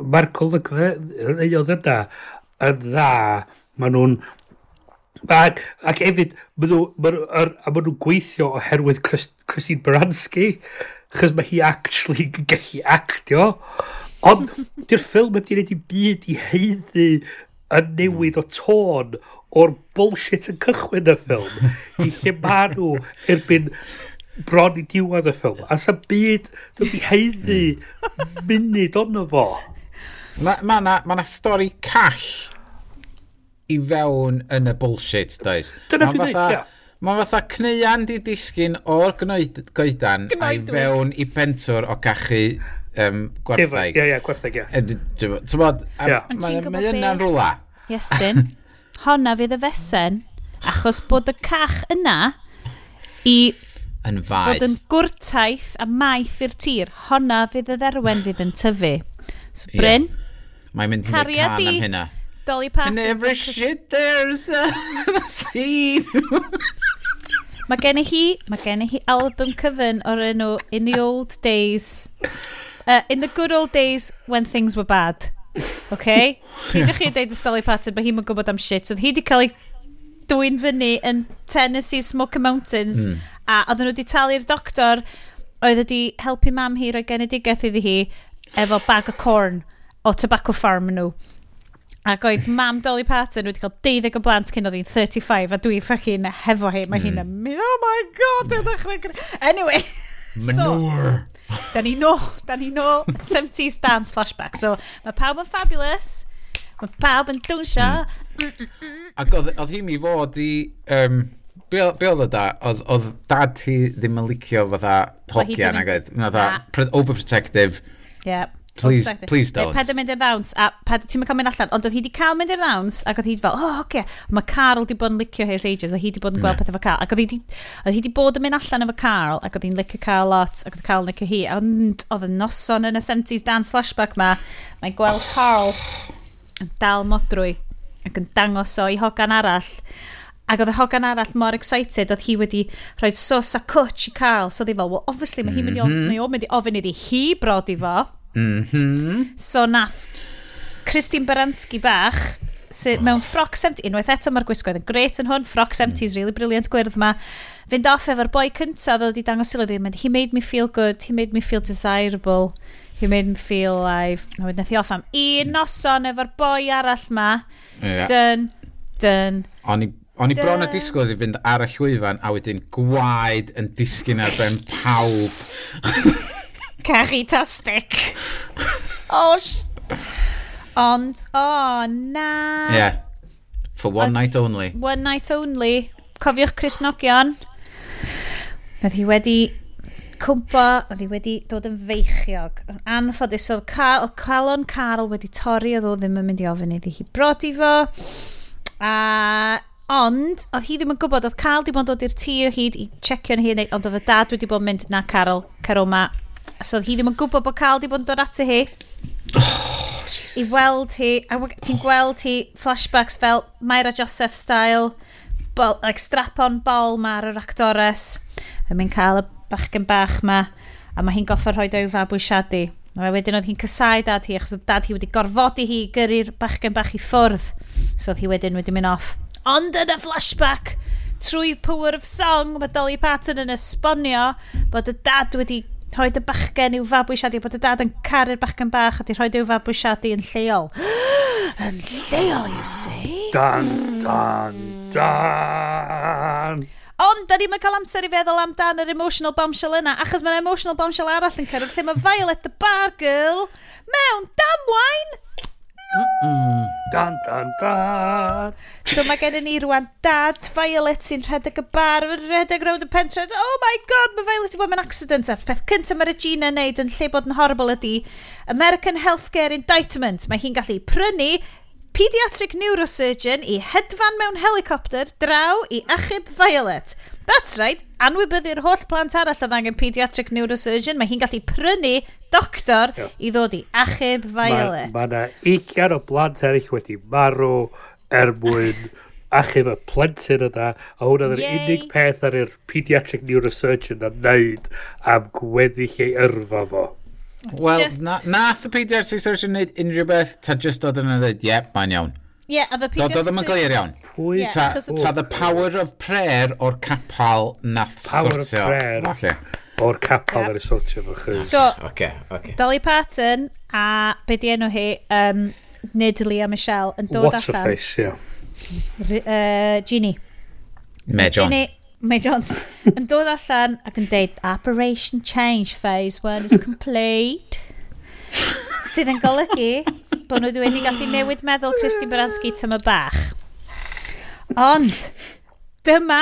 B: mae'r golygfa yn ei oedd yna yn dda. Maen nhw'n Ac, ac efyd, maen nhw'n gweithio oherwydd Christine Baranski, chys mae hi actually yn gallu actio. Ond di'r ffilm wedi gwneud i byd i heiddi y newid o tôn o'r bullshit yn cychwyn y ffilm i lle maen nhw erbyn bron i diwedd y ffilm. A sa byd wedi heiddi munud ond fo.
C: Mae yna ma, ma, na, ma na stori call i fewn yn y bullshit, does?
B: Dyna dwi'n dweud,
C: Mae fatha cneuan di disgyn o'r goedan a
A: i
C: fewn i pentwr o gachu um, gwertheg.
B: Ie, ie, gwertheg, ie.
C: Ti'n bod, mae yna'n rwla.
A: Iestyn, honna fydd y fesen, achos bod y cach yna i
C: yn faeth.
A: fod yn gwrtaith a maeth i'r tir. Honna fydd y dderwen fydd yn tyfu. So, Bryn, yeah.
C: Mae'n mynd i
A: cariad
C: am hynna.
A: Dolly Parton.
C: And every shit there's a, a scene.
A: mae gen i hi, mae gen i hi album cyfyn o'r enw In the Old Days. Uh, in the good old days when things were bad. Okay? Hydwch chi deud wrth Dolly Parton, mae hi'n gwybod am shit. Oedd so, hi wedi cael ei dwy'n fyny yn Tennessee Smoky Mountains mm. a oedden nhw wedi talu'r doctor oedd wedi helpu mam hi roi genedigaeth iddi hi efo bag o corn o tobacco farm nhw Ac oedd mam Dolly Parton wedi cael 12 o blant cyn oedd hi'n 35 a dwi ffacin hefo hi. Mae mm. hi'n hmm. mynd, oh my god, dwi'n ddechrau... Anyway,
C: Manure. so...
A: Da ni nôl, da ni nôl, 70s dance flashback. So, mae pawb yn fabulous, mae pawb yn dwnsio. Hmm.
C: Ac oedd, oedd hi mi fod i... Um, be, be oedd o da? Oedd, oedd dad hi ddim yn licio fatha hogian ac oedd, oedd overprotective. Yep.
A: Yeah
C: Please, please don't.
A: Ped yn mynd i'r ddawns, a ped, ti'n cael mynd allan, ond oedd hi wedi cael mynd i'r ddawns, ac oedd hi wedi fel, oh, oce, okay. mae Carl wedi bod yn licio his ages, a hi wedi bod yn gweld pethau efo Carl, ac oedd hi wedi bod yn mynd allan efo Carl, ac oedd hi'n licio Carl lot, ac oedd Carl yn licio hi, ond oedd y noson yn y 70s dan slashback ma, mae'n gweld Carl yn dal modrwy, ac yn dangos o i hogan arall, Ac oedd y hogan arall mor excited, oedd hi wedi rhoi sos a cwtch i Carl. So oedd hi fel, well, obviously, mhm. mae mm -hmm. hi mynd i ofyn iddi hi brodi fo.
C: Mm -hmm.
A: So nath Christine Baranski bach sydd mewn ffroc 70, unwaith eto mae'r gwisgoedd yn gret yn hwn, ffroc 70s, mm. really brilliant gwyrdd ma. Fynd off efo'r boi cyntaf oedd wedi dangos sylw ddim, he made me feel good, he made me feel desirable, he made me feel alive. A wedyn nath i off am un mm. noson efo'r boi arall ma.
C: Yeah.
A: Dyn, dyn.
C: O'n i O'n i bron
A: a
C: disgwyl i fynd ar y llwyfan a wedyn gwaed yn disgyn ar ben pawb.
A: Caritastic. o, oh, Ond, o oh, na.
C: Yeah. For one Oedd, night only.
A: One night only. Cofiwch Chris Nogion. Oedd hi wedi cwmpo, oedd hi wedi dod yn feichiog. Anffodus, oedd Cal, Calon Carl wedi torri, oedd o ddim yn mynd i ofyn iddi hi brodi fo. A Ond, oedd hi ddim yn gwybod, oedd Carl wedi bod yn dod i'r tŷ o hyd i checio'n hi, ond oedd y dad wedi bod yn mynd na Carl, Carl ma, So hi ddim yn gwybod bod Carl di bod yn dod ati hi. Oh, I weld hi, a ti'n gweld hi flashbacks fel Myra Joseph style, bol, like strap-on bol ma'r yr actores. A mi'n cael y bachgen bach ma, a mae hi'n goffa rhoi o i'w fab wysiadu. A wedyn oedd hi'n cysau dad hi, achos oedd dad hi wedi gorfodi hi gyrru'r bachgen bach i ffwrdd. So oedd hi wedyn wedi mynd off. Ond yn y flashback, trwy Power of Song, mae Dolly Parton yn esbonio bod y dad wedi rhoi dy bachgen i'w fabwysiadu, bod y dad yn caru'r bachgen bach a di rhoi dy i'w fabwysiadu yn lleol. yn lleol, you see?
B: Dan, dan, dan!
A: Ond, da ni'n cael amser i feddwl amdan yr emotional bombshell yna, achos mae'n emotional bombshell arall yn cyrraedd, lle mae Violet the Bar Girl mewn damwain!
B: Dan, dan, dan.
A: So mae gen ni rwan dad Violet sy'n rhedeg y bar, rhedeg rownd y pentre. Oh my god, mae Violet i bod mewn accident. A peth cyntaf mae Regina yn neud yn lle bod yn horrible ydy American Healthcare Indictment. Mae hi'n gallu prynu pediatric neurosurgeon i hedfan mewn helicopter draw i achub Violet. That's right, anwybyddu'r holl plant arall oedd angen pediatric neurosurgeon, mae hi'n gallu prynu doctor
B: yeah.
A: i ddod i achub Violet.
B: Mae yna ma, ugian o blant eraill wedi marw er mwyn achub y plentyn yna, a hwnna oedd yr unig peth ar yr pediatric neurosurgeon yn wneud am gweddill ei yrfa fo.
C: Wel,
A: just...
C: na, nath y pediatric neurosurgeon wneud unrhyw beth, ta just dod yn y dweud, yep, mae'n iawn.
A: Ie, Yeah, a the
C: Peter
A: Doedd
C: ddim yn glir iawn.
B: Pwy?
A: Yeah,
C: ta,
A: ta,
C: ta the power of prayer o'r capal nath
B: power
C: sortio.
B: Power of prayer
C: okay.
B: o'r capal
A: yep.
B: ar y sortio.
A: So,
C: okay, okay.
A: Dolly Parton a be di enw hi, um, nid Leah Michelle, yn dod
B: What's
A: allan.
B: What's her
A: face, yeah. Uh, Ginny.
C: Mae John.
A: Ginny, Mae Jones yn dod allan ac yn deud Operation Change Phase 1 is complete sydd yn golygu bod nhw wedi gallu newid meddwl Christine Baranski tyma bach. Ond, dyma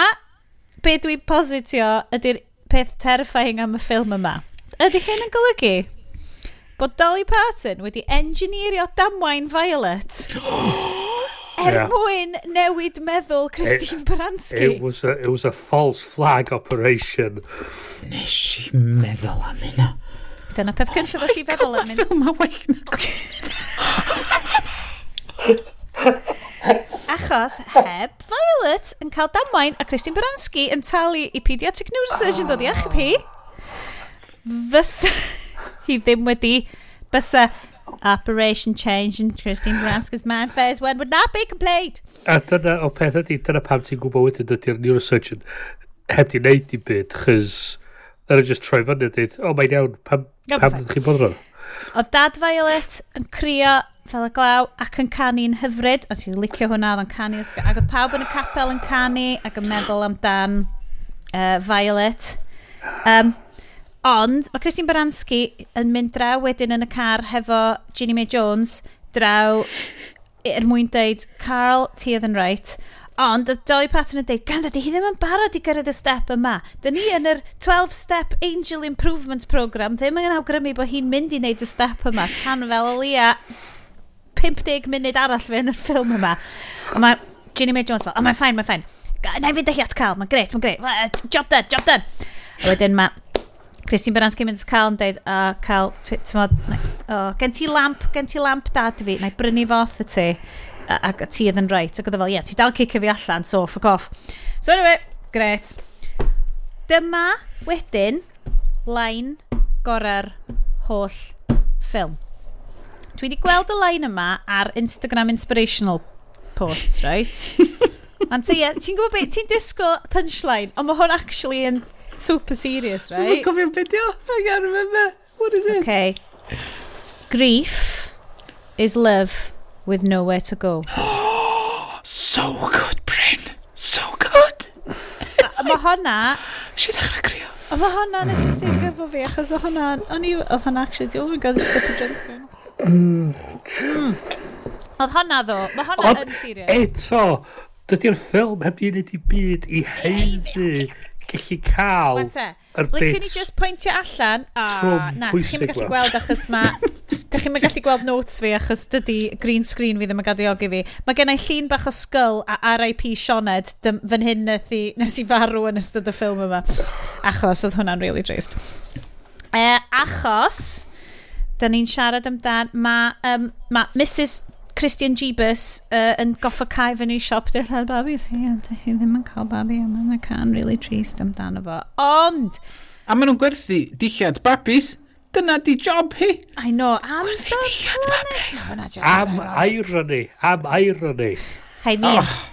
A: be dwi'n positio ydy'r peth terrifying am y ffilm yma. Ydy hyn yn golygu bod Dolly Parton wedi engineerio damwain Violet er
B: yeah.
A: mwyn newid meddwl Christine it, Baranski.
B: It was, a, it was a false flag operation.
C: Nes i meddwl am hynna.
A: Dyna peth cyntaf os i feddwl yn mynd.
C: Ffilm a weich
A: Achos heb Violet yn cael damwain a Christine Baranski yn talu i pediatric neurosurgeon dod i achub hi. Fysa hi ddim wedi bysa Operation Change in Christine Baranski's man fares when would not be complete.
B: A dyna o peth ydy, dyna pam ti'n gwybod wedyn ydy'r neurosurgeon heb di wneud i byd, chys they're just troi fyny a dweud, oh mae'n iawn, pam Pam ydych chi'n bod
A: O dad Violet yn crio fel y glaw ac yn canu'n hyfryd. Ond ti'n licio hwnna, oedd yn canu. Ac oedd pawb yn y capel yn canu ac yn meddwl amdan uh, Violet. Um, ond mae Christine Baranski yn mynd draw wedyn yn y car hefo Ginny Mae Jones draw er mwyn deud Carl, ti oedd yn right. Ond, y Dolly Parton yn dweud, ganda, di hi ddim yn barod i gyrraedd y step yma. Dyn ni yn yr 12-step Angel Improvement Program ddim yn awgrymu bod hi'n mynd i wneud y step yma tan fel o lia 50 munud arall fe yn y ffilm yma. A mae Ginny Mae Jones fel, oh, mae'n ffain, mae'n ffain. Na i fynd â hi at cael, mae'n gret, mae'n gret. Job done, job done. A wedyn mae Christine Baranski mynd cael yn dweud, o, oh, cael, ti'n modd, oh, gen ti lamp, gen ti lamp dad fi, na i brynu fo off y ti ac ti oedd yn reit. Ac oedd e fel, ie, yeah, ti dal cicio fi allan, so fuck off. So anyway, gret. Dyma wedyn lain gorau'r holl ffilm. Dwi wedi gweld y lain yma ar Instagram Inspirational post, right? Ond ti, ti'n gwybod beth, ti'n disgwyl punchline, ond mae hwn actually yn super serious, right?
C: Dwi'n cofio beth yw, I can't remember. What is it?
A: Okay. Grief is love with nowhere to go.
C: so good, Bryn. So good.
A: a mae hwnna...
C: Si ddechrau crio.
A: A mae hwnna nes i stig efo fi, achos o hwnna... O'n i... Oedd hwnna, actually... Oh my god, it's a drunk. Oedd hwnna, ddo. Mae
B: honna
A: yn serious.
B: Eto, dydy'r ffilm heb i wneud i byd i heiddi gallu cael yr
A: bits. Like,
B: can you
A: just pwyntio allan?
B: Ah,
A: na,
B: ti'n
A: gallu gweld achos mae Dych chi'n gallu gweld notes fi achos dydy green screen fi ddim yn gadiogi fi. Mae gennau llun bach o skull a RIP Sioned dym, fan hyn nes i, nes i farw yn ystod y ffilm yma. Achos oedd hwnna'n really drist. E, achos, da ni'n siarad amdan, mae um, ma Mrs Christian Jeebus uh, yn goffa cae fyny siop de lladd babi. Hi ddim yn cael babi, a mae'n can really trist amdano fo. Ond...
C: A maen nhw'n gwerthu dillad babis. Dyna di job hi.
A: I know. Am
C: dod bonus.
B: Am irony. Am irony.
A: I mean. Oh.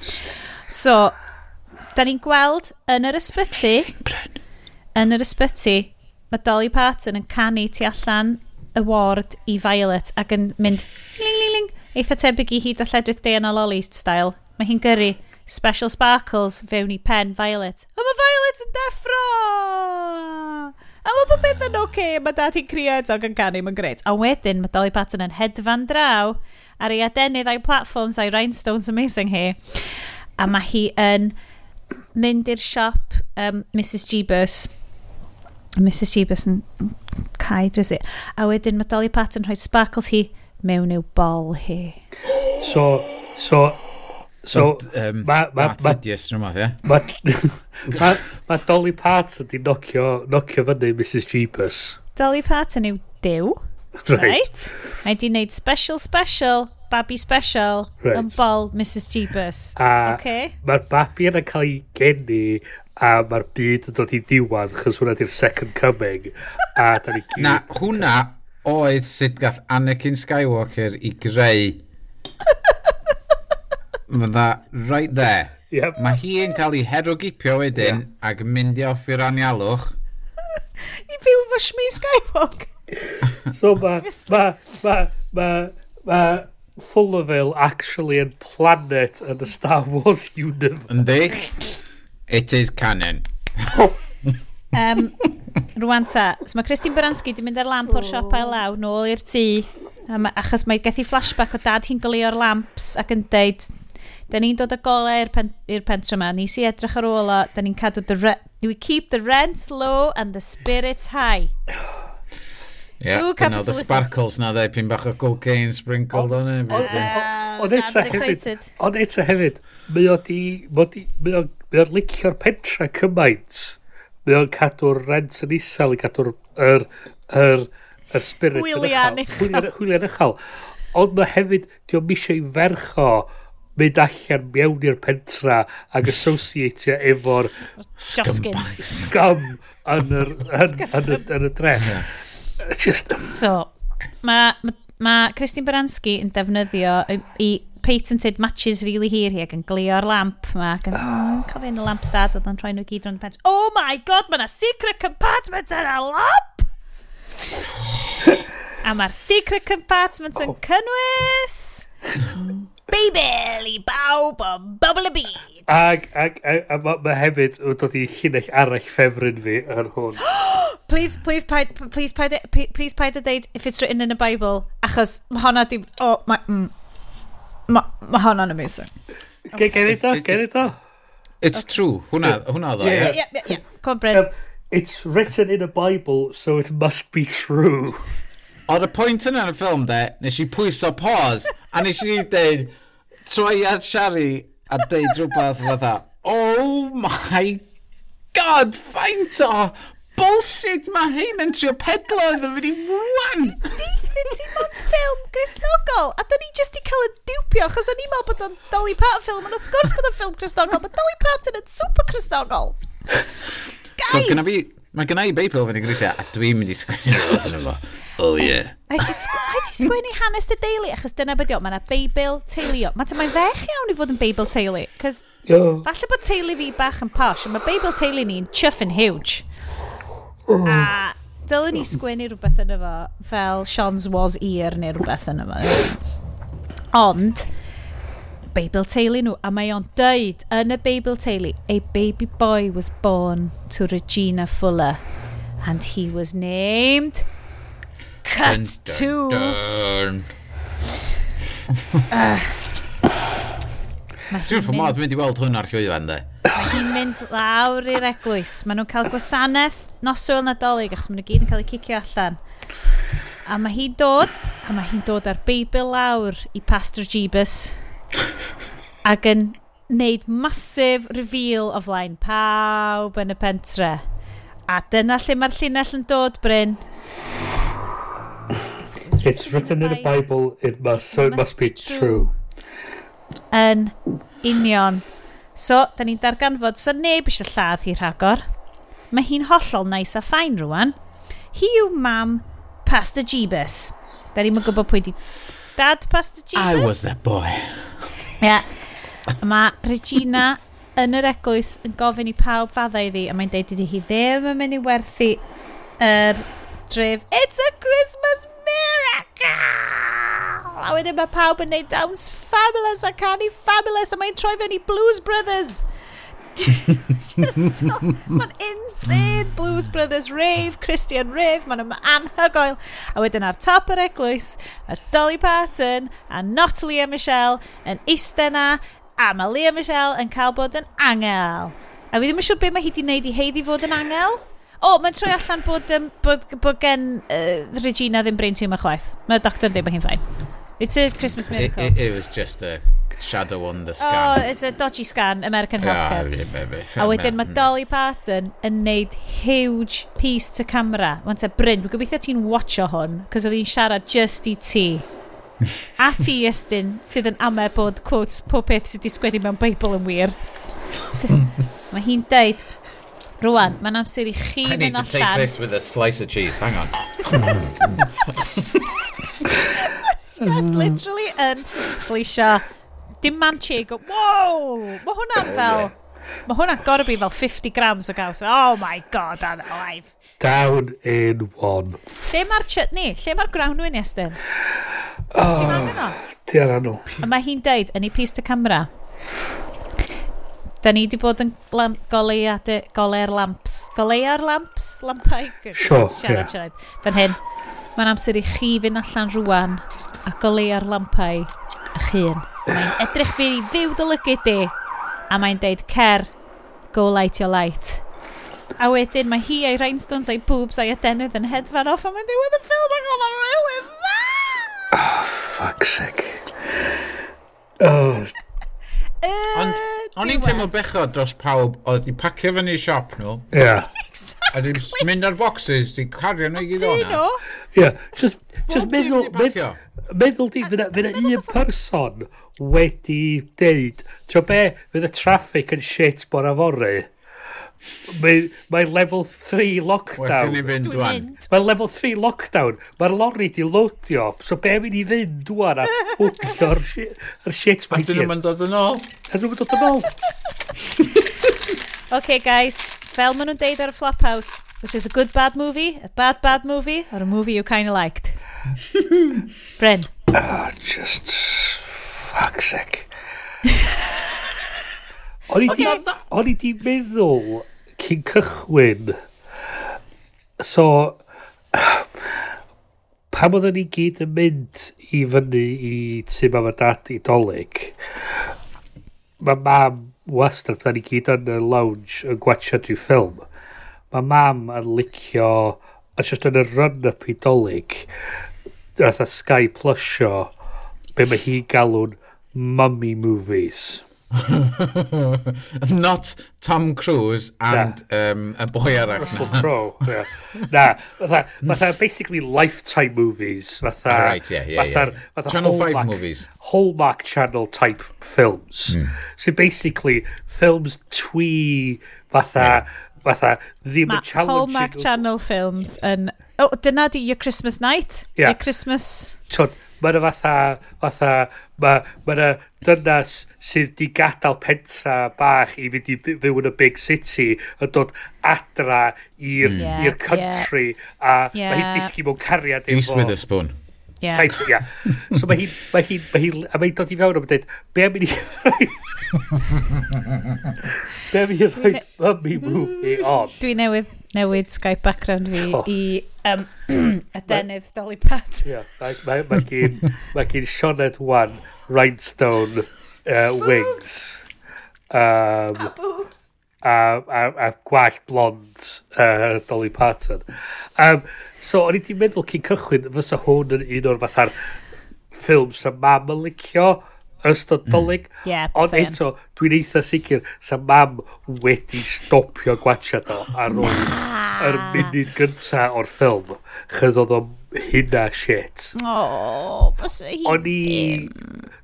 A: So, da ni'n gweld yn yr ysbyty, yn yr ysbyty, mae Dolly Parton yn canu tu allan y ward i Violet ac yn mynd ling ling ling, eitha tebyg i hyd a lledrith Diana Lolly style. Mae hi'n gyrru special sparkles fewn i pen Violet. A mae Violet yn deffro! A mae bod beth yn oce, okay, mae dati creadog yn canu, mae'n greit. A wedyn, mae Dolly Parton yn hedfan draw ar ei adenydd a'i platforms a'i rhinestones amazing hi. A mae hi yn mynd i'r siop um, Mrs Jeebus. Mrs Jeebus yn cae, dwi'n. A wedyn mae Dolly Parton rhoi sparkles hi mewn i'w bol hi.
B: So, so, so, so
C: um,
B: ma, ma, ma,
C: ma, ma, ma, ma,
B: Mae ma Dolly Parton di nocio, nocio fyny Mrs Jeepers.
A: Dolly Parton yw dew.
B: Right.
A: right. A di wneud special special, babi special,
B: right.
A: yn bol Mrs Jeepers.
B: A
A: okay.
B: mae'r babi yn cael ei geni a mae'r byd yn dod i diwedd chos hwnna di'r second coming a da ni gyd...
C: Na, hwnna oedd sut gath Anakin Skywalker i greu Mae dda right there
B: Yep.
C: Mae hi yn cael ei herogipio wedyn yeah. ac mynd i offi'r anialwch.
A: I fyw fo Shmi Skywalk.
B: so mae ma, ma, ma, ma Fullerville actually yn planet yn the Star Wars universe.
C: Yndi? It is canon.
A: um, Rwan ta, so mae Christine Baranski di mynd ar lamp o'r siop a'i law nôl i'r tŷ achos mae gethu flashback o dad hi'n glio'r lamps ac yn deud Da ni'n dod â golau i'r pen, pentre yma. Ni si edrych ar ôl o, da ni'n cadw the rent... We keep the rents low and the spirits high.
C: Yeah,
A: Ooh,
C: dyna
A: the
C: sparkles na dde, pyn bach o cocaine sprinkled e? on it.
B: Ond eto hefyd, ond eto hefyd, mae o di, mae o, mae o'n licio'r pentra cymaint, mae o'n cadw'r rent yn isel i cadw'r yr, yr, yr spirit
A: yn
B: uchel. Hwyliau'n uchel. Ond mae hefyd, di o'n misio i ferch o mynd allan mewn i'r pentra ac associatio efo'r scum yn, yr, yn, yn, yn, yn y dref. Just...
A: So, mae ma, ma Christine Baranski yn defnyddio i patented matches really here hi ac yn glio'r lamp ma ac yn oh. cofio yn y lamp stad oedd yn troi nhw gyd rond y bench oh my god mae yna secret compartment yn y lamp a mae'r secret compartment yn oh. cynnwys Babel i bawb o bobl y byd.
B: Ag, ag, ag, a mae ma hefyd yn dod i llinell arall ffefryn fi yn hwn.
A: please, please, paid, please, paid, please, paid a deud if it's written in the Bible, achos mae honna di... Oh, mae... Mm, mae ma honna'n amazing.
B: Okay. Gen i do, gen i do.
C: It's okay. true. Hwna, hwna
B: dda,
C: ie?
A: yeah, yeah. yeah. Come on,
B: um, It's written in a Bible, so it must be true.
C: Ar y pwynt yna yn y ffilm, de, nes i pwyso pause A nes i dweud, troi at Shari a dweud rhywbeth fatha, oh my god, faint o bullshit mae hyn yn trio pedlo iddo fi di wwan.
A: Deithyn ti mewn ffilm grisnogol, a da ni jyst i cael y diwpio, achos o'n i'n meddwl bod o'n Dolly Parton ffilm, ond wrth gwrs bod o'n ffilm grisnogol, bod Dolly Parton yn super grisnogol. Guys!
C: So, gynna fi, mae gynna i beipel fyny grisio, a dwi'n mynd i sgwini rhywbeth yn efo. Oh yeah.
A: Rhaid ti sgwennu hanes dy deulu, achos dyna beth yw, mae yna beibl teulu. Mae Mae'n fech iawn i fod yn beibl teulu, cos falle bod teulu fi bach yn posh, ond mae beibl teulu ni'n chuff and huge. A dylwn ni sgwennu rhywbeth yn efo, fel Sean's was ear neu rhywbeth yn efo. Ond, beibl teulu nhw, a mae o'n dweud yn y beibl teulu, a baby boy was born to Regina Fuller, and he was named... Cut to... Dwi'n
C: ffordd modd
A: mynd
C: i weld hwn ar llwyfan, de.
A: Mae hi'n mynd lawr i'r eglwys. Mae nhw'n cael gwasanaeth noswyl nadolig, achos mae nhw gyd yn cael eu cicio allan. A mae hi'n dod, a mae hi'n dod ar Beibl lawr i Pastor Jeebus. Ac yn neud masif reveal o flaen pawb yn y pentre. A dyna lle mae'r llinell yn dod, Bryn.
B: It's written in the Bible, it must, so it must be true.
A: Yn union. So, da ni'n darganfod so neb eisiau lladd hi rhagor. Mae hi'n hollol nice a ffain rwan. Hi yw mam Pastor Jeebus. Da ni'n gwybod pwy di dad Pastor Jeebus.
C: I was that boy.
A: yeah. Mae Regina yn yr eglwys yn gofyn i pawb faddau iddi a mae'n deud iddi hi ddim yn mynd i werthu yr er dref It's a Christmas miracle! A wedyn mae pawb yn neud dawns fabulous a canu fabulous a mae'n troi fewn i Blues Brothers. mae'n insane Blues Brothers rave, Christian rave, mae'n yma anhygoel. A wedyn ar top yr eglwys, a Dolly Parton a not Leah Michelle yn eistedd na, a mae Leah Michelle yn cael bod yn angel. A fi ddim yn siŵr beth mae hi wedi wneud i heiddi fod yn angel. O, oh, mae'n troi allan bod, um, bod, bod gen uh, Regina ddim brain tumor chwaith. Mae doctor yn dweud bod hi'n ffain. It's a Christmas miracle.
C: It, it, it was just a shadow on the scan.
A: Oh, it's a dodgy scan, American healthcare.
C: Yeah,
A: a wedyn mae Dolly Parton yn neud huge piece to camera. Mae'n te Bryn, dwi'n gobeithio ti'n watcho hwn, cos oedd hi'n siarad just i ti. a ti, Ystyn, sydd yn ame bod quotes pob peth sydd wedi sgwennu mewn Bible yn wir. So, mae hi'n deud, Rwan, mae'n amser i chi
C: I need
A: mynd
C: to take
A: allan.
C: this with a slice of cheese. Hang on.
A: Just literally yn sleisio dim man chig. Wow! Mae hwnna'n oh, fel... Mae hwnna'n gorau fi fel 50 grams o gaws. Oh my god, I'm alive.
B: Down in one.
A: Lle mae'r chutney? Lle mae'r grawn wyn, Estyn? Oh, Ti'n angen o?
B: ti ar anw.
A: A mae hi'n deud, yn ei piece to camera, Da ni wedi bod yn lamp, goleuade, gole'r lamps. Golea'r lamps? Lampau?
B: Sure,
A: siarad,
B: yeah.
A: siarad. Fan hyn. Mae'n amser i chi fynd allan rwan a golea'r lampau eich hun. Mae'n edrych fi i fyw dylygu di a mae'n deud cer, go light your light. A wedyn mae hi a'i rhinestones a'i boobs a'i adenydd yn hedfan off a mae'n ddiwedd y ffilm ac oedd yn rili dda!
B: Oh, fuck's sake. Oh,
C: Ond, o'n i'n teimlo bechod dros pawb oedd i pacio fyny i siop nhw.
B: Ie.
C: A di mynd ar boxes, di cario nhw i gyd o'na.
B: Ie, just, just meddwl, meddwl, meddwl di, fyna, fyna un person wedi deud, tro be, fydd y traffic yn shit bo'r fory. Ie Mae, mae level 3 lockdown.
C: Well, fynd dwan.
B: Mae level 3 lockdown. Mae'r lorri di loadio. So be mi'n i fynd dwan a ffwcio'r shit mae gyd.
C: A dyn nhw'n dod yn ôl.
B: A dyn nhw'n dod yn ôl.
A: OK, guys. Fel maen nhw'n deud ar y Flophouse, this is a good bad movie, a bad bad movie, or a movie you kind of liked. Bryn.
B: Oh, just fuck's sake. O'n i di, o'n i di meddwl cyn cychwyn. So, pam oedden ni gyd yn mynd i fyny i tu mam a dad i dolyg, mae mam wastad, da ni gyd yn y lounge yn gwachio drwy ffilm. Mae mam yn licio, a just yn y run-up i dolyg, fatha Sky Plusio, be mae hi galw'n mummy movies.
C: Not Tom Cruise and um, a boy arall.
B: Russell Crowe. Yeah. Na, fatha, fatha basically lifetime movies. Fatha,
C: ah, right, yeah, yeah,
B: fatha,
C: yeah.
B: Fatha
C: Channel
B: Hallmark, 5
C: movies.
B: Hallmark Channel type films.
C: Mm.
B: So basically, films twee, fatha, yeah. fatha, ddim yn challenge.
A: Hallmark Channel films yn... Oh, dyna di Your Christmas Night?
B: Yeah.
A: Your Christmas...
B: Tod, mae yna fatha, fatha, mae ma yna dynas sydd wedi gadael pentra bach i fynd i fyw yn y big city yn dod adra i'r
A: mm. yeah,
B: country yeah. a
A: yeah.
B: mae hi'n disgu mewn cariad
C: efo... East Witherspoon.
A: Yeah.
B: Type, yeah. so mae hi'n, mae hi'n, mae hi'n, a mae'n dod i fewn a dweud, be am i ni... Be mi roed mummy movie on?
A: Dwi newydd newydd Skype background fi
B: oh.
A: i um, adenydd Dolly Pat.
B: yeah, mae ma, ma gyn, ma gyn Sioned Wan, Rhinestone uh, Wings. Um, a
A: boobs.
B: A, a, a gwallt blond uh, Dolly Parton. Um, so, o'n i wedi meddwl cyn cychwyn, fysa hwn yn un o'r fatha'r ffilms y mam yn licio, ystod dolyg.
A: yeah,
B: mm.
A: Ond same.
B: eto, dwi'n eitha sicr sa mam wedi stopio gwachad o ar ôl yr munud gynta o'r ffilm. Chyd oedd o'n hynna shit.
A: O, oh, bys hi
B: O'n i...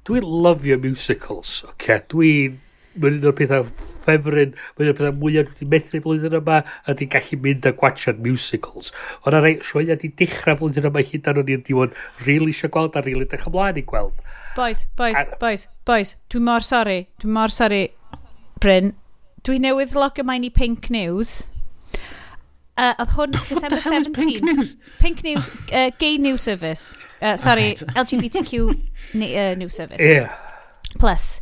B: Dwi'n lyfio musicals, oce? Okay? Dwi'n mae'n un o'r pethau ffefryn, mae'n un o'r pethau mwyaf dwi wedi methu flwyddyn yma, a di gallu mynd a gwachio'n musicals. Ond ar ei sioia di dechrau flwyddyn yma hyd ar o'n i'n diwon really eisiau gweld a really dech ymlaen i gweld.
A: Boys, boys,
B: a...
A: boys, boys, dwi'n mor sori, dwi'n mor sori, Bryn. Dwi newydd logio mae'n i Pink News. Uh, oedd hwn December 17.
C: Pink News?
A: Pink News, uh, Gay News Service. Uh, sorry, right. LGBTQ uh, News Service.
B: Yeah.
A: Plus.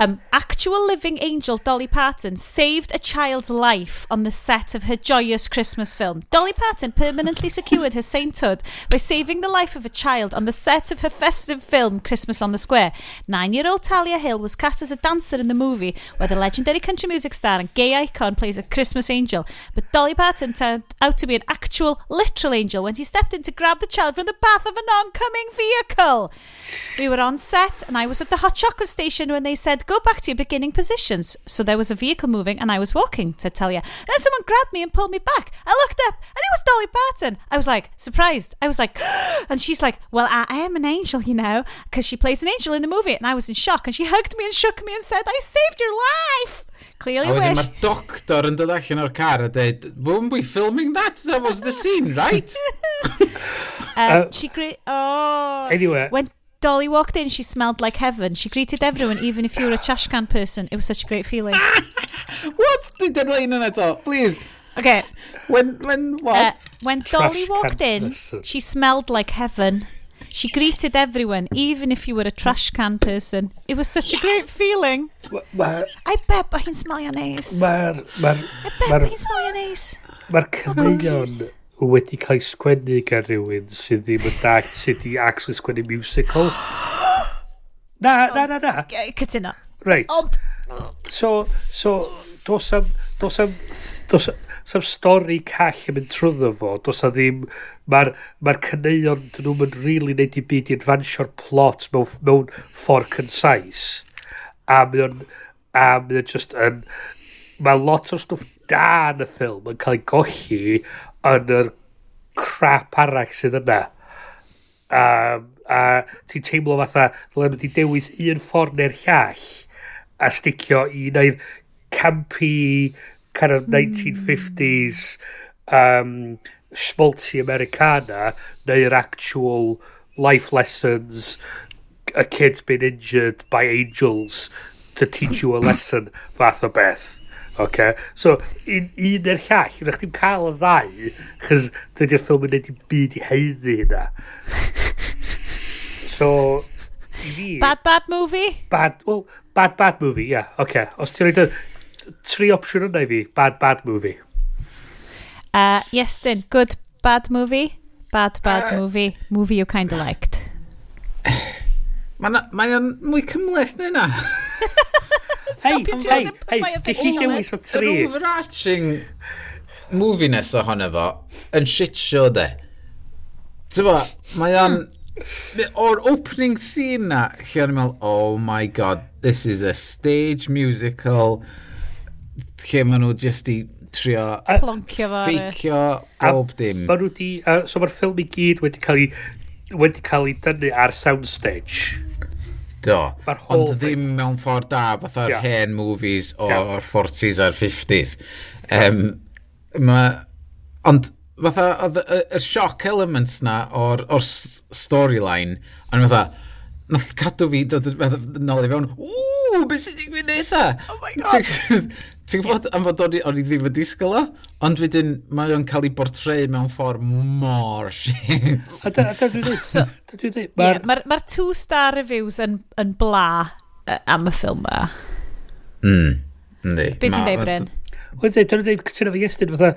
A: Um, actual living angel Dolly Parton saved a child's life on the set of her joyous Christmas film. Dolly Parton permanently secured her sainthood by saving the life of a child on the set of her festive film Christmas on the Square. Nine-year-old Talia Hill was cast as a dancer in the movie where the legendary country music star and gay icon plays a Christmas angel. But Dolly Parton turned out to be an actual, literal angel when she stepped in to grab the child from the path of an oncoming vehicle. We were on set, and I was at the hot chocolate station when they said, Go back to your beginning positions. So there was a vehicle moving, and I was walking, said Talia. Then someone grabbed me and pulled me back. I looked up, and it was Dolly Parton. I was like, surprised. I was like, and she's like, Well, I, I am an angel, you know, because she plays an angel in the movie. And I was in shock, and she hugged me and shook me and said, I saved your life. Clearly
C: A wedyn
A: wish.
C: mae doctor yn dod allan o'r car a dweud, weren't we filming that? That was the scene, right?
A: Um, she gre- oh.
B: Anyway.
A: When Dolly walked in, she smelled like heaven. She greeted everyone, even if you were a trash can person. It was such a great feeling.
C: what? Did I rain on it all? Please.
A: Okay.
C: When, when what?
A: Uh, when
B: trash
A: Dolly walked in,
B: person.
A: she smelled like heaven. She yes. greeted everyone, even if you were a trash can person. It was such yes. a great feeling.
B: Ma,
A: I bet bod hi'n smelio neis.
B: Mae'r... Ma, ma,
A: I bet bod hi'n smelio neis.
B: Mae'r cyfeirion wedi cael ei sgwennu gan rhywun sydd ddim yn dag sydd wedi actually sgwennu musical. Na, na, na, na.
A: Cytuno.
B: Right.
A: Ond...
B: So, so, dos am, dos am, dos am, am stori call yn mynd trwyddo fo, dos am ddim, mae'r ma cyneuon dyn nhw'n mynd really neud i byd i adfansio'r plot mewn, mewn ffordd concise. A mae o'n, a mae o'n just yn, mae lot o stwff da yn y ffilm yn cael ei golli yn yr crap arall sydd yna. A, a ti'n teimlo fatha, ddylen nhw wedi dewis un ffordd neu'r llall a sticio i neu'r campy kind of 1950s um, schmaltzy Americana neu'r actual life lessons a kid's been injured by angels to teach you a lesson fath o beth Okay? So, un, un er llall, ydych chi'n cael y ddau, chys dydy'r ffilm yn edrych byd i heiddi hynna. So, i fi...
A: Bad, bad movie?
B: Bad, well, bad, bad movie. Yeah. Okay. Os ti'n rhaid tri opsiwn yna i fi, bad, bad movie.
A: Uh, yes, then, good, bad movie. Bad, bad
C: uh,
A: movie. Movie you kind of liked.
C: Mae o'n mwy cymleth na yna.
B: Hei, hei, hei, dis i dewis o tri.
C: Yr overarching movie nesaf honno fo, yn shit show de. Ti'n bo, mae o'n... Hmm. O'r opening scene na, lle o'n i'n meddwl, oh my god, this is a stage musical, lle maen nhw just i trio...
A: Ploncio fo.
C: Feicio bob dim.
B: Maen nhw di... Uh, so mae'r ffilm i gyd wedi cael ei wedi cael ei dynnu ar soundstage.
C: Do, ond ddim mewn ffordd da, fatha'r
B: yeah.
C: hen movies o'r yeah. 40s a'r 50s. Um, ma, ond fatha, oedd y shock elements na o'r, or storyline, ond fatha, nath cadw fi dod yn nôl i fewn, ww, beth sy'n digwydd nesa? Oh my god! Ti'n gwybod am fod o'n i ddim yn disgwyl o, ond wedyn mae o'n cael ei bortreu mewn ffordd mor shit.
B: A da dwi'n dweud. So, dwi
A: Mae'r
B: yeah,
A: ma two star reviews yn, yn bla am y ffilm ma.
C: Mm, ynddi.
A: Be ti'n dweud, Bryn?
B: Wedyn, dwi'n dweud cytuno fe iestyn, fatha...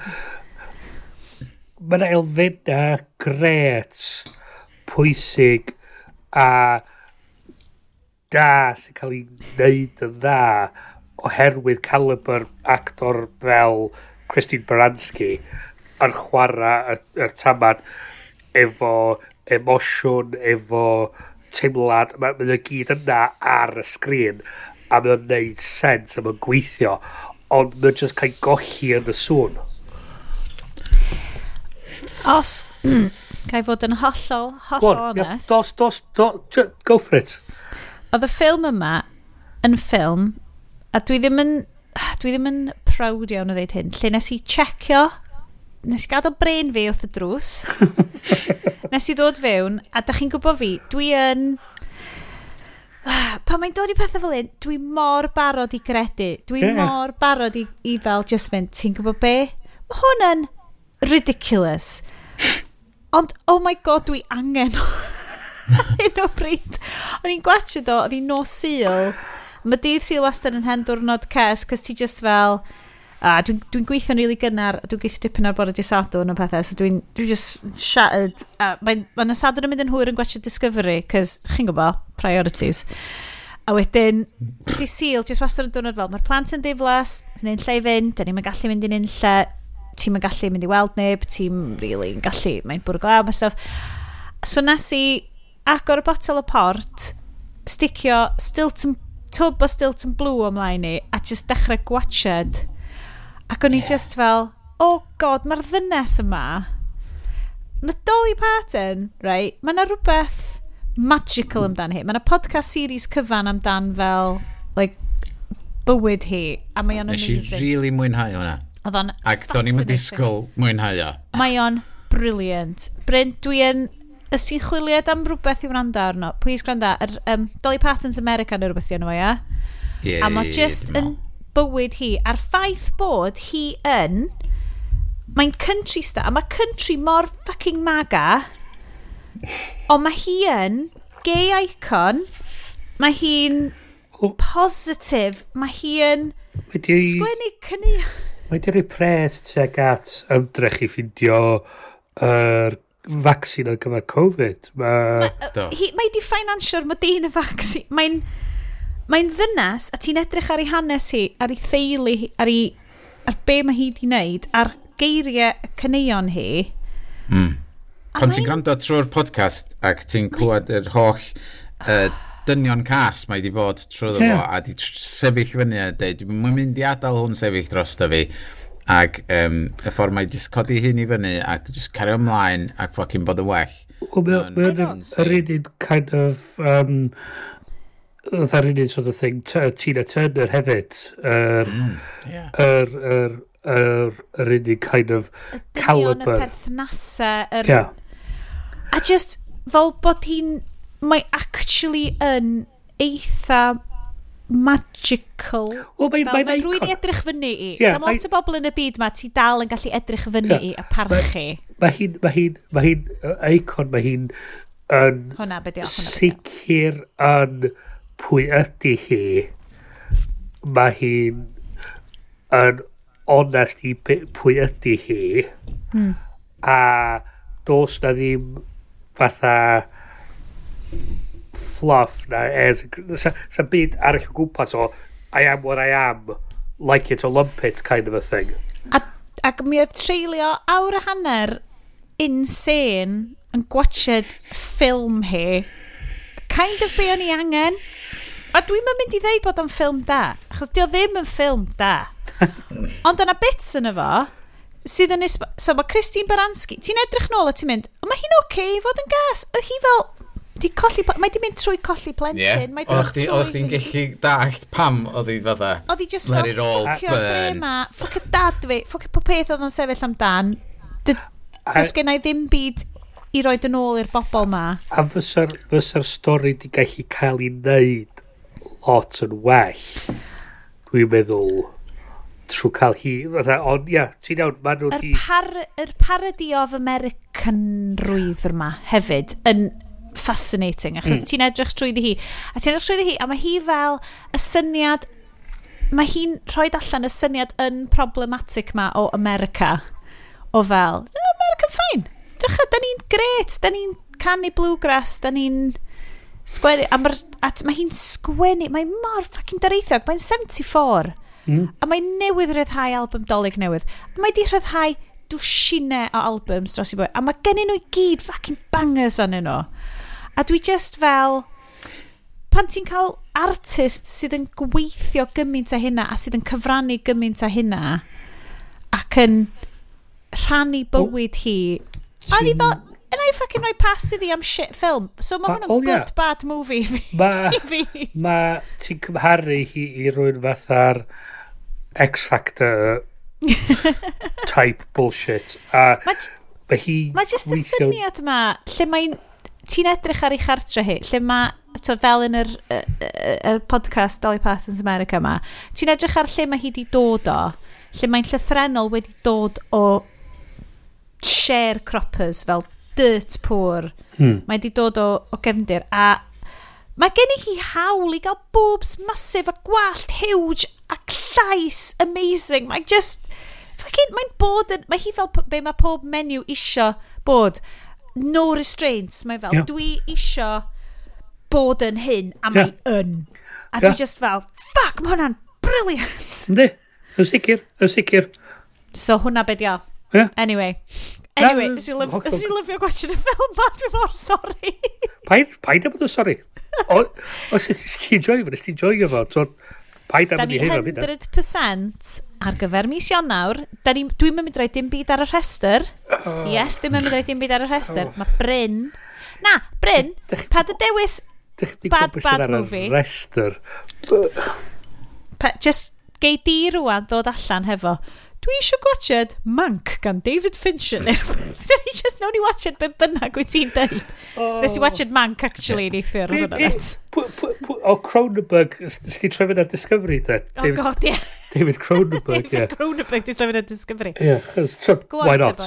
B: Mae yna elfenna gret pwysig a da sy'n cael ei wneud yn dda oherwydd caliber actor fel Christine Baranski yn chwarae y y tamad efo emosiwn, efo teimlad, mae ma nhw gyd yna ar y sgrin a mae'n neud sens a mae'n gweithio ond mae'n just cael gochi yn y sŵn.
A: Os gael fod yn hollol, hollol
B: on,
A: honest
B: yeah, dos, dos, dos, go for it.
A: Oedd y ffilm yma yn ffilm a dwi ddim yn, dwi ddim yn proud iawn o ddeud hyn, lle nes i checio, nes i gadael brain fi wrth y drws, nes i ddod fewn, a da chi'n gwybod fi, dwi yn... Pan mae'n dod i pethau fel hyn, dwi mor barod i gredu. Dwi
B: yeah.
A: mor barod i, i fel just mynd, ti'n gwybod be? Mae hwn yn ridiculous. Ond, oh my god, dwi angen hyn o bryd. O'n i'n gwachio do, oedd hi'n nos syl. Mae dydd sy'n wastad yn hen diwrnod ces, cys ti just fel... A dwi'n dwi, gweithio'n rili really gynnar, dwi'n gweithio dipyn ar bore di sadwn o pethau, so dwi'n dwi just shattered. A mae'n ma, ma sadwn yn mynd yn hwyr yn gwachio Discovery, cys chi'n gwybod, priorities. A wedyn, di syl, jyst wastad yn diwrnod fel, mae'r plant yn ddiflas, yn un lle i fynd, dyn ni'n gallu mynd i'n un lle, ti'n gallu mynd i weld neb, ti'n really yn gallu, mae'n bwrw glaw, mae stuff. So nes i agor y botel o port, sticio Stilton tub o Stilton Blue ymlaen ni a just dechrau gwachod. Ac o'n i yeah. just fel, oh god, mae'r ddynes yma. Mae Dolly Parton, right, mae yna rhywbeth magical hmm. amdan hi. Mae yna podcast series cyfan amdan fel, like, bywyd hi. A mae o'n amazing.
C: Nes i really mwynhau hwnna.
A: Oedd o'n
C: Ac do'n i'n disgwyl mwynhau o.
A: Mae o'n brilliant. Bryn, dwi yn Os ti'n chwiliad am rhywbeth i wrando arno, please gwrando, er, um, Dolly Parton's America neu rhywbeth i anno e, ia?
C: Yeah,
A: a mae just yn bywyd hi, a'r ffaith bod hi yn, mae'n country star, a mae country mor fucking maga, ond mae hi yn gay icon, mae hi'n positif, mae hi yn
B: di...
A: sgwennu cynnig...
B: Mae di rhoi pres tuag at ymdrech i ffindio yr er vaccine ar gyfer Covid. Mae...
A: Mae ma di ffinansio y vaccine. Mae'n mae ddynas, a ti'n edrych ar ei hanes hi, ar ei theulu hi, ar, ei, ar be mae hi di wneud, ar geiriau cyneuon hi. Mm.
C: Pan ti'n gwrando trwy'r podcast ac ti'n clywed yr holl uh, dynion cas mae di bod trwy
B: yeah.
C: fo a di sefyll fyny a dweud, mae'n mynd i adael hwn sefyll dros da fi. Ac um, y ffordd mae jyst codi hyn i fyny ac jyst cario ymlaen ac fucking bod yn well.
B: Wel,
C: mae'n
B: yr un un kind of... Um, Oedd ar un un sort of thing, Tina Turner hefyd. Yr...
C: Er, mm, yeah.
B: er, er, yr, yr unig kind of
A: caliber. Y perthnasau. Yr...
B: Yeah.
A: A just fel bod hi'n... Mae actually yn eitha magical.
B: Wel, mae'n
A: ma
B: icon.
A: Rwy'n edrych fyny i. Yeah,
B: Sam
A: lot o bobl yn y byd ma, ti dal yn gallu edrych fyny
B: yeah,
A: i a parchu.
B: Mae hi'n, mae hi'n, mae hi'n icon, mae hi'n yn...
A: Hwna bydeo,
B: Sicr yn pwy ydy hi. Mae hi'n yn onest i pwy ydy hi. Hmm. A dos na ddim fatha fluff na airs. sa byd arall o gwmpas o I am what I am, like it or lump it kind of a thing.
A: A, ac mi oedd treulio awr a hanner insane yn gwachod ffilm hi. Kind of be o'n i angen. A dwi'n yn mynd i ddeud bod o'n ffilm da, achos di o ddim yn ffilm da. Ond yna bits yn efo, sydd yn... So mae Christine Baranski, ti'n edrych nôl a ti'n mynd, o mae hi'n oce okay i fod yn gas. Oedd hi fel, di colli, mae di mynd trwy colli plentyn.
C: Yeah.
A: Oedd
C: chdi, oedd chdi'n gallu dallt pam oedd hi fatha.
A: Oedd hi just fel, ffwcio brema, ffwcio dad fi, ffwcio pob peth oedd o'n sefyll amdan. Does gen i ddim byd i roed yn ôl i'r bobl ma.
B: A fysa'r fysa stori di gallu cael ei wneud lot yn well, dwi'n meddwl, trwy cael hi, fatha, ond ia, ti'n iawn, maen nhw'n...
A: Yr, par, yr parody of American rwydd yma hefyd, yn, fascinating, achos mm. ti'n edrych trwyddi hi. A ti'n edrych trwyddi hi, a mae hi fel y syniad, mae hi'n rhoi allan y syniad yn problematic ma o America. O fel, America'n ffain. Dych da ni'n gret, da ni'n canu bluegrass, da ni'n sgwennu, a, mar, at, mae hi'n sgwennu, mae mor ffacin dareithog mae'n 74. Mm. A mae newydd rhyddhau album dolyg newydd. Mae di rhyddhau dwsinau o albums dros i bwy. A mae gennyn nhw i gyd fucking bangers anyn nhw. A dwi just fel, pan ti'n cael artist sydd yn gweithio gymaint a hynna a sydd yn cyfrannu gymaint a hynna ac yn rhannu bywyd hi, a ni fel, yna i ffacin rhoi pas iddi am shit film. So mae hwn
B: yn oh,
A: good yeah. bad movie fi.
B: Ma,
A: fi.
B: ma ti'n cymharu hi i rwy'n fatha'r X Factor type bullshit. A
A: mae
B: ma hi...
A: Mae jyst y syniad ma, lle mae'n ti'n edrych ar ei chartre hi, lle mae, to, fel yn yr, y, y, y podcast Dolly Parton's America yma, ti'n edrych ar lle mae hi wedi dod o, lle mae'n llythrenol wedi dod o share croppers fel dirt poor.
B: Hmm.
A: Mae wedi dod o, o gefndir a mae gen i hi hawl i gael boobs masif a gwallt huge a llais amazing. Mae just... Fucking, mae'n bod yn... Mae hi fel be mae pob menu isio bod no restraints. Mae fel,
B: yeah.
A: dwi isio bod yn hyn, a mae
B: yeah.
A: yn. A dwi
B: yeah.
A: just fel, fuck, mae hwnna'n briliant.
B: Ynddi, yn sicr, yn sicr.
A: So hwnna be di o.
B: Yeah.
A: Anyway. Anyway, ys i lyfio gwachod y ffilm ma, dwi'n mor sori.
B: Paid, paid am bod yn sori. Os ys ti'n joio fo, ydych ti'n joio fo. So, Paid am bod i hyn am hynna.
A: 100% ar gyfer mis Ionawr, dwi'n mynd rhaid dim byd ar y rhestr. Oh. Yes, dwi'n mynd rhaid dim byd ar y rhestr. Oh. Mae Bryn... Na, Bryn, pa dy dewis bad, bad movie... rhestr. just gei di rwan ddod allan hefo dwi eisiau gwachod Manc gan David Fincher neu dyn ni just nawn ni wachod be bynnag wyt ti'n dweud nes i wachod Manc actually neithio'r hwnna
B: o Cronenberg nes ti trefyn ar Discovery de
A: oh god ie yeah.
B: David Cronenberg, ie.
A: David Cronenberg, dwi'n trefyn yn Discovery.
B: Ie, so, why not?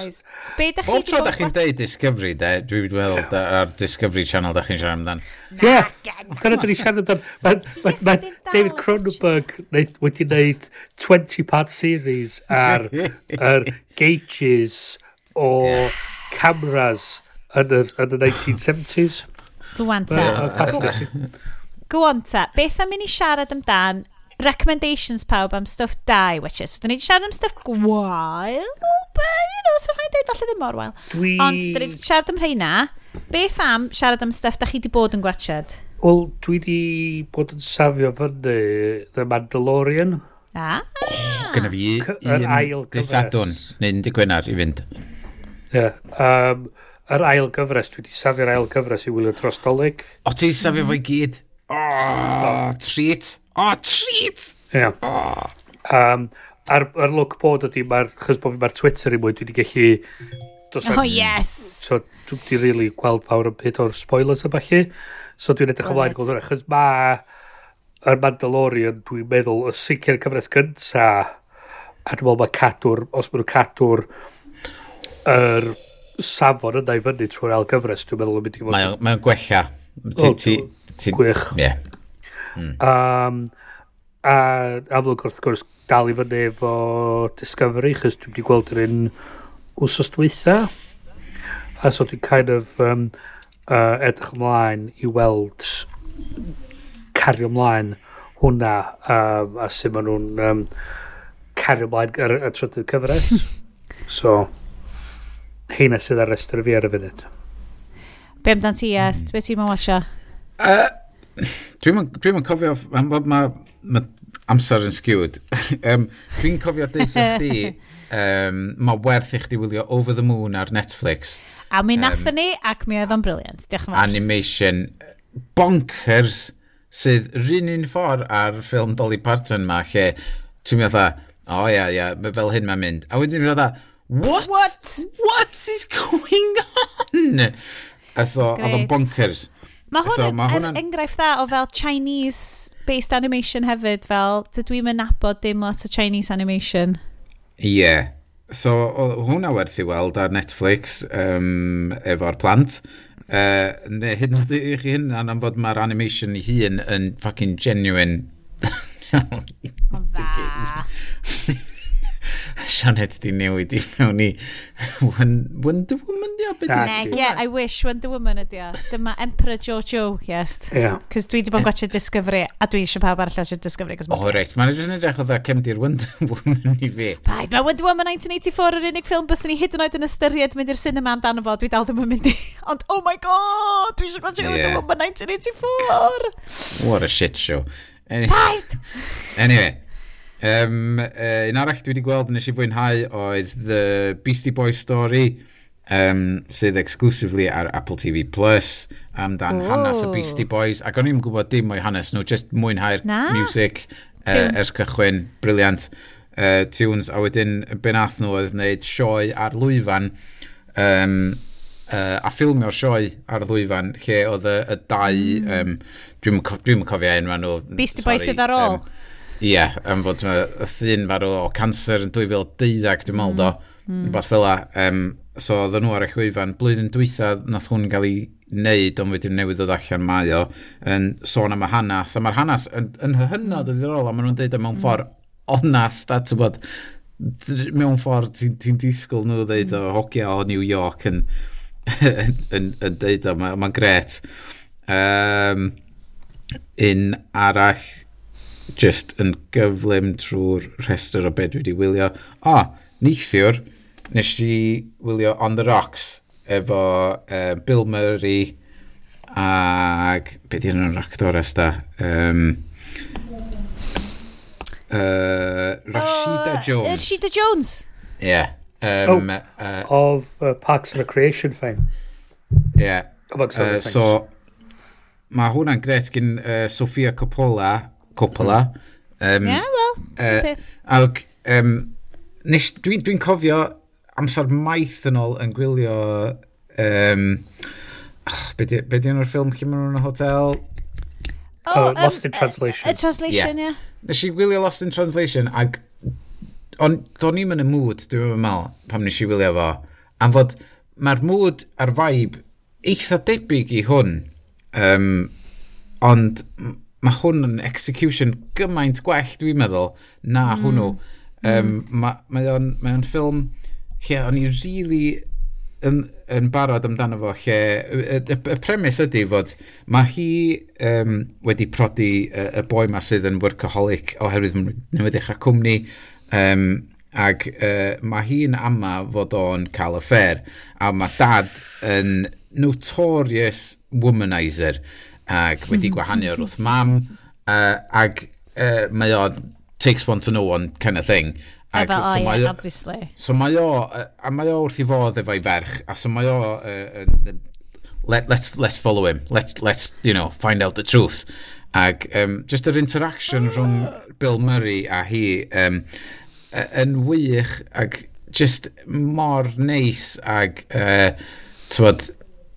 A: Be da chi...
C: Bob tro da chi'n deud Discovery, de, dwi'n gweld ar Discovery Channel da chi'n siarad amdan.
B: Ie, dyna dyn ni siarad amdan. Mae David Cronenberg wedi gwneud 20-part series ar gauges o cameras yn y 1970s.
A: Rwan. Go on ta, beth am i ni siarad amdan recommendations pawb am stuff da i watches. So, da ni wedi siarad am stuff gwael, but, you know, so rhaid dweud falle ddim mor wael.
B: Dwi...
A: Ond, da ni wedi siarad am rheina. Beth am siarad am stuff da chi wedi bod yn gwachod?
B: Wel, dwi wedi bod yn safio fyny The Mandalorian.
A: Ah.
C: Oh, Gynna fi
B: un ail
C: dysadwn, neu un digwynar i fynd.
B: Ie. Yeah, um, yr ail gyfres, dwi wedi safio'r ail gyfres i wylio dros dolyg.
C: O, ti safio mm-hmm. fo i gyd? O, oh, treat. O, oh, treat!
B: Ie. Oh. Um, a'r, ar look bod ydy, mae'r chys bod fi mae'r Twitter i mwy, dwi wedi gallu...
A: Oh, yes!
B: So, dwi wedi really gweld fawr yn byd o'r spoilers a falle. So, dwi'n edrych ymlaen gweld hwnna, chys mae... Yr Mandalorian, dwi'n meddwl, y sicr cyfres gynta, a dwi'n meddwl mae cadw'r, os maen nhw'n cadw'r yr safon yna i fyny trwy'r algyfres, dwi'n meddwl yn mynd i fod...
C: Mae'n gwella. Ti'n...
B: Gwych.
C: Ie. Mm.
B: Um, a amlwg wrth gwrs dal i fyny efo Discovery, chys dwi wedi gweld yr un wsos dweitha. A so dwi'n kind of um, uh, edrych ymlaen i weld cario ymlaen hwnna um, a sut maen nhw'n um, cario ymlaen ar y trydydd cyfres. so, heina sydd ar restr fi ar y funud.
A: Be amdan ti, Est? Hmm. Be ti'n mynd wasio?
C: Uh, Dwi'n dwi cofio, am bod mae ma amser yn sgiwd, um, dwi'n cofio deitha chdi, um, mae werth i chdi wylio Over the Moon ar Netflix.
A: A mi nathon um, ni, ac mi oedd o'n briliant, diolch yn fawr.
C: Animation bonkers sydd rhan un ffordd ar ffilm Dolly Parton ma, lle ti'n mynd o o ia, ia, yeah, fel hyn mae'n mynd. A wedyn mi dda, what?
A: What?
C: What is going on? A so, oedd o'n bonkers.
A: Mae hwn
C: so,
A: yn ma
C: hwnna'n...
A: enghraifft dda o fel Chinese-based animation hefyd, fel dydw i'n nabod dim lot o Chinese animation.
C: Ie. Yeah. So, hwnna werth i weld ar Netflix um, efo'r plant. Uh, neu hyd yn oed i chi hynna'n am bod mae'r animation hun yn fucking genuine.
A: Mae'n dda.
C: Sianed di newid i mewn i Wonder Woman di o?
A: Neg, ie, I wish Wonder Woman ydi o. Dyma Emperor Jojo, yes.
B: Ie.
A: Cys dwi di bod yn gwachio Discovery, a dwi eisiau pawb arall watchio Discovery.
C: O, oh, reit, mae'n jyst yn edrych o dda cefndir Wonder Woman i fi.
A: Paid, mae Wonder Woman 1984 yr unig ffilm Bys ni hyd yn oed yn ystyried mynd i'r cinema amdano fo, dwi dal ddim yn mynd i. Ond, oh my god, dwi eisiau gwachio
C: yeah.
A: Wonder Woman 1984!
C: What a shit show. Any...
A: Paid!
C: Anyway. Um, uh, un arall dwi wedi gweld nes i fwynhau oedd The Beastie Boys Story um, sydd exclusively ar Apple TV Plus amdan
A: oh.
C: hanes y Beastie Boys ac o'n i'n gwybod dim o'i hanes nhw just mwynhau'r music uh, ers cychwyn. Briliant. Uh, tunes a wedyn ben ath nhw oedd wneud? Sioe ar lwyfan um, uh, a ffilmio'r sioe ar lwyfan lle oedd y, y dau mm. um, dwi'n dwi cofio enw nhw.
A: Beastie Boys sydd ar ôl.
C: um, Ie, yeah, am fod y llun farw o cancer yn 2012, dwi'n meddwl do. Mm. mm. Rhywbeth fel Um, so, oedden nhw ar y chwyfan. Blwyddyn dwytha, nath hwn gael ei wneud, ond wedi'n newydd ddod allan mae o, yn sôn am y hanas. A mae'r hanas yn, yn hynod o ddiddorol, a maen nhw'n deud o mewn mm. ffordd onast, a ti'n bod, mewn ffordd ti'n ti disgwyl nhw ddeud o hogia o New York yn, yn, yn, yn deud o, mae'n ma gret. Um, un arall, just yn gyflym trwy'r rhestr o beth dwi wedi wylio. O, ah, neithiwr, nes i wylio On The Rocks efo uh, Bill Murray ag beth yw'n yr actor da? Um, uh, Rashida uh, Jones.
A: Rashida Jones?
C: Ie. Yeah. Um, oh, uh,
B: of uh, Parks and Recreation fame. Ie.
C: Yeah.
B: Amongst
C: uh, so, mae hwnna'n gret gyn uh, Sofia Coppola Coppola. Um,
A: yeah, well,
C: uh,
A: beth.
C: Ac, um, dwi'n dwi cofio amser maith yn ôl yn gwylio... Um, oh, be di o'r ffilm lle maen nhw'n y hotel?
B: Oh,
A: oh, um,
B: Lost in
A: uh,
B: Translation.
A: A, a translation, ie. Yeah. Yeah.
C: Nes i wylio Lost in Translation, ag... ond do'n i'm yn y mood, dwi'n meddwl, pam nes i wylio fo, am fod mae'r mood a'r vibe eitha debyg i hwn, um, ond mae hwn yn execution gymaint gwell, dwi'n meddwl, na mm. hwnnw. Um, mm. Mae o'n, ma on ffilm lle o'n i really yn, yn barod amdano fo lle y, y, y premis ydy fod mae hi um, wedi prodi y, y boi ma sydd yn workaholic oherwydd newid eich cwmni um, ac uh, mae hi'n ama fod o'n cael y affair a mae dad yn notorious womanizer ac wedi gwahanu o'r wrth mam, uh, ac uh, mae o takes one to know one kind of thing. Ac,
A: Efo
C: so mae,
A: obviously.
C: So mae o, a mae o wrth i fod efo'i ferch, a so mae o, uh, let, let's, let's follow him, let's, let's, you know, find out the truth. Ac um, just yr interaction rhwng Bill Murray a hi um, yn wych ac just mor neis ac uh, tywod,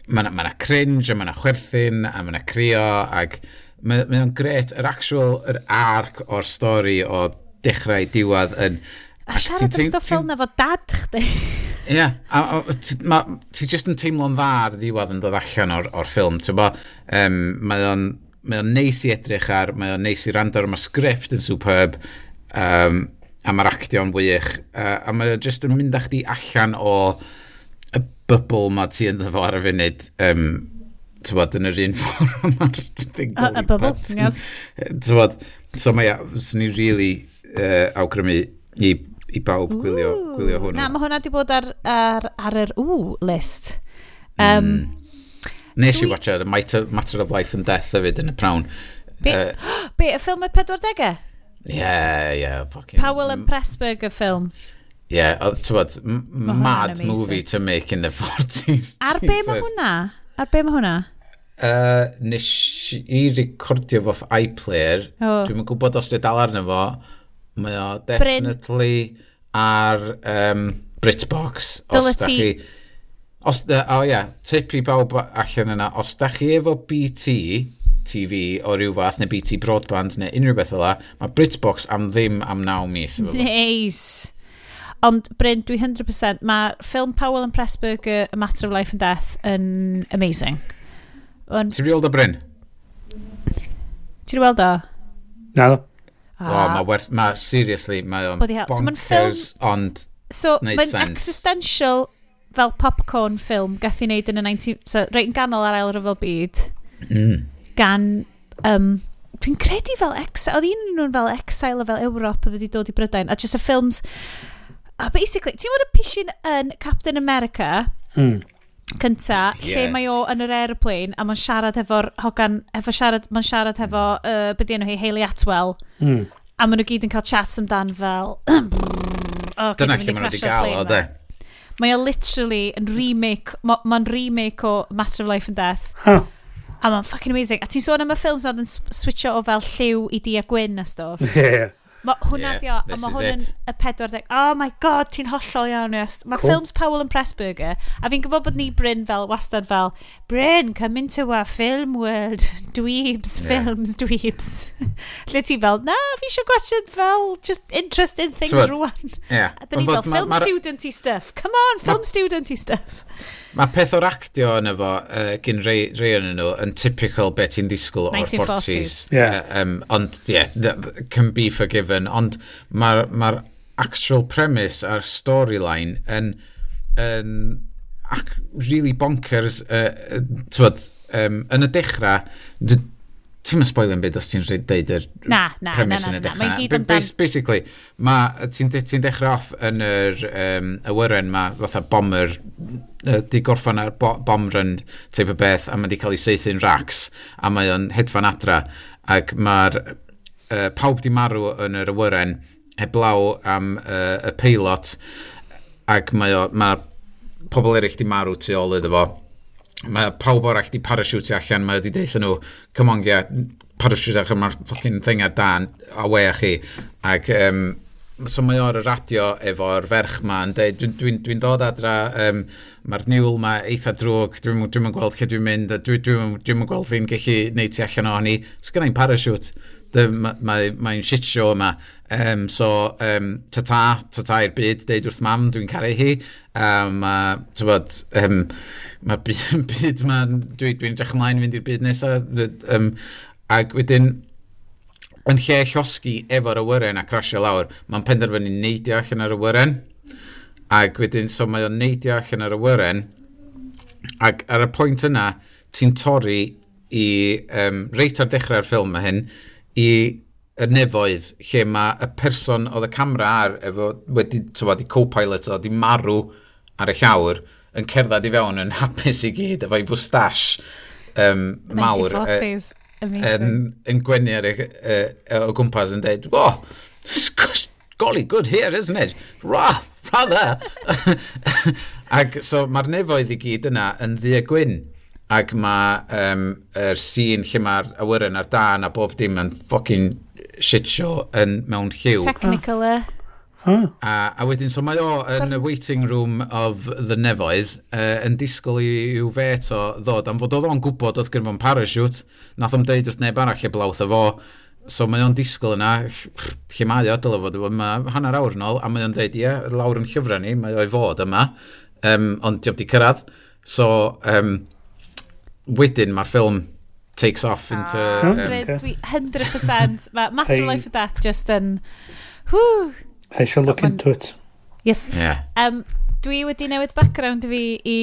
C: mae yna ma, na, ma cringe, a mae yna chwerthin, a mae yna crio, ac mae o'n gret, yr actual, yr arc o'r stori o dechrau diwad yn...
A: A siarad am stwff fel na fo dad chdi.
C: Ie, a ti jyst yn teimlo'n dda ar ddiwedd yn dod allan o'r, or ffilm, ti'n bo? Um, mae o'n mae o'n neis i edrych ar, mae o'n neis i rando ar mae sgript yn superb, um, a mae'r actio'n wych, uh, a mae o'n jyst yn mynd â chdi allan o bybl ma ti yn fo ar y funud um, tywod, yn yr un ffordd
A: ma'r
C: thingol
A: i
C: pat.
A: Yes.
C: Tywod, so mae, swn i'n really uh, awgrymu i, i bawb gwylio, Ooh. gwylio hwnnw.
A: Na, mae hwnna di bod ar, ar, ar yr ww list. Um, mm.
C: Nes i watcha The Matter of Life and Death hefyd yn y prawn.
A: Be,
C: uh,
A: be y ffilm y 40au?
C: Ie, yeah, ie. Yeah,
A: Powell and Pressburg y
C: ffilm. Yeah, ti'n bod, mad movie to make in the 40s.
A: Ar be mae hwnna? Ar be mae hwnna?
C: Uh, nes i recordio fo iPlayer.
A: Oh.
C: Dwi'n gwybod os dwi dal arno fo. Mae o definitely Bryn. ar um, Britbox.
A: Dyle ti...
C: Chi, Os, o oh, ia, yeah, tip i bawb allan yna, os da chi efo BT TV o ryw fath, neu BT Broadband, neu unrhyw beth fel la, mae Britbox am ddim am 9 mis. Neis.
A: Nice. Ond Bryn, dwi 100%, mae ffilm Powell and Pressburger, A Matter of Life and Death, yn amazing.
C: Ti'n rhi weld o, Bryn?
A: Ti'n rhi weld o?
B: Na. Ah.
C: O, mae werth, mae, seriously, mae o'n
A: bonkers, so,
C: ond
A: So, mae'n existential fel popcorn ffilm gath i wneud yn y 19... So, reit yn ganol ar ail ryfel byd.
C: Mm.
A: Gan... Um, Dwi'n credu fel... exile... oedd un nhw'n fel Exile a fel Ewrop oedd wedi dod i Brydain. A just y ffilms a basically, ti'n bod y pishin yn Captain America
B: mm.
A: cynta, yeah.
C: lle
A: mae o yn yr aeroplane a mae'n siarad efo'r hogan, efo siarad, mae'n siarad efo, uh, beth enw hi, Hayley Atwell,
B: mm.
A: a maen nhw gyd yn cael chats amdan fel... oh,
C: Dyna lle maen nhw wedi gael o, de.
A: Mae o literally yn remake, mae'n ma remake o Matter of Life and Death.
B: Huh.
A: A mae'n fucking amazing. A ti'n sôn am y ffilms oedd yn switcho o fel lliw i di a gwyn a stwff.
B: Yeah.
A: Ma hwnna
C: yeah,
A: dio, a mae hwn yn y 40. Oh my god, ti'n hollol iawn, yes. Mae
B: cool.
A: ffilms Powell yn Pressburger, a fi'n gwybod bod ni Bryn fel, wastad fel, Bryn, come into our film world, dweebs,
C: yeah.
A: films, dweebs. Lle ti fel, na, fi eisiau gwestiwn fel, just interesting things
C: so,
A: rwan.
C: Yeah.
A: A dyn ni fel, film studenty stuff. Come on, film studenty stuff.
C: Mae peth o'r actio yn efo uh, gyn rei, rei yn nhw, yn typical beth ti'n disgwyl o'r 40s.
B: Yeah.
C: Uh, um, ond, yeah, can be forgiven. Ond mae'r ma, actual premise a'r storyline yn, yn ac really bonkers. Uh, uh, um, yn y dechrau, ti'n mynd spoilio'n byd os ti'n rhaid deud yr
A: na, na,
C: premise
A: na, na,
C: yn y dechrau.
A: Mae'n gyd amdan...
C: Basically, ti'n ti, ti dechrau off yn yr um, awyren ma, fatha bomber, uh, di gorffan ar bo, bomb run teip o beth, a mae di cael ei seithi'n racs, a mae o'n hedfan adra, ac mae'r uh, pawb di marw yn yr awyren, heblaw am uh, y peilot, ac mae o, ma pobl eraill di marw tu ôl iddo fo mae pawb arall di parachute allan, mae wedi deitha nhw, come on, yeah, parachute allan, mae'r fucking thing ar dan, a we a chi. Ac, um, so mae o'r radio efo'r ferch ma yn dweud, dwi'n dwi, dwi dod adra, um, mae'r niwl ma eitha drwg, dwi'n dwi gweld lle dwi'n mynd, dwi'n dwi, dwi, dwi gweld fi'n gallu neud ti allan o'n i, ohoni, sgynnau'n parachute mae'n mae, mae shit show yma. Um, so, um, ta-ta, ta-ta i'r byd, deud wrth mam, dwi'n caru hi. Um, uh, bod, um, mae byd byd ma, dwi'n dwi drach ymlaen fynd i'r byd nesaf. Um, ac wedyn, yn lle llosgi efo'r awyren a crasio lawr, mae'n penderfynu neidio allan ar awyren. Ac wedyn, so mae o'n neidio allan ar awyren. Ac ar y pwynt yna, ti'n torri i um, reit ar dechrau'r ffilm mae hyn, i y nefoedd lle mae y person oedd y camera ar efo wedi, tywad, i co-pilot oedd di marw ar y llawr yn cerdded i fewn yn hapus i gyd efo'i bwstash um, mawr
A: uh, um,
C: yn gwenu ar y, uh, o gwmpas yn dweud oh, golly good here isn't it? Ra, rather ac so mae'r nefoedd i gyd yna yn ddi ddia gwyn ac mae um, er sîn lle mae'r awyren a'r dan a bob dim yn ffocin shit show yn mewn lliw.
A: Technical e.
B: Huh.
C: A, a wedyn, so mae o yn y waiting room of the nefoedd uh, yn disgwyl i i'w fet o ddod, am fod oedd o'n gwybod oedd gyrfo'n parachute, nath o'n deud wrth neb arall e blawth o fo, so mae o'n disgwyl yna, lle mae o, dylai fod, yma, hanner awr yn ôl, a mae o'n deud, ie, yeah, lawr yn llyfrau ni, mae o'i fod yma, um, ond diolch di cyrraedd. So, um, wedyn mae'r ffilm takes off ah. into...
B: Oh,
C: um,
A: 100%,
B: okay.
A: 100% mae Matter of Life and Death just yn... Whoo,
B: I shall look into it.
A: Yes.
C: Yeah.
A: Um, dwi wedi newid background fi i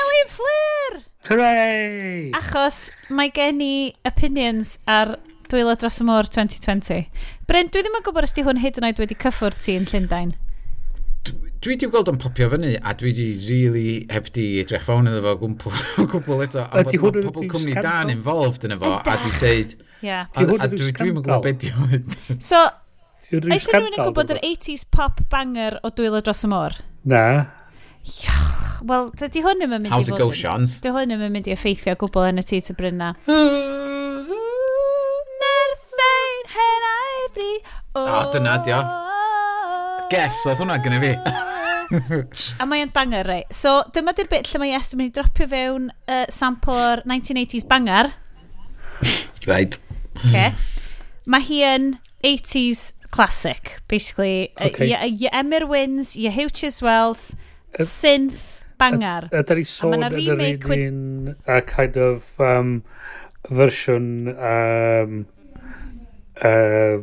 A: Elin Fleur!
B: Hooray!
A: Achos mae gen i opinions ar dwylo dros y môr 2020. Bryn, dwi ddim yn gwybod os di hwn hyd yn oed wedi cyffwrdd ti yn Llundain
C: dwi wedi gweld o'n popio fyny a dwi wedi really heb di edrych fewn iddo fo gwbl, gwbl eto a bod mae pobl cwmni dan involved yn efo a dwi dweud
A: yeah.
C: a, a dwi ddim
B: yn
C: gwybod beth
A: di
B: hwn so
A: Eithaf rhywun yn gwybod yr 80s pop banger o dwylo dros y môr?
B: Na.
A: Wel, dydy hwn ddim yn mynd i fod...
C: How's it go, Sean?
A: Dydy hwn ddim yn mynd i effeithio gwbl yn y tŷ ty brynna. Nerthain hen aifri...
C: O, dyna, dio. Guess, oedd hwnna gyda fi.
A: a mae'n banger, rei. So, dyma di'r bit lle mae Yes yn mynd i dropio fewn uh, sample o'r 1980s banger.
C: right.
A: Okay. Mae hi yn 80s classic, basically.
B: Okay.
A: Uh, your, Emyr Wins, your Hugh Chiswells, synth banger.
B: A, a, a
A: ni sôn
B: yn yr un a kind of um, fersiwn um, uh,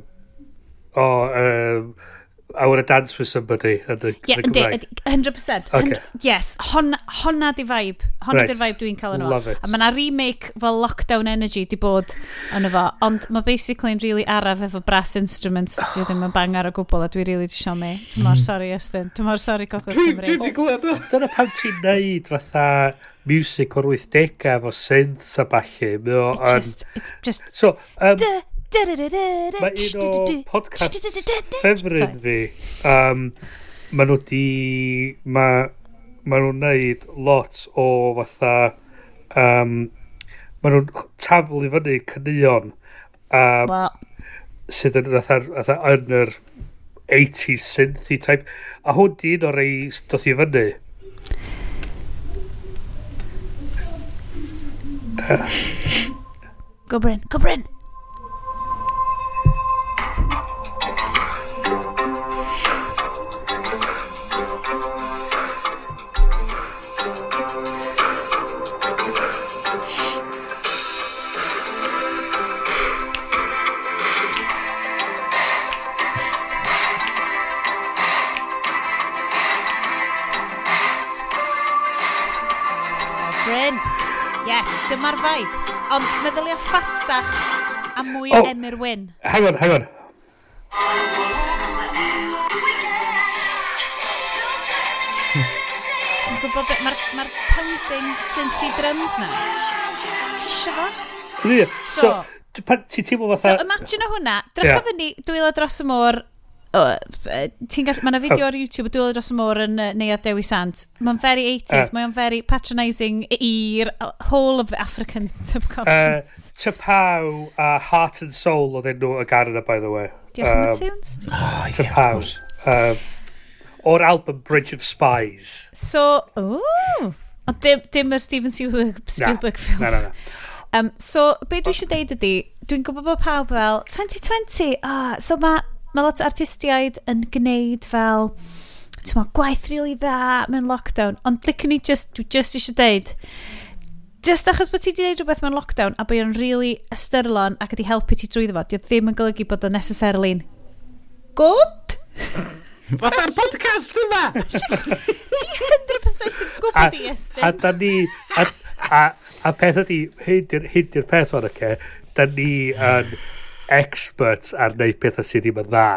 B: o oh, uh, I want to dance with somebody. yn y
A: yndi, 100%.
B: Okay.
A: 100, yes, hon, honna di vibe. Honna
B: right.
A: di'r vibe dwi'n cael yn o. A mae yna remake fel Lockdown Energy di bod yn efo. Ond mae basically yn really araf efo brass instruments. Dwi ddim yn bang ar o gwbl a dwi really di sio mi. Dwi'n mor sori, Estyn. Dwi'n mor sori, Gogledd Cymru.
C: Dwi'n di gled o.
B: Dyna pan ti'n neud fatha music o'r 80au efo synths a balli.
A: It's just... It's just...
B: So, um,
A: Mae
B: un o podcast ffefryd fi. Um, Mae nhw di... Mae ma nhw'n neud lot o fatha... Um, Mae nhw'n taflu fyny cynnion. Um,
A: well.
B: Sydd yn fatha yn yr 80s synthy type. A hwn di un o'r ei doth i fyny.
A: Go Bryn, go Bryn. defaid. Ond meddylia ffastach a mwy
B: oh,
A: Emyr Wyn.
B: Hang on, hang on.
A: Ti'n gwybod beth, mae'r ma pounding synthy drums na. Ti eisiau fo?
B: So,
A: so
B: ti'n teimlo fatha...
A: So, imagine o hwnna, drach
B: yeah.
A: fyny dwylo dros y môr ti'n gallu, mae yna fideo ar YouTube o Dwylo Dros y Môr yn uh, Neuad Dewi Sant. Mae'n very 80s,
B: uh,
A: mae'n very patronising i'r whole of the African subcontinent.
B: Uh, Tapaw a uh, Heart and Soul oedd enw y garen yna, by the way.
A: Diolch um, am y tunes.
B: Oh, yeah, Tapaw. Um, o'r album Bridge of Spies.
A: So, ooh. Ond dim, dim yr Steven Spielberg, Spielberg na, film.
B: Na, na, na.
A: Um, so, be dwi eisiau deud ydy, dwi'n gwybod bod pawb fel, 2020, ah, oh, so mae mae lot o artistiaid yn gwneud fel tyma, gwaith rili really dda mewn lockdown, ond licen ni just, dwi just eisiau deud, just achos bod ti wedi gwneud rhywbeth mewn lockdown a bod o'n really ystyrlon ac wedi helpu ti drwyddo fo, diodd ddim yn golygu bod o'n necessarily'n good.
C: Fatha'r podcast yma!
A: ti 100% yn gwybod i estyn.
B: A da ni... A, a, a peth ydi, hyn di'r peth fan o'r ce, da ni yn... Um, experts ar wneud pethau sydd ddim yn dda.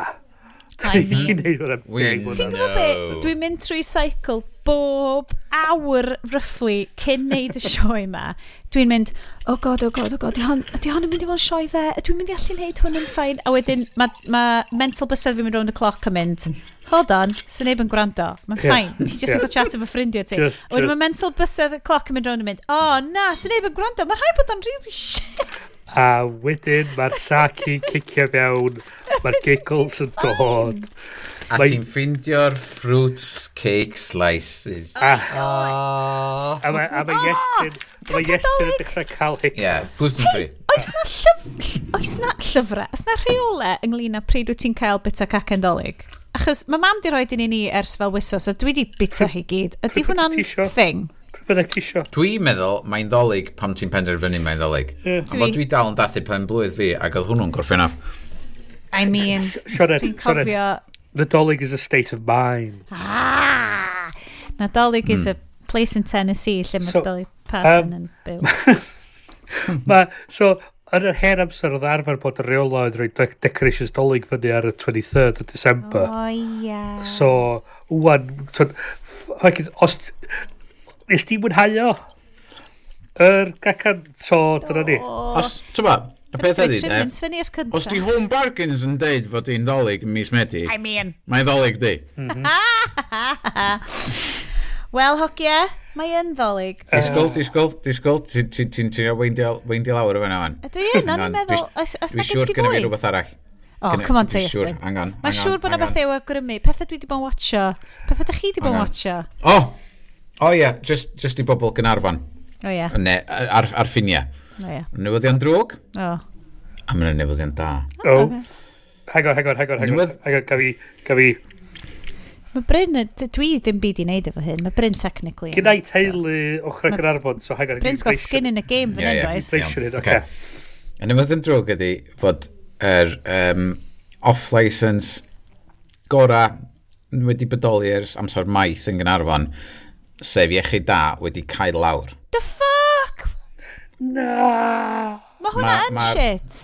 A: Ti'n gwybod be? Dwi'n mynd trwy cycle bob awr roughly cyn neud y sioe yma. Dwi'n mynd, oh god, oh god, oh god, ydy hon, ydy hon yn mynd i fod yn sioe dde? Dwi'n mynd i allu neud hwn yn ffain? A wedyn, mae ma mental bysedd fi'n mynd round y cloc yn mynd, hold on, sy'n neb yn gwrando. Mae'n ffain, yeah. ti just yn cael chat efo ffrindiau ti.
B: Just,
A: Wedyn mae mental bysedd y cloc yn mynd round yn mynd, oh na, sy'n neb yn gwrando, mae'n rhaid bod o'n really shit.
B: A wedyn mae'r saci cicio mewn, mae'r giggles yn dod.
C: A
B: mae...
C: ti'n ffindio'r fruits cake slices.
B: A,
C: oh. Ah.
B: a mae ma ah, Iestyn, oh, mae Iestyn yn dechrau cael hic.
C: Ie, yeah, gluten free.
A: Oes na, llyf, oes na llyfrau, oes na rheolau ynglyn â pryd wyt ti'n cael bita cacendolig? Achos mae mam di roed i ni ers fel wisos, a dwi di bita hi gyd. Ydy
B: hwna'n
A: thing?
B: bynnag ti isio.
C: Dwi'n meddwl mae'n ddolig pam ti'n penderfynu mae'n ddolig. Yeah. Dwi... dwi dal yn dathu pen blwydd fi ac oedd hwnnw'n gorffen af.
A: I mean, dwi'n cofio...
B: Nadolig is a state of mind.
A: Ah! Nadolig hmm. is a hmm. place in Tennessee lle mae
B: so,
A: Dolly Parton
B: um,
A: yn byw.
B: ma, so, yn yr hen amser oedd arfer bod y reola oedd rhoi decorations dolig fyny ar y 23rd o December.
A: O, oh, ia. Yeah.
B: So, wwan, so, os, nes di mwynhau o? Yr gacan, so, dyna ni.
C: Os, tyma, y peth ydy,
A: ne?
C: Os di Home Bargains yn deud fod i'n ddolig yn mis Medi,
A: I mean.
C: mae'n ddolig di.
A: Wel, hogia, mae yn ddolig.
C: Disgwyl, disgwyl, disgwyl. Ti'n weindio lawr o fe nawan.
A: Ydw i, no, ni'n meddwl. Os na gen ti?
C: Dwi'n siŵr gyda fi rhywbeth arall.
A: O, come on,
C: Teus. Angan,
A: Mae'n siŵr bod
C: yna
A: beth yw awgrymu. Pethau dwi wedi bod yn watcho. Pethau ydych chi wedi bod yn watcho.
C: O, O oh, ie, yeah, just, just i bobl Gynarfon.
A: O oh, ie. Yeah.
C: Ne, ar, ar ffiniau.
A: O ie.
C: Newyddion drwg.
A: O.
C: A mae'n newyddion da. O.
B: Oh. Okay. Hang on, hang on, hang on, hang on.
C: Newyd...
B: Hang on, gaf i, gaf i.
A: Mae Bryn, dwi ddim byd i wneud efo hyn, mae Bryn technically. Gynna
B: i teulu ochr ochrau Gynarfon, so hang on.
A: Bryn's got skin in the game fan hyn, guys.
B: Inflation it, oce.
C: A newyddion drwg ydi fod yr um, off-license gora wedi bodoli ers amser maith yn Gynarfon sef iechyd da wedi cael lawr.
A: The fuck?
B: Na!
A: Mae hwnna
C: ma,
A: yn
C: ma,
A: shit.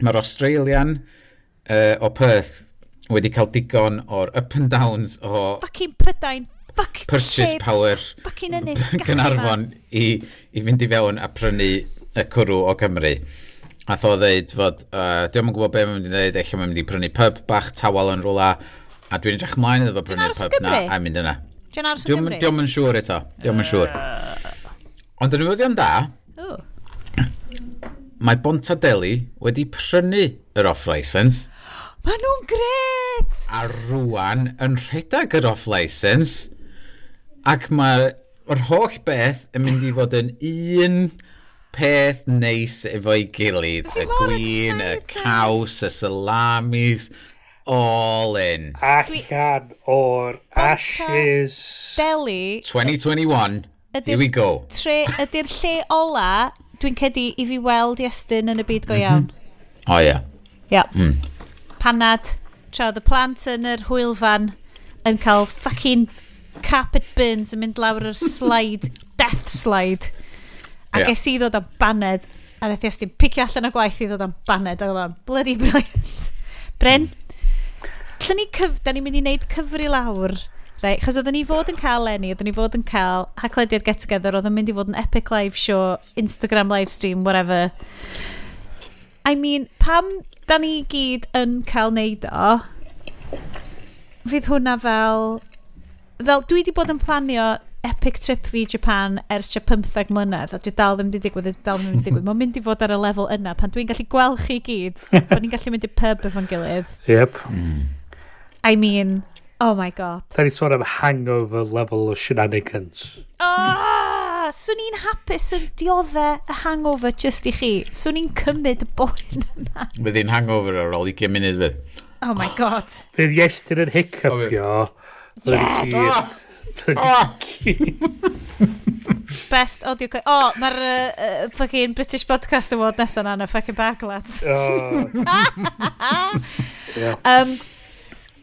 C: Mae'r Australian uh, o Perth wedi cael digon o'r up and downs o...
A: Fucking Prydain. Fuck
C: purchase
A: shape.
C: power.
A: Fucking Ynys.
C: Gynarfon i, i fynd i fewn a prynu y cwrw o Cymru. A tho ddeud fod, uh, diolch yn gwybod beth mae'n mynd i ddeud, eich mae'n mynd i prynu pub bach tawel yn rwla, a dwi'n edrych ymlaen iddo fo prynu'r pub na, a mynd yna.
A: Dwi'n aros yn Gymru?
C: Diolch yn siŵr eto. Diolch yn siŵr. Uh. Ond yn ymwyddion da, mae Bontadeli wedi prynu yr off-license.
A: Mae nhw'n gret!
C: A rwan yn rhedeg yr off-license, ac mae'r holl beth yn mynd i fod yn un peth neis efo'i gilydd. Y gwyn, y caws, y salamis, all in.
B: Allan o'r ashes.
A: Deli.
C: 2021. Here we go.
A: Tre, ydy'r lle ola, dwi'n cedi i fi weld Iestyn yn y byd go iawn.
C: O oh, ie. Yeah.
A: Ia. Mm. Yeah. Panad, tra y plant yn yr hwylfan yn cael fucking carpet burns yn mynd lawr yr slide, death slide. A
C: yeah.
A: ges i ddod am baned, a nath Iestyn picio allan o gwaith i ddod am baned, a oedd o'n bloody brilliant. Bryn? Mm. Llen ni cyf... Da ni'n mynd i wneud cyfri lawr. Right, chos oedden ni fod yn cael Lenny, oedden ni fod yn cael haglediad get together, oedden mynd i fod yn epic live show, Instagram live stream, whatever. I mean, pam da ni gyd yn cael neud o, fydd hwnna fel... Fel, dwi wedi bod yn planio epic trip fi Japan ers tua 15 mlynedd a dwi dal ddim wedi digwydd, dwi dal ddim wedi digwydd. Mae'n mynd i fod ar y lefel yna pan dwi'n gallu gweld chi gyd, bod ni'n gallu mynd i pub efo'n gilydd.
B: Yep.
A: Mm I mean, oh my god.
B: Da ni sôn am hangover level o shenanigans.
A: Oh, swn i'n hapus yn dioddau y hangover just i chi. Swn i'n cymryd y boen yna.
C: Bydd hi'n hangover ar ôl 20 munud fydd.
A: Oh my god.
B: Fydd yestyn yn
A: hiccupio.
C: Oh, yes!
A: Best audio clip. O, oh, mae'r uh, fucking British Podcast Award nesaf na, fucking bag, lads. Oh. yeah. um,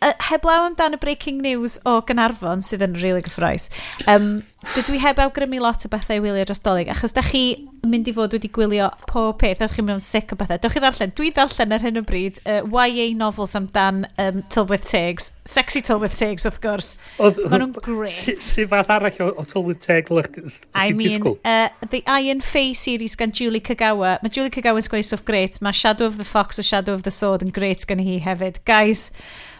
A: heblaw amdan y breaking news o Gynarfon sydd yn really gyffroes. Um, dydw i heb awgrymu lot o bethau i wylio dros dolyg, achos da chi mynd i fod wedi gwylio pob peth, ydych chi'n mynd sic o bethau. Dwch chi ddarllen, dwi ddarllen ar hyn o bryd uh, YA novels amdan um, Tylwyth Tegs. Sexy Tylwyth Tegs, wrth gwrs. Mae nhw'n great.
B: Sut fath arall o, o Tylwyth Teg lych
A: I mean, uh, the Iron Fey series gan Julie Kagawa. Mae Julie Kagawa'n sgwneud stuff great. Mae Shadow of the Fox a Shadow of the Sword yn great gan hi hefyd. Guys,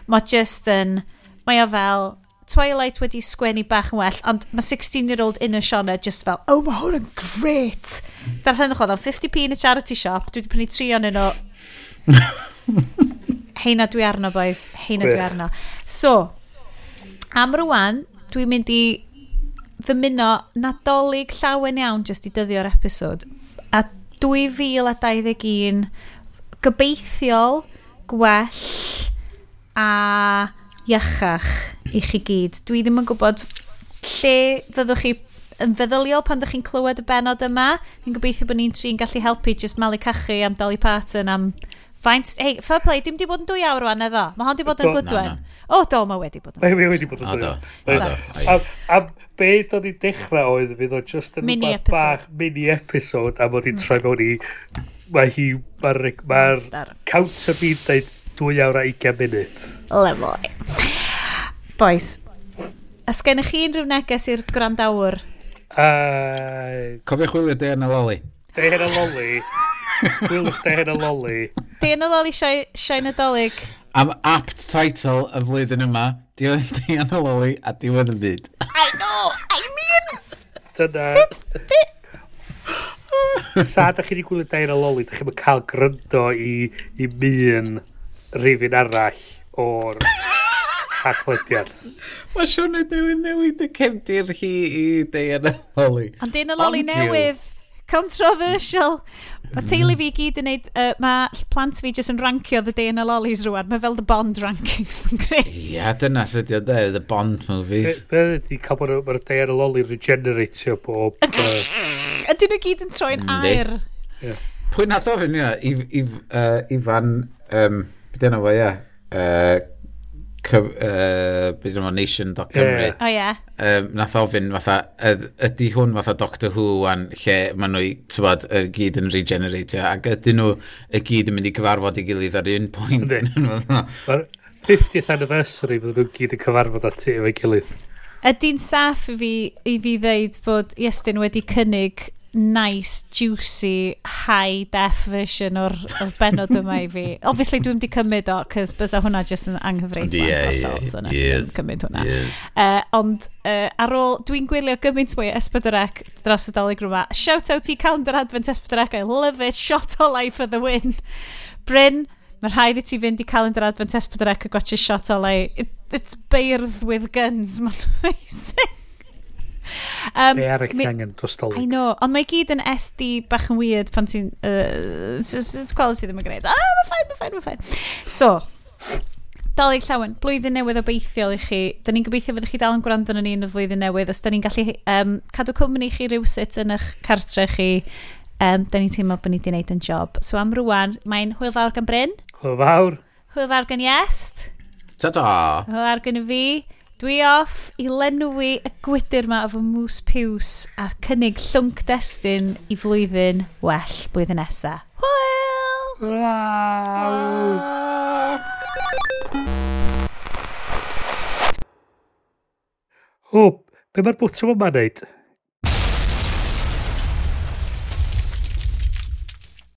A: Mae just yn... Mae o fel... Twilight wedi sgwennu bach yn well, ond mae 16-year-old Inna Shona just fel, oh, mae hwn yn great! Darllen o'ch oedd 50p yn y charity shop, dwi wedi prynu tri o'n nhw. Heina dwi arno, boys. Heina dwi arno. So, am rwan, dwi'n mynd i ddymuno nadolig llawen iawn jyst i dyddio'r episod. A 2021 gobeithiol gwell a iachach i chi gyd. Dwi ddim yn gwybod lle fyddwch chi yn feddyliol pan ydych chi'n clywed y benod yma. Ni'n gobeithio bod ni'n tri'n gallu helpu jyst malu cachu am Dolly Parton am faint... Hei, fair play, dim di bod yn dwy awr rwan eddo. Mae hon di bod yn gwydwen. O, do, mae wedi bod yn
B: gwydwen. Mae wedi bod yn gwydwen. A be do'n i dechrau oedd fydd o just yn
A: mini
B: bach mini episode a mod i'n hmm. troi mewn i... Mae hi... Mae'r ma counter beat dweud 2 awr a 20 munud.
A: Lovely. Boys, ys gennych chi unrhyw neges i'r gwrandawr?
B: Uh,
C: Cofio chwilio de yn y loli.
B: De yn y loli. Gwylwch de yn y loli.
A: De yn y loli siai nadolig.
C: Am apt title y flwyddyn yma, di oedd y loli a diwedd y byd.
A: I know, I mean!
B: Dyna.
A: Sut bit?
B: Sa da chi wedi gwylio de yn y loli, da chi'n cael gryndo i, i mi'n rifin arall o'r hachlediad.
C: Mae Sean yn newid newid y cefndir hi i Deian a Loli.
A: Ond dyn
C: y Loli
A: newydd, controversial. Mae teulu fi gyd yn neud, uh, mae plant fi jyst yn rancio The Day yn y Lollies rwan. Mae fel The Bond rankings mae'n greu.
C: Ia, dyna sydd wedi dweud, The Bond movies.
B: Mae wedi cael bod mae'r Day in y Lollies regeneratio bob...
A: Ydyn nhw gyd yn troi'n air.
C: Pwy nath ofyn i, Ifan... Um, dyna fo, ie. Uh, uh, byd yma nation.cymru.
A: O ie.
C: um, Nath ofyn fatha, ydy hwn fatha Doctor Who an lle maen nhw, tybod, y gyd yn regeneratio ac ydyn nhw y gyd yn mynd i cyfarfod i gilydd ar un pwynt.
B: 50th anniversary fydden nhw gyd yn cyfarfod ati efo'i gilydd.
A: Ydy'n saff i fi, i fi ddeud bod Iestyn wedi cynnig nice, juicy, high def version o'r, or benod yma i fi. Obviously, dwi'n di cymryd o, cys bys hwnna jyst yn
C: anghyfreithman Ie,
A: hollol,
C: ie.
A: so nes yeah, cymryd hwnna.
C: Yeah.
A: Uh, ond uh, ar ôl, dwi'n gwylio gymaint mwy Esbydorec dros y dolyg rhywma. Shout out i Calendar Advent Esbydorec, I love it, shot o life of the win. Bryn, mae rhaid i ti fynd i Calendar Advent Esbydorec a gwachio shot o life. It, it's beirdd with guns, mae'n amazing. Um,
B: Be arall
A: ti
B: angen dros dolyg.
A: I know, ond mae gyd yn SD bach yn weird pan ti'n... Uh, it's quality ddim yn gwneud. Ah, mae'n ffain, mae'n ffain, mae'n ffain. So, dalig llawn, blwyddyn newydd obeithiol i chi. Da ni'n gobeithio fyddwch chi dal yn gwrando yn ni yn y flwyddyn newydd, os da ni'n gallu um, cadw cwmni chi rhywsit yn eich cartre chi, um, da ni'n teimlo bod ni wedi gwneud yn job. So am rwan, mae'n hwyl fawr gan Bryn.
B: Hwyl fawr.
A: Hwyl fawr gan Iest.
C: Ta-ta.
A: Hwyl fawr gan y fi. Dwi off i lenwi y gwydr ma o fy mwys piws a'r cynnig llwng destun i flwyddyn well blwyddyn nesa. Hwyl!
B: Waw! Hwp, be mae'r bwtwm yma'n neud?